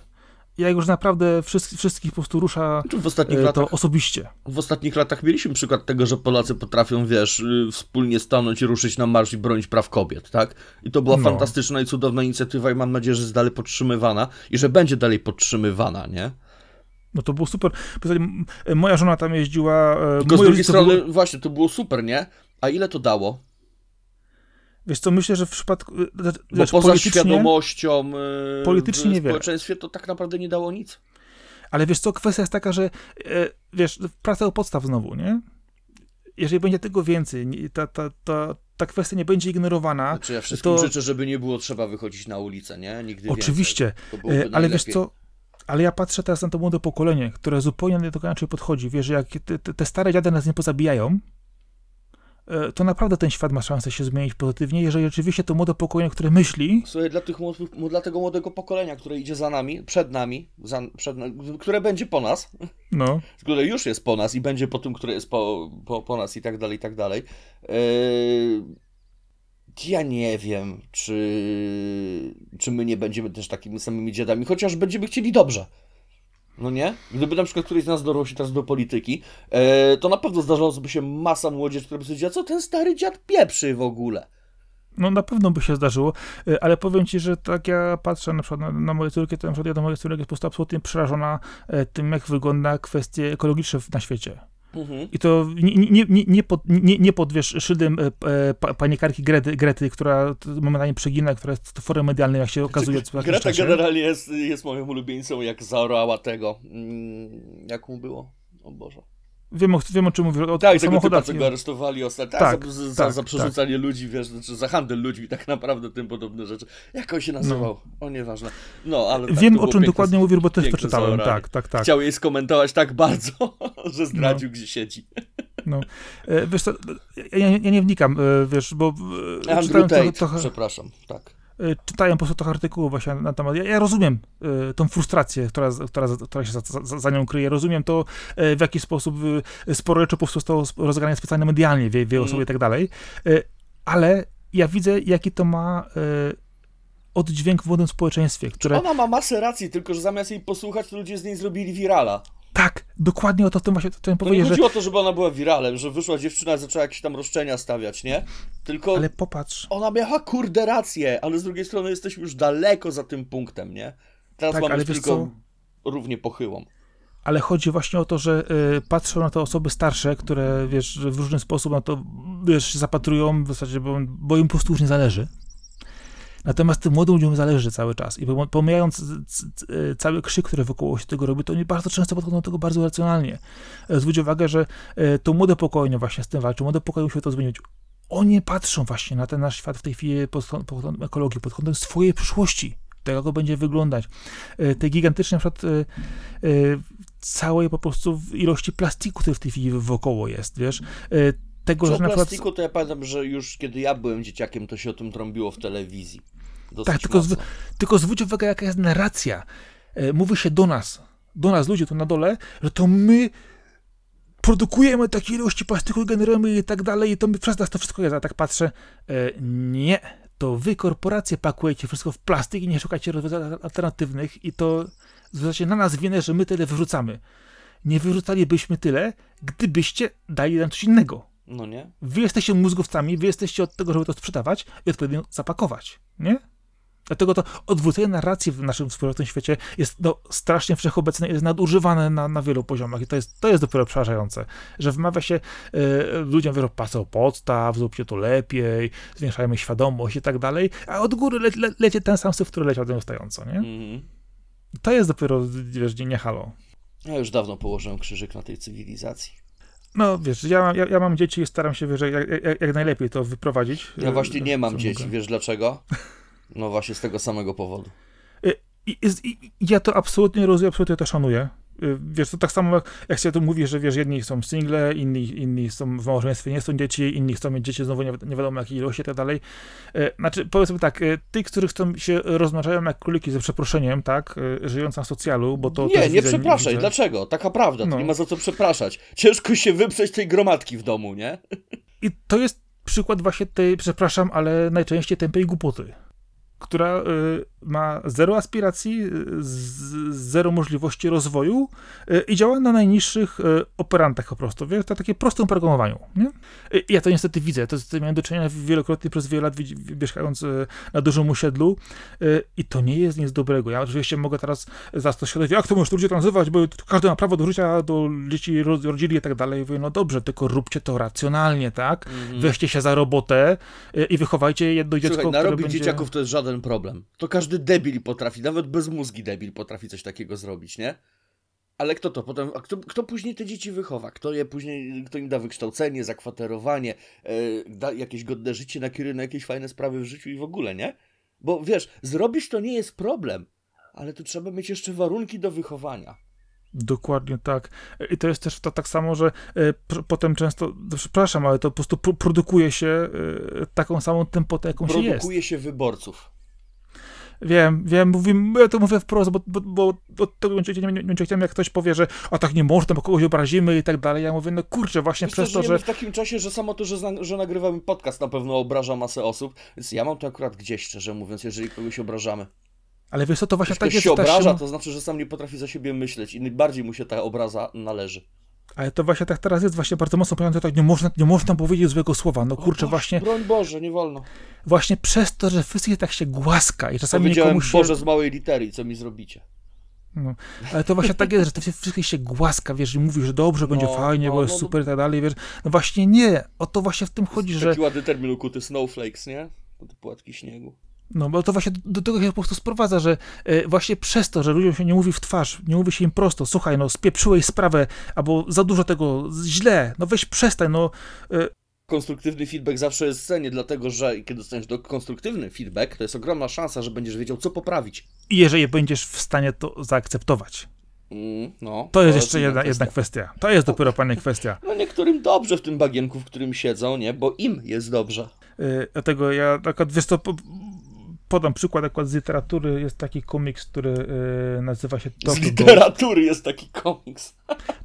jak już naprawdę wszystkich, wszystkich po prostu rusza w ostatnich e, to latach, osobiście. W ostatnich latach mieliśmy przykład tego, że Polacy potrafią, wiesz, y, wspólnie stanąć i ruszyć na marsz i bronić praw kobiet, tak? I to była no. fantastyczna i cudowna inicjatywa i mam nadzieję, że jest dalej podtrzymywana i że będzie dalej podtrzymywana, nie? No to było super. Moja żona tam jeździła. E, Tylko z drugiej strony, było... właśnie, to było super, nie? A ile to dało? Wiesz co, myślę, że w przypadku... Y, Bo poza świadomością y, politycznie w społeczeństwie to tak naprawdę nie dało nic. Ale wiesz co, kwestia jest taka, że e, wiesz, praca o podstaw znowu, nie? Jeżeli będzie tego więcej, ta, ta, ta, ta kwestia nie będzie ignorowana. Znaczy ja wszystkim to... życzę, żeby nie było trzeba wychodzić na ulicę, nie? Nigdy Oczywiście, ale wiesz co, ale ja patrzę teraz na to młode pokolenie, które zupełnie do tego inaczej podchodzi. Wiesz, jak te, te stare dziady nas nie pozabijają, to naprawdę ten świat ma szansę się zmienić pozytywnie, jeżeli rzeczywiście to młode pokolenie, które myśli... Słuchaj, dla, tych, dla tego młodego pokolenia, które idzie za nami, przed nami, za, przed, które będzie po nas, no. które już jest po nas i będzie po tym, które jest po, po, po nas i tak dalej, i tak dalej. Yy, ja nie wiem, czy, czy my nie będziemy też takimi samymi dziadami, chociaż będziemy chcieli dobrze. No nie? Gdyby na przykład któryś z nas dorwał się teraz do polityki, e, to na pewno zdarzałoby się masa młodzieży, która by powiedziała, co ten stary dziad pieprzy w ogóle. No na pewno by się zdarzyło, e, ale powiem ci, że tak ja patrzę na przykład na, na moje córki, to na przykład ja do mojej córki jest po prostu absolutnie przerażona e, tym, jak wygląda kwestie ekologiczne na świecie. Mhm. I to nie, nie, nie, nie, pod, nie, nie pod wiesz, szyldem e, panikarki Grety, Grety, która momentalnie przegina, która jest tworem medialnym, jak się okazuje. Znaczy, Greta czasie. generalnie jest, jest moją ulubieńcą, jak zaorała tego. Mm, jak mu było? O Boże. Wiem o, wiem, o czym mówię. O tak, tego typa, co go aresztowali ostatnio. Tak, za, za, tak, za przerzucanie tak. ludzi, wiesz, znaczy za handel ludźmi, tak naprawdę, tym podobne rzeczy. Jak on się nazywał? No. O, nieważne. No, ale tak, Wiem, o czym piękne, dokładnie mówił, bo też to czytałem. Tak, tak, tak. Chciał jej skomentować tak bardzo, że zdradził, no. gdzie siedzi. No. E, wiesz co, ja, ja, nie wnikam, e, wiesz, bo... E, Andrew Tate, trochę... przepraszam, tak. Y, czytają po prostu trochę artykułów właśnie na temat. Ja, ja rozumiem y, tą frustrację, która, która, która się za, za, za, nią kryje. Rozumiem to, y, w jaki sposób y, sporo rzeczy po prostu zostało rozegrane specjalnie medialnie, wie, wie mm. i tak dalej. Y, ale ja widzę, jaki to ma y, oddźwięk w młodym społeczeństwie, które... Ona ma masę racji, tylko że zamiast jej posłuchać, to ludzie z niej zrobili wirala. Tak, dokładnie o to, tym właśnie chciałem powiedzieć. nie chodziło że... o to, żeby ona była wiralem, że wyszła dziewczyna i zaczęła jakieś tam roszczenia stawiać, nie? Tylko. Ale popatrz. Ona miała kurde rację, ale z drugiej strony jesteśmy już daleko za tym punktem, nie? Teraz tak, mamy ale tylko co? równie pochyłą. Ale chodzi właśnie o to, że y, patrzą na te osoby starsze, które wiesz, w różny sposób na to wiesz, się zapatrują w zasadzie, bo, bo im po prostu już nie zależy. Natomiast tym młodym ludziom zależy cały czas i pomijając e, cały krzyk, który wokoło się tego robi, to oni bardzo często podchodzą do tego bardzo racjonalnie. E, zwróć uwagę, że e, to młode pokolenie właśnie z tym walczy, młode pokolenie musi to zmienić. Oni patrzą właśnie na ten nasz świat w tej chwili pod kątem ekologii, pod kątem swojej przyszłości, tego, jak będzie wyglądać. Te gigantyczne na przykład całej po prostu ilości plastiku, który w tej chwili wokoło jest, wiesz, tego, że na przykład... plastiku to ja pamiętam, że już kiedy ja byłem dzieciakiem, to się o tym trąbiło w telewizji. Dosyć tak, tylko, z, tylko zwróć uwagę, jaka jest narracja. E, mówi się do nas, do nas, ludzie tu na dole, że to my produkujemy takie ilości plastiku, generujemy i tak dalej, i to my przez nas to wszystko jest. Ja tak patrzę, e, nie, to wy, korporacje, pakujecie wszystko w plastik i nie szukacie rozwiązań alternatywnych i to zwracacie na nas winę, że my tyle wyrzucamy. Nie wyrzucalibyśmy tyle, gdybyście dali nam coś innego. No nie? Wy jesteście mózgowcami, wy jesteście od tego, żeby to sprzedawać i odpowiednio zapakować, nie? Dlatego to odwrócenie narracji w naszym współczesnym świecie jest no, strasznie wszechobecne, jest nadużywane na, na wielu poziomach i to jest, to jest dopiero przerażające, że wymawia się y, ludziom, że pasą podstaw, zróbcie to lepiej, zwiększajmy świadomość i tak dalej, a od góry le, le, lecie ten sam syf, który leciał nieustająco, nie? Mhm. To jest dopiero, wiesz, nie, nie halo. Ja już dawno położyłem krzyżyk na tej cywilizacji. No wiesz, ja, ja, ja mam dzieci i staram się wiesz, jak, jak, jak najlepiej to wyprowadzić. Ja właśnie nie mam dzieci, mogę. wiesz dlaczego? No właśnie z tego samego powodu. I, i, i ja to absolutnie rozumiem, absolutnie to szanuję. Y, Wiesz, to tak samo jak, jak się tu mówi, że wiesz, jedni są single, inni, inni są w małżeństwie, nie są dzieci, inni chcą mieć dzieci znowu nie, nie wiadomo jakiej ilości i tak dalej. Y, Znaczy, powiedzmy tak, y, tych, którzy chcą się rozmnażają jak króliki ze przeproszeniem, tak, żyjąc na socjalu, bo to nie, nie widzę, przepraszaj, dlaczego? Taka prawda, No. to nie ma za co przepraszać. Ciężko się wyprzeć tej gromadki w domu, nie? I to jest przykład właśnie tej, przepraszam, ale najczęściej tępej głupoty, która y, ma zero aspiracji, y, zero możliwości rozwoju y, i działa na najniższych operantach po prostu, wiesz, na takie prostym programowaniu, nie? Ja to niestety widzę, to, to miałem do czynienia wielokrotnie przez wiele lat mieszkając na dużym osiedlu y, i to nie jest nic dobrego. Ja oczywiście mogę teraz zastosować, jak to możesz ludzie to nazywać, bo każdy ma prawo do życia, do dzieci ro- rodzili i tak dalej. Mówię, no dobrze, tylko róbcie to racjonalnie, tak? Weźcie się za robotę i wychowajcie jedno dziecko, Słuchaj, które będzie... dzieciaków to jest żaden problem. To każdy debil potrafi, nawet bezmózgi debil potrafi coś takiego zrobić, nie? Ale kto to potem, a kto, kto później te dzieci wychowa? Kto je później, kto im da wykształcenie, zakwaterowanie, e, da jakieś godne życie, na jakieś fajne sprawy w życiu i w ogóle, nie? Bo wiesz, zrobić to nie jest problem, ale tu trzeba mieć jeszcze warunki do wychowania. Dokładnie tak. I to jest też to tak samo, że pr- potem często, no przepraszam, ale to po prostu pr- produkuje się e, taką samą tempotę, jaką się jest. Produkuje się wyborców. Wiem, wiem, mówię, ja to mówię wprost, bo, bo, bo od tego nie, nie, nie, nie chciałem, jak ktoś powie, że a tak nie można, bo kogoś obrazimy i tak dalej. Ja mówię, no kurczę, właśnie Wiesz przez to, że w takim czasie, że samo to, że, zna, że nagrywamy podcast na pewno obraża masę osób, więc ja mam to akurat gdzieś, szczerze mówiąc, jeżeli kogoś obrażamy. Ale wiesz co, to właśnie Jak tak ktoś jest, się obraża, siła- to znaczy, że sam nie potrafi za siebie myśleć i bardziej mu się ta obraza należy. Ale to właśnie tak teraz jest właśnie bardzo mocno pojęte, tak nie można, nie można powiedzieć złego słowa. No kurczę, O, właśnie, Broń Boże, nie wolno. właśnie przez to, że wszystkich tak się głaska i czasami komuś się... Boże z małej litery, co mi zrobicie? No, ale to właśnie tak jest, że to wszystkich się głaska, wiesz, i mówi, że dobrze, będzie No, fajnie, no, bo jest no, no. super i tak dalej, wiesz. No właśnie nie, o to właśnie w tym chodzi, że... Taki ładny termin ukuty, snowflakes, nie? Te płatki śniegu. No, bo to właśnie do, do tego się po prostu sprowadza, że e, właśnie przez to, że ludziom się nie mówi w twarz, nie mówi się im prosto, słuchaj, no spieprzyłeś sprawę, albo za dużo tego, źle, no weź przestań, no Konstruktywny feedback zawsze jest w cenie, dlatego że kiedy dostaniesz do konstruktywny feedback, to jest ogromna szansa, że będziesz wiedział, co poprawić. i jeżeli będziesz w stanie to zaakceptować. Mm, no, To jest jeszcze inna jedna, jedna kwestia. To jest dopiero pani kwestia. No niektórym dobrze w tym bagienku, w którym siedzą, nie? Bo im jest dobrze. Y, Dlatego ja akurat, wiesz co, podam przykład akurat z literatury, jest taki komiks, który y, nazywa się Z Tokyo Ghoul. literatury jest taki komiks.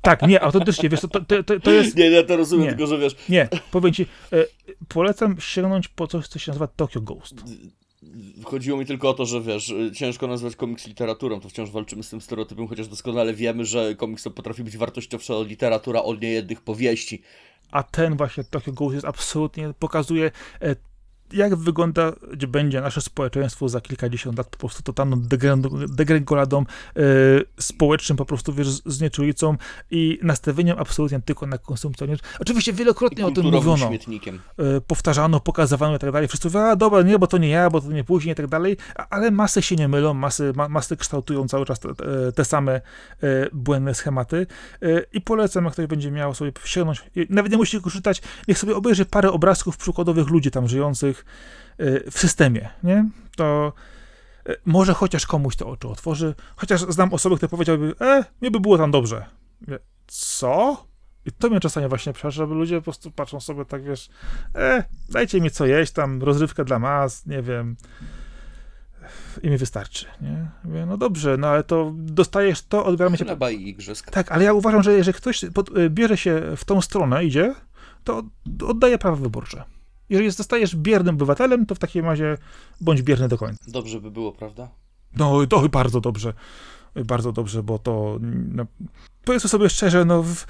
Tak, nie, autentycznie, wiesz to, to, to, to jest, Nie, ja to rozumiem, Nie. tylko że wiesz, nie, powiem ci, y, polecam sięgnąć po coś, co się nazywa Tokyo Ghost. chodziło mi tylko o to, że wiesz, ciężko nazwać komiks literaturą, to wciąż walczymy z tym stereotypem, chociaż doskonale wiemy, że komiks to potrafi być wartościowsza literatura od niejednych powieści. A ten właśnie Tokyo Ghost jest absolutnie, pokazuje e, jak wygląda, gdzie będzie nasze społeczeństwo za kilkadziesiąt lat, po prostu totalną degrengoladą e, społecznym, po prostu wiesz, z- znieczulicą i nastawieniem absolutnie tylko na konsumpcję. Oczywiście wielokrotnie o tym mówiono. śmietnikiem. e, powtarzano, pokazywano i tak dalej. Wszyscy mówią, a dobra, nie, bo to nie ja, bo to nie później i tak dalej, ale masy się nie mylą, masy, ma, masy kształtują cały czas te, te- same e, błędne schematy i polecam, jak ktoś będzie miał sobie sięgnąć, i nawet nie musi tego czytać, niech sobie obejrzy parę obrazków przykładowych ludzi tam żyjących e, w systemie, nie? To e, może chociaż komuś te oczy otworzy, chociaż znam osoby, które powiedziałyby, e, nie by było tam dobrze. Co? I to mnie czasami właśnie przeraża, żeby ludzie po prostu patrzą sobie tak, wiesz, e, dajcie mi co jeść, tam rozrywkę dla mas, nie wiem, i mi wystarczy, nie? Mówię, no dobrze, no ale to dostajesz to, odbieramy cię... Chleba i igrzysk. Tak, ale ja uważam, że jeżeli ktoś pod, y, bierze się w tą stronę, idzie, to oddaje prawa wyborcze. Jeżeli zostajesz biernym obywatelem, to w takim razie bądź bierny do końca. Dobrze by było, prawda? No, to bardzo dobrze. Bardzo dobrze, bo to. No, powiedzmy sobie szczerze, no. W,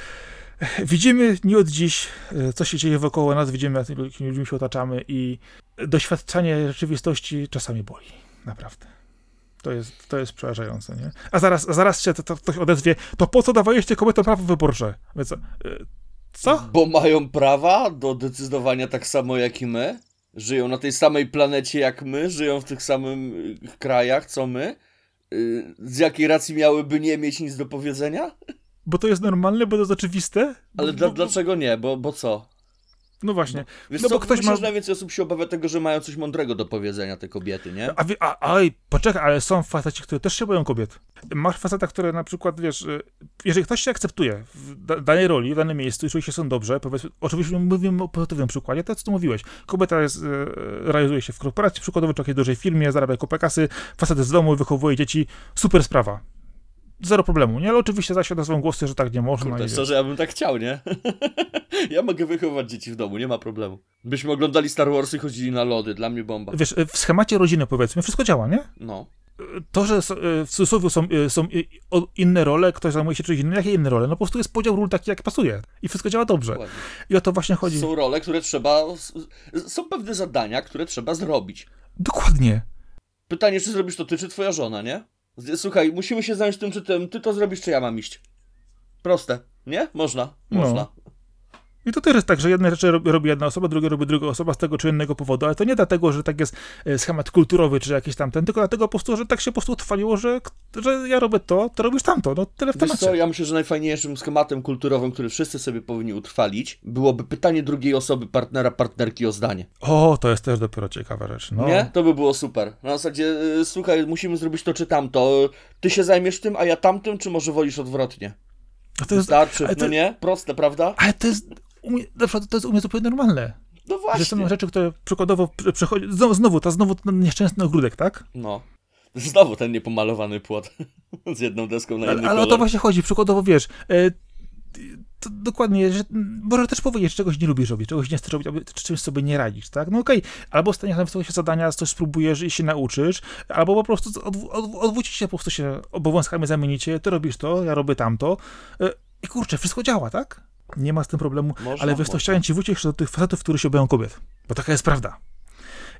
widzimy nie od dziś, e, co się dzieje wokoło nas, widzimy, jakimi ludźmi się otaczamy, i doświadczanie rzeczywistości czasami boli. Naprawdę. To jest, to jest przerażające, nie? A zaraz, a zaraz się to, to ktoś odezwie, to po co dawaliście kobietom prawo wyborcze? Więc, y, co? Bo mają prawa do decydowania tak samo jak i my? Żyją na tej samej planecie jak my? Żyją w tych samych y, krajach co my? Y, Z jakiej racji miałyby nie mieć nic do powiedzenia? Bo to jest normalne, bo to jest oczywiste? Ale bo, dla, bo, dlaczego nie? Bo, bo co? No właśnie. No co, bo ktoś myślę, ma- że najwięcej osób się obawia tego, że mają coś mądrego do powiedzenia, te kobiety, nie? A, a, oj, poczekaj, ale są faceci, którzy też się boją kobiet. Masz faceta, który na przykład, wiesz, y, jeżeli ktoś się akceptuje w da- danej roli, w danym miejscu i czuje się są dobrze, powiedzmy, oczywiście mówimy o pozytywnym przykładzie, to co tu mówiłeś. Kobieta jest, y, realizuje się w korporacji, przykładowo czy jakiejś dużej firmie, zarabia kupę kasy, facet z domu, wychowuje dzieci, super sprawa. Zero problemu, nie? Ale oczywiście zaś odezwą głosy, że tak nie można. Kurde, szczerze, ja bym tak chciał, nie? ja mogę wychować dzieci w domu, nie ma problemu. Byśmy oglądali Star Wars i chodzili na lody, dla mnie bomba. wiesz, w schemacie rodziny, powiedzmy, wszystko działa, nie? No. to, że y, w cudzysłowie są, y, są inne role, ktoś zajmuje się czymś innym, jakie inne role? No po prostu jest podział ról taki, jak pasuje. I wszystko działa dobrze. Dokładnie. I o to właśnie chodzi. Są role, które trzeba. Są pewne zadania, które trzeba zrobić. Dokładnie. Pytanie, czy zrobisz to ty, czy twoja żona, nie? Słuchaj, musimy się zająć tym, czy tym, ty to zrobisz, czy ja mam iść. Proste, nie? Można, No. można. I to też jest tak, że jedne rzeczy robi, jedna osoba, drugie robi druga osoba z tego czy innego powodu, ale to nie dlatego, że tak jest e, schemat kulturowy czy jakiś tamten, tylko dlatego po prostu, że tak się po prostu utrwaliło, że, że ja robię to, to robisz tamto. No tyle w Wiesz temacie. co, ja myślę, że najfajniejszym schematem kulturowym, który wszyscy sobie powinni utrwalić, byłoby pytanie drugiej osoby, partnera, partnerki o zdanie. O, to jest też dopiero ciekawa rzecz. No. Nie? To by było super. Na zasadzie, y, słuchaj, musimy zrobić to czy tamto. Ty się zajmiesz tym, a ja tamtym, czy może wolisz odwrotnie? A to jest, Wystarczy, ale to- no nie? Proste, prawda? ale to jest, na przykład to jest u mnie zupełnie normalne. No Że właśnie. są rzeczy, które przykładowo przy- przychodzi, znowu, znowu, ta znowu ten nieszczęsny ogródek, tak? No. Znowu ten niepomalowany płot z jedną deską na inny Ale, ale o to właśnie chodzi, przykładowo wiesz, e, to dokładnie, że może też powiedzieć, że czegoś nie lubisz robić, czegoś nie chcesz robić, albo czy czymś sobie nie radzisz, tak? No okej, albo staniesz na wysokości zadania, coś spróbujesz i się nauczysz, albo po prostu odw- odw- odwrócisz się, po prostu się obowiązkami zamienicie, ty robisz to, ja robię tamto e, i kurczę, wszystko działa, tak? Nie ma z tym problemu, Można, ale chciałem ci jeszcze do tych facetów, którzy się boją kobiet, bo taka jest prawda.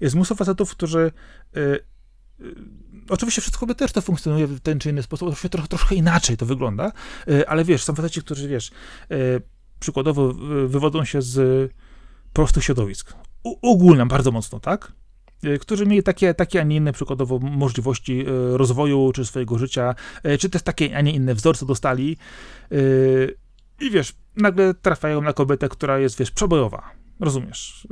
Jest mnóstwo facetów, którzy e, Oczywiście wszystko kobiety też to funkcjonuje w ten czy inny sposób, oczywiście trochę, troszkę inaczej to wygląda, e, ale wiesz, są faceci, którzy, wiesz, e, przykładowo wywodzą się z prostych środowisk. U, ogólnie bardzo mocno, tak? Którzy mieli takie, takie, a nie inne przykładowo możliwości rozwoju, czy swojego życia, czy też takie, a nie inne wzorce dostali. I wiesz, nagle trafiają na kobietę, która jest, wiesz, przebojowa. Rozumiesz?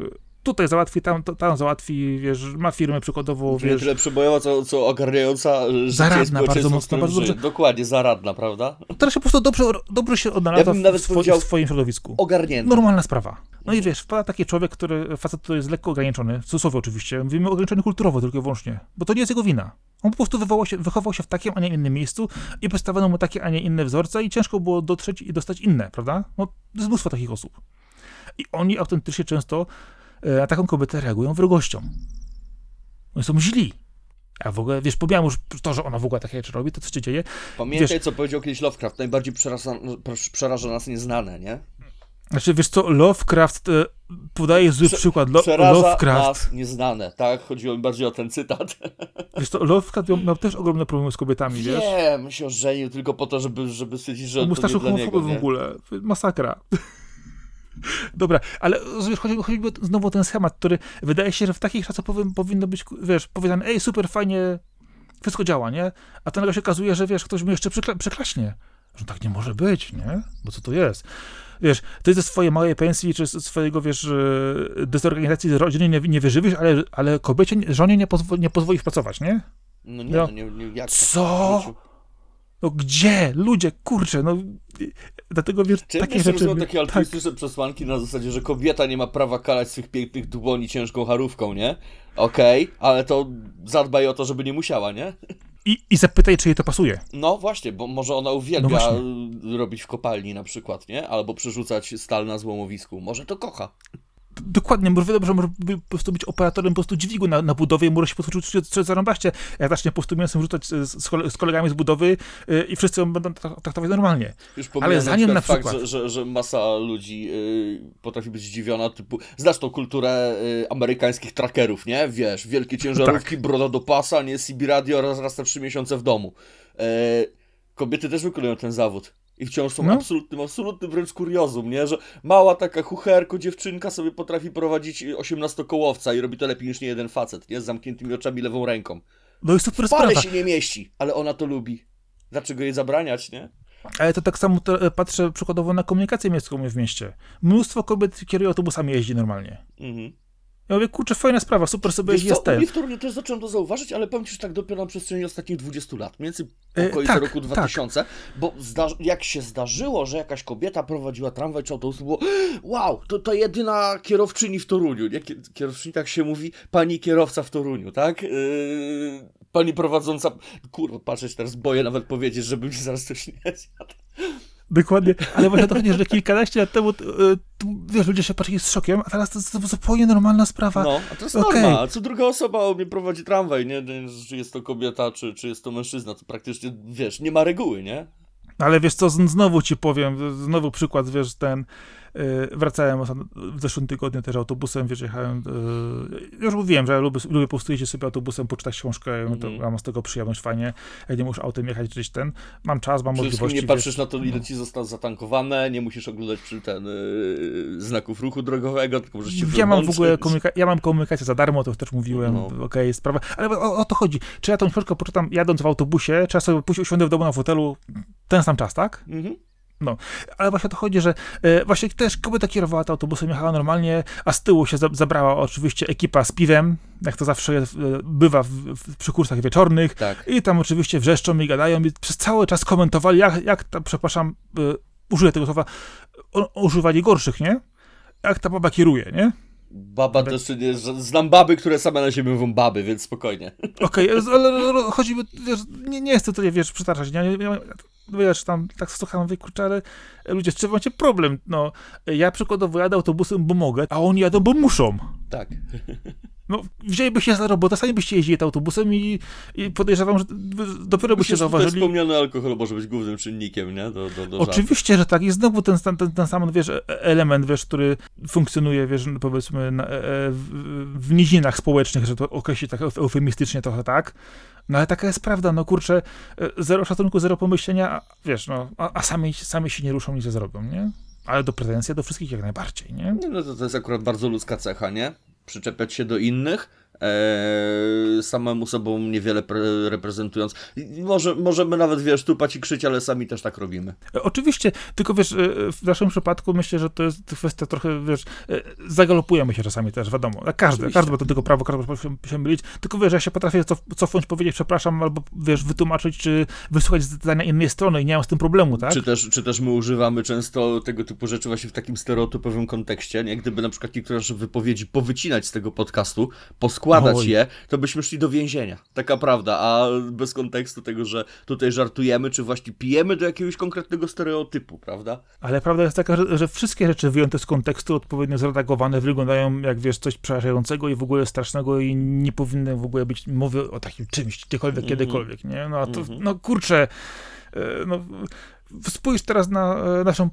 Tutaj załatwi, tam, tam załatwi, wiesz, ma firmę przykładowo, Nie wiesz, tyle przebojowa, co, co ogarniająca e, życie Zaradna, bardzo mocno, bardzo dobrze. Dokładnie, zaradna, prawda? która się po prostu dobrze, dobrze się odnalazła nawet w, swo, w swoim środowisku. Ogarnięta. Normalna sprawa. No i wiesz, wpada taki człowiek, który, facet, który jest lekko ograniczony, w cudzysłowie oczywiście, mówimy o ograniczeniu kulturowo tylko i wyłącznie, bo to nie jest jego wina. On po prostu się, wychował się w takim, a nie innym miejscu i postawiono mu takie, a nie inne wzorce i ciężko było dotrzeć i dostać inne, prawda? No, jest mnóstwo takich osób. I oni autentycznie często na taką kobietę reagują wrogością. Oni są źli. A w ogóle, wiesz, pomijam już to, że ona w ogóle takie rzeczy robi, to co się dzieje, Pamiętaj, co powiedział kiedyś Lovecraft. Najbardziej przeraża, przeraża nas nieznane, nie? Znaczy, wiesz co, Lovecraft e, podaje zły Prze- przykład. Lo, Przeraża Lovecraft, nas nieznane. Tak, chodziło mi bardziej o ten cytat. wiesz co, Lovecraft miał, miał też ogromne problemy z kobietami, wiesz? Wiem, się ożenił tylko po to, żeby, żeby stwierdzić, że On to nie dla niego, w nie? ogóle. Masakra. Dobra, ale wiesz, chodzi, chodzi znowu o ten schemat, który wydaje się, że w takich czasach powin, powinno być, wiesz, powiedziane, ej, super, fajnie, wszystko działa, nie? A to nagle się okazuje, że wiesz, ktoś mi jeszcze przykla, przeklaśnie. Że tak nie może być, nie? Bo co to jest? Wiesz, ty ze swojej małej pensji, czy ze swojego, wiesz, e, dezorganizacji rodziny nie, nie wyżywisz, ale, ale kobiecie, żonie nie, pozwoli, nie pozwolisz pracować, nie? No nie, No. no, nie, nie jak Co? No gdzie? Ludzie, kurczę, no... Dlatego, wiesz, Czy takie rzeczy... rozumiem takie tak, altruistyczne przesłanki na zasadzie, że kobieta nie ma prawa kalać swych pięknych dłoni ciężką harówką, nie? Okej, ale to zadbaj o to, żeby nie musiała, nie? i, I zapytaj, czy jej to pasuje. No właśnie, bo może ona uwielbia No robić w kopalni na przykład, nie? Albo przerzucać stal na złomowisku. Może to kocha. Dokładnie, może że może po prostu być operatorem po prostu dźwigu na, na budowie, może się po prostu czuć coś zarąbaście. Jak zacznie po prostu mięsem rzucać z, z kolegami z budowy yy, i wszyscy ją będą traktować normalnie. Ale zanim na fakt, przykład... że, że, że masa ludzi yy, potrafi być zdziwiona, typu, znasz tą kulturę amerykańskich trackerów, nie? Wiesz, wielkie ciężarówki, tak. broda do pasa, nie? CB radio raz, raz na trzy miesiące w domu. Kobiety też wykonują ten zawód. I wciąż są no. absolutnym, absolutnym wręcz kuriozum, nie? Że mała taka chucherko dziewczynka sobie potrafi prowadzić 18-kołowca i robi to lepiej niż nie jeden facet, nie? Z zamkniętymi oczami lewą ręką. No jest super sprawa. się nie mieści, ale ona to lubi. Dlaczego jej zabraniać, nie? Ale to tak samo to, e, patrzę przykładowo na komunikację miejską w mieście. Mnóstwo kobiet kieruje autobusami jeździ normalnie. Mhm. Ja mówię, kurczę, fajna sprawa, super sobie Wiesz jest ten. w Toruniu też zacząłem to zauważyć, ale powiem Ci, że tak dopiero na przestrzeni ostatnich 20 lat, mniej więcej e, okolice tak, roku 2000, tak. bo jak się zdarzyło, że jakaś kobieta prowadziła tramwaj czy autobus, było wow, to, to jedyna kierowczyni w Toruniu, nie? Kierowczyni tak się mówi, pani kierowca w Toruniu, tak? Yy, pani prowadząca, kurwa, patrzeć teraz, boję nawet powiedzieć, żeby mi zaraz coś nie zjadł. Dokładnie, ale właśnie to chodzi, że kilkanaście lat temu, wiesz, ludzie się patrzyli z szokiem, a teraz to jest zupełnie normalna sprawa. No, a to jest okay. norma. Co druga osoba mnie prowadzi tramwaj, nie? Czy jest to kobieta, czy, czy jest to mężczyzna, to praktycznie, wiesz, nie ma reguły, nie? Ale wiesz co, znowu ci powiem, znowu przykład, wiesz, ten, wracałem w zeszłym tygodniu też autobusem, wiesz, jechałem, y, już mówiłem, że ja lubię, lubię po prostu jeździć sobie autobusem, poczytać książkę, mm. to mam z tego przyjemność fajnie, jak nie muszę autem jechać gdzieś ten, mam czas, mam Przede możliwości. nie patrzysz wiesz, na to, ile ci zostało zatankowane, nie musisz oglądać przy ten yy, znaków ruchu drogowego, tylko możesz się Ja mam w ogóle ja mam komunikację za darmo, to też mówiłem, no. okej, okay, sprawa, ale o, o, to chodzi, czy ja tą książkę poczytam jadąc w autobusie, czy ja sobie pójść usiądę w domu na fotelu, ten sam czas, tak? Mhm. No, ale właśnie o to chodzi, że e, właśnie też kobieta kierowała to autobusem, jechała normalnie, a z tyłu się za, zabrała oczywiście ekipa z piwem, jak to zawsze e, bywa w, w, przy kursach wieczornych. Tak. I tam oczywiście wrzeszczą i gadają i przez cały czas komentowali, jak, jak ta, przepraszam, e, użyję tego słowa, używali gorszych, nie? Jak ta baba kieruje, nie? Baba też nie, znam baby, które same na siebie mówią baby, więc spokojnie. Okej, okay, ale chodzi, wiesz, nie, nie chcę tutaj, wiesz, przytaczać, nie, nie, wiesz, tam tak słucham, mówię, kurczę, ale ludzie, z czym macie problem? No, ja przykładowo jadę autobusem, bo mogę, a oni jadą, bo muszą. Tak. No, wzięliby się za robotę, sami byście jeździli autobusem i, i podejrzewam, że dopiero byście zauważyli... Wspomniany alkohol może być głównym czynnikiem, nie? Do, do, do Oczywiście, że tak. I znowu ten, ten, ten sam, wiesz, e, element, wiesz, który funkcjonuje, wiesz, powiedzmy na, e, w, w nizinach społecznych, że to określi tak eufemistycznie trochę tak, no ale taka jest prawda, no kurczę, e, zero szacunku, zero pomyślenia, wiesz, no, a, a sami, sami się nie ruszą, nic nie zrobią, nie? Ale do pretensji do wszystkich jak najbardziej, nie? No to, to jest akurat bardzo ludzka cecha, nie? Przyczepiać się do innych, e, samemu sobą niewiele reprezentując. Może, możemy nawet, wiesz, tupać i krzyć, ale sami też tak robimy. E, oczywiście, tylko wiesz, e, w naszym przypadku myślę, że to jest kwestia trochę, wiesz, e, zagalopujemy się czasami też, wiadomo. Każdy, każdy ma do tego prawo, każdy może się mylić, tylko wiesz, ja się potrafię cof cofnąć, powiedzieć przepraszam, albo wiesz, wytłumaczyć, czy wysłuchać zdania innej strony i nie mam z tym problemu, tak? Czy też, czy też my używamy często tego typu rzeczy właśnie w takim stereotypowym kontekście, nie? Gdyby na przykład niektóre wypowiedzi powycinać z tego podcastu, poskładać składać Oj. je, to byśmy szli do więzienia. Taka prawda, a bez kontekstu tego, że tutaj żartujemy, czy właśnie pijemy do jakiegoś konkretnego stereotypu, prawda? Ale prawda jest taka, że, że wszystkie rzeczy wyjęte z kontekstu, odpowiednio zredagowane, wyglądają jak wiesz, coś przerażającego i w ogóle strasznego i nie powinny w ogóle być mowy o takim czymś, gdziekolwiek, mm kiedykolwiek, nie? No a to, mm -hmm. no kurczę, e, no spójrz teraz na e, naszą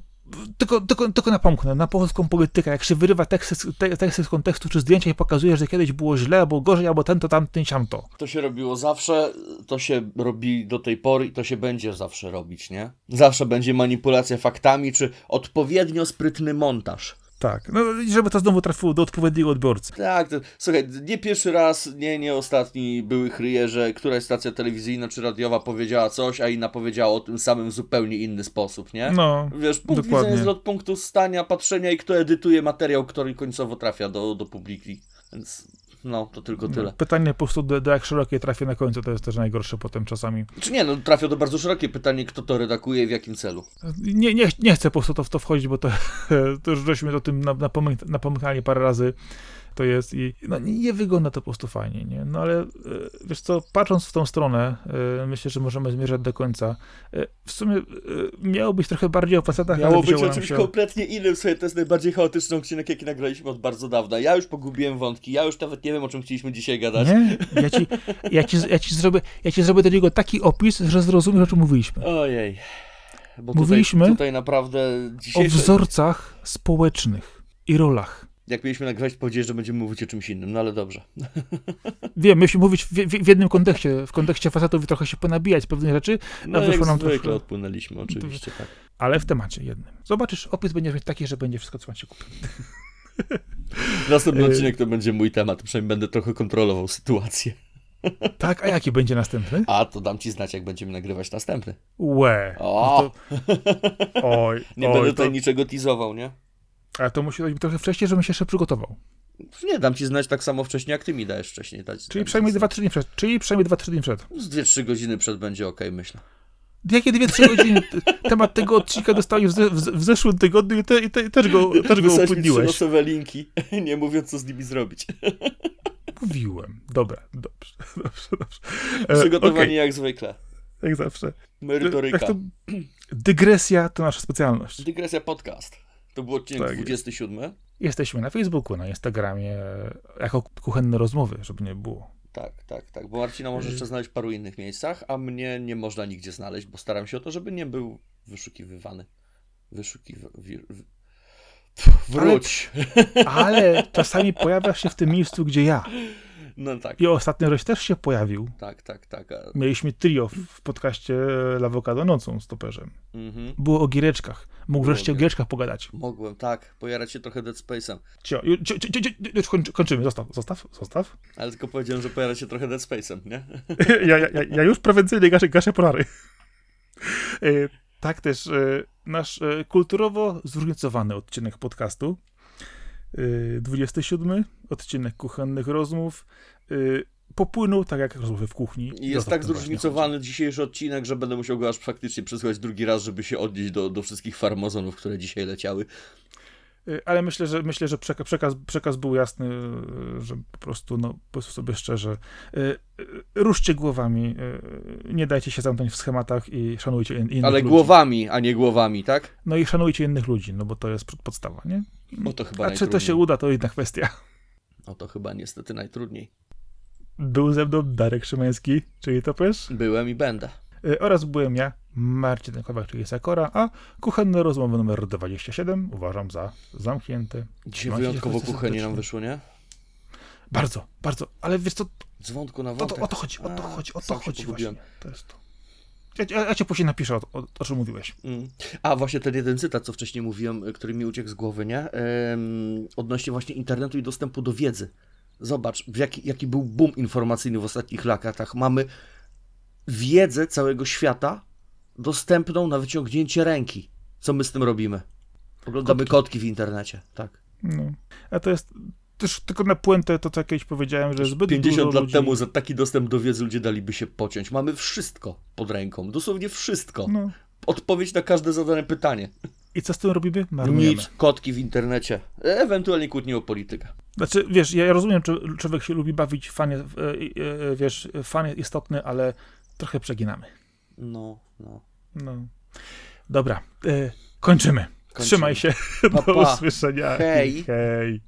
tylko, tylko, tylko napomknę, na polską politykę, jak się wyrywa teksty, te, teksty z kontekstu, czy zdjęcia i pokazuje, że kiedyś było źle, albo gorzej, albo ten, to tamten, siamto. To się robiło zawsze, to się robi do tej pory i to się będzie zawsze robić, nie? Zawsze będzie manipulacja faktami, czy odpowiednio sprytny montaż. Tak, no i żeby to znowu trafiło do odpowiedniego odbiorcy. Tak, to, słuchaj, nie pierwszy raz, nie, nie ostatni były chryje, że któraś stacja telewizyjna czy radiowa powiedziała coś, a inna powiedziała o tym samym w zupełnie inny sposób, nie? No, Wiesz, punkt dokładnie. widzenia jest od punktu stania, patrzenia i kto edytuje materiał, który końcowo trafia do, do publiki, więc no, to tylko tyle. Pytanie po prostu, do, do jak szerokie trafia na końcu, to jest też najgorsze potem czasami. Czy nie, no trafia do bardzo szerokie pytanie, kto to redakuje i w jakim celu. Nie, nie, nie chcę po prostu to, w to wchodzić, bo to, to już żeśmy o tym napomykali parę razy to jest i no, nie wygląda to po prostu fajnie, nie? No ale e, wiesz co, patrząc w tą stronę, e, myślę, że możemy zmierzać do końca. E, W sumie miało być trochę bardziej o facetach, Miało ale być o czymś się... kompletnie innym, słuchaj, to jest najbardziej chaotyczny odcinek, jaki nagraliśmy od bardzo dawna. Ja już pogubiłem wątki, ja już nawet nie wiem, o czym chcieliśmy dzisiaj gadać. Nie? Ja ci, ja, ci, ja, ci zrobię, ja ci zrobię do niego taki opis, że zrozumiesz, o czym mówiliśmy. Ojej. Bo Mówiliśmy tutaj, tutaj naprawdę O dzisiejsze... wzorcach społecznych i rolach. Jak mieliśmy nagrywać, powiedzieć, że będziemy mówić o czymś innym, no ale dobrze. Wiem, myśmy mówić w, w, w jednym kontekście, w kontekście facetów i trochę się ponabijać pewne rzeczy, No jak nam zwykle troszkę- odpłynęliśmy, oczywiście, tak. ale w temacie jednym. Zobaczysz, opis będziesz mieć taki, że będzie wszystko, co macie kupić. Następny Y- odcinek to będzie mój temat, przynajmniej będę trochę kontrolował sytuację. Tak, a jaki będzie następny? A, to dam ci znać, jak będziemy nagrywać następny. Łe. O! No to, oj, Nie oj, będę to, tutaj niczego teasował, nie? Ale to musi być trochę wcześniej, żebym się jeszcze przygotował. Nie, dam ci znać tak samo wcześniej, jak ty mi dajesz wcześniej dać. Czyli przynajmniej ci dwa, trzy dni przed. Czyli przynajmniej dwa, trzy dni przed. Z 2-3 godziny przed będzie ok, myślę. Jakie dwie, trzy godziny? T- Temat tego odcinka dostałeś w, w, w zeszłym tygodniu i, te, i te, też go, też go upłynniłeś. linki, nie mówiąc, co z nimi zrobić. Mówiłem. Dobra, dobrze, dobrze, dobrze. E, Przygotowani okej, jak zwykle. jak zawsze. Merytoryka. Jak to, dygresja to nasza specjalność. Dygresja podcast. To był odcinek Tak jest. 27. Jesteśmy na Facebooku, na Instagramie, jako kuchenne rozmowy, żeby nie było. Tak, tak, tak. Bo Marcina może jeszcze znaleźć w paru innych miejscach, a mnie nie można nigdzie znaleźć, bo staram się o to, żeby nie był wyszukiwywany. Wyszukiwany. Wróć. Ale czasami pojawiasz się w tym miejscu, gdzie ja. No tak, I ostatnio Roś też się pojawił. tak, tak, tak. a- Mieliśmy trio w- podcaście Lawokado nocą z toperzem. Mhm. Było o giereczkach. Mógł wreszcie o giereczkach pogadać. Mogłem, tak, pojarać się trochę Dead Space'em. Cio, ju- cio, cio, cio, już kończy, kończymy. Zostaw, zostaw, zostaw. Ale tylko powiedziałem, że pojarać się trochę Dead Space'em, nie? ja, ja, ja- ja już prewencyjnie gaszę, gaszę polary. E, tak też e, nasz e, kulturowo zróżnicowany odcinek podcastu. E, 27 odcinek kuchennych rozmów. E, popłynął tak jak rozmowy w kuchni. Jest tak zróżnicowany dzisiejszy odcinek, że będę musiał go aż faktycznie przesłuchać drugi raz, żeby się odnieść do, do wszystkich farmazonów, które dzisiaj leciały. Y, Ale myślę, że myślę, że przeka- przekaz, przekaz był jasny, y, że po prostu, no, powiedzmy sobie szczerze, y, ruszcie głowami, nie dajcie się zamknąć w schematach i szanujcie in, innych Ale ludzi. głowami, a nie głowami, tak? No i szanujcie innych ludzi, no bo to jest pod- podstawa, nie? O to chyba A czy to się uda, to inna kwestia. O to chyba niestety najtrudniej. Był ze mną Darek Szymański, czyli Topesz, Byłem i będę. Y, oraz byłem ja, Marcin Kowak, czyli Sakora, a kuchenne rozmowy numer 27 uważam za zamknięte. Dzisiaj się wyjątkowo kuchenie nam wyszło, nie? Bardzo, bardzo, ale wiesz co, Dzwonku na O wątek. to, o to chodzi, o to chodzi, o to chodzi właśnie. To jest to. Ja, ja, cię później napiszę, o, o, o czym mówiłeś. Mm. A właśnie ten jeden cytat, co wcześniej mówiłem, y, który mi uciekł z głowy, nie? Ym, odnośnie właśnie internetu i dostępu do wiedzy. Zobacz, jaki, jaki był boom informacyjny w ostatnich latach. Mamy wiedzę całego świata dostępną na wyciągnięcie ręki. Co my z tym robimy? Oglądamy Kotki. kotki w internecie, tak. No. A to jest też tylko na puentę to, co kiedyś powiedziałem, że zbyt 50 dużo lat ludzi... temu za taki dostęp do wiedzy ludzie daliby się pociąć. Mamy wszystko pod ręką, dosłownie wszystko. No. Odpowiedź na każde zadane pytanie. I co z tym robimy? Marnujemy. Nic, kotki w internecie, e, ewentualnie kłótnie o politykę. Znaczy, wiesz, ja rozumiem, że człowiek się lubi bawić, fan, jest, e, e, wiesz, fan jest istotny, ale trochę przeginamy. No, no. No. Dobra, e, kończymy. Kończymy. Trzymaj się. Pa, Do pa. usłyszenia. Hej. Hej.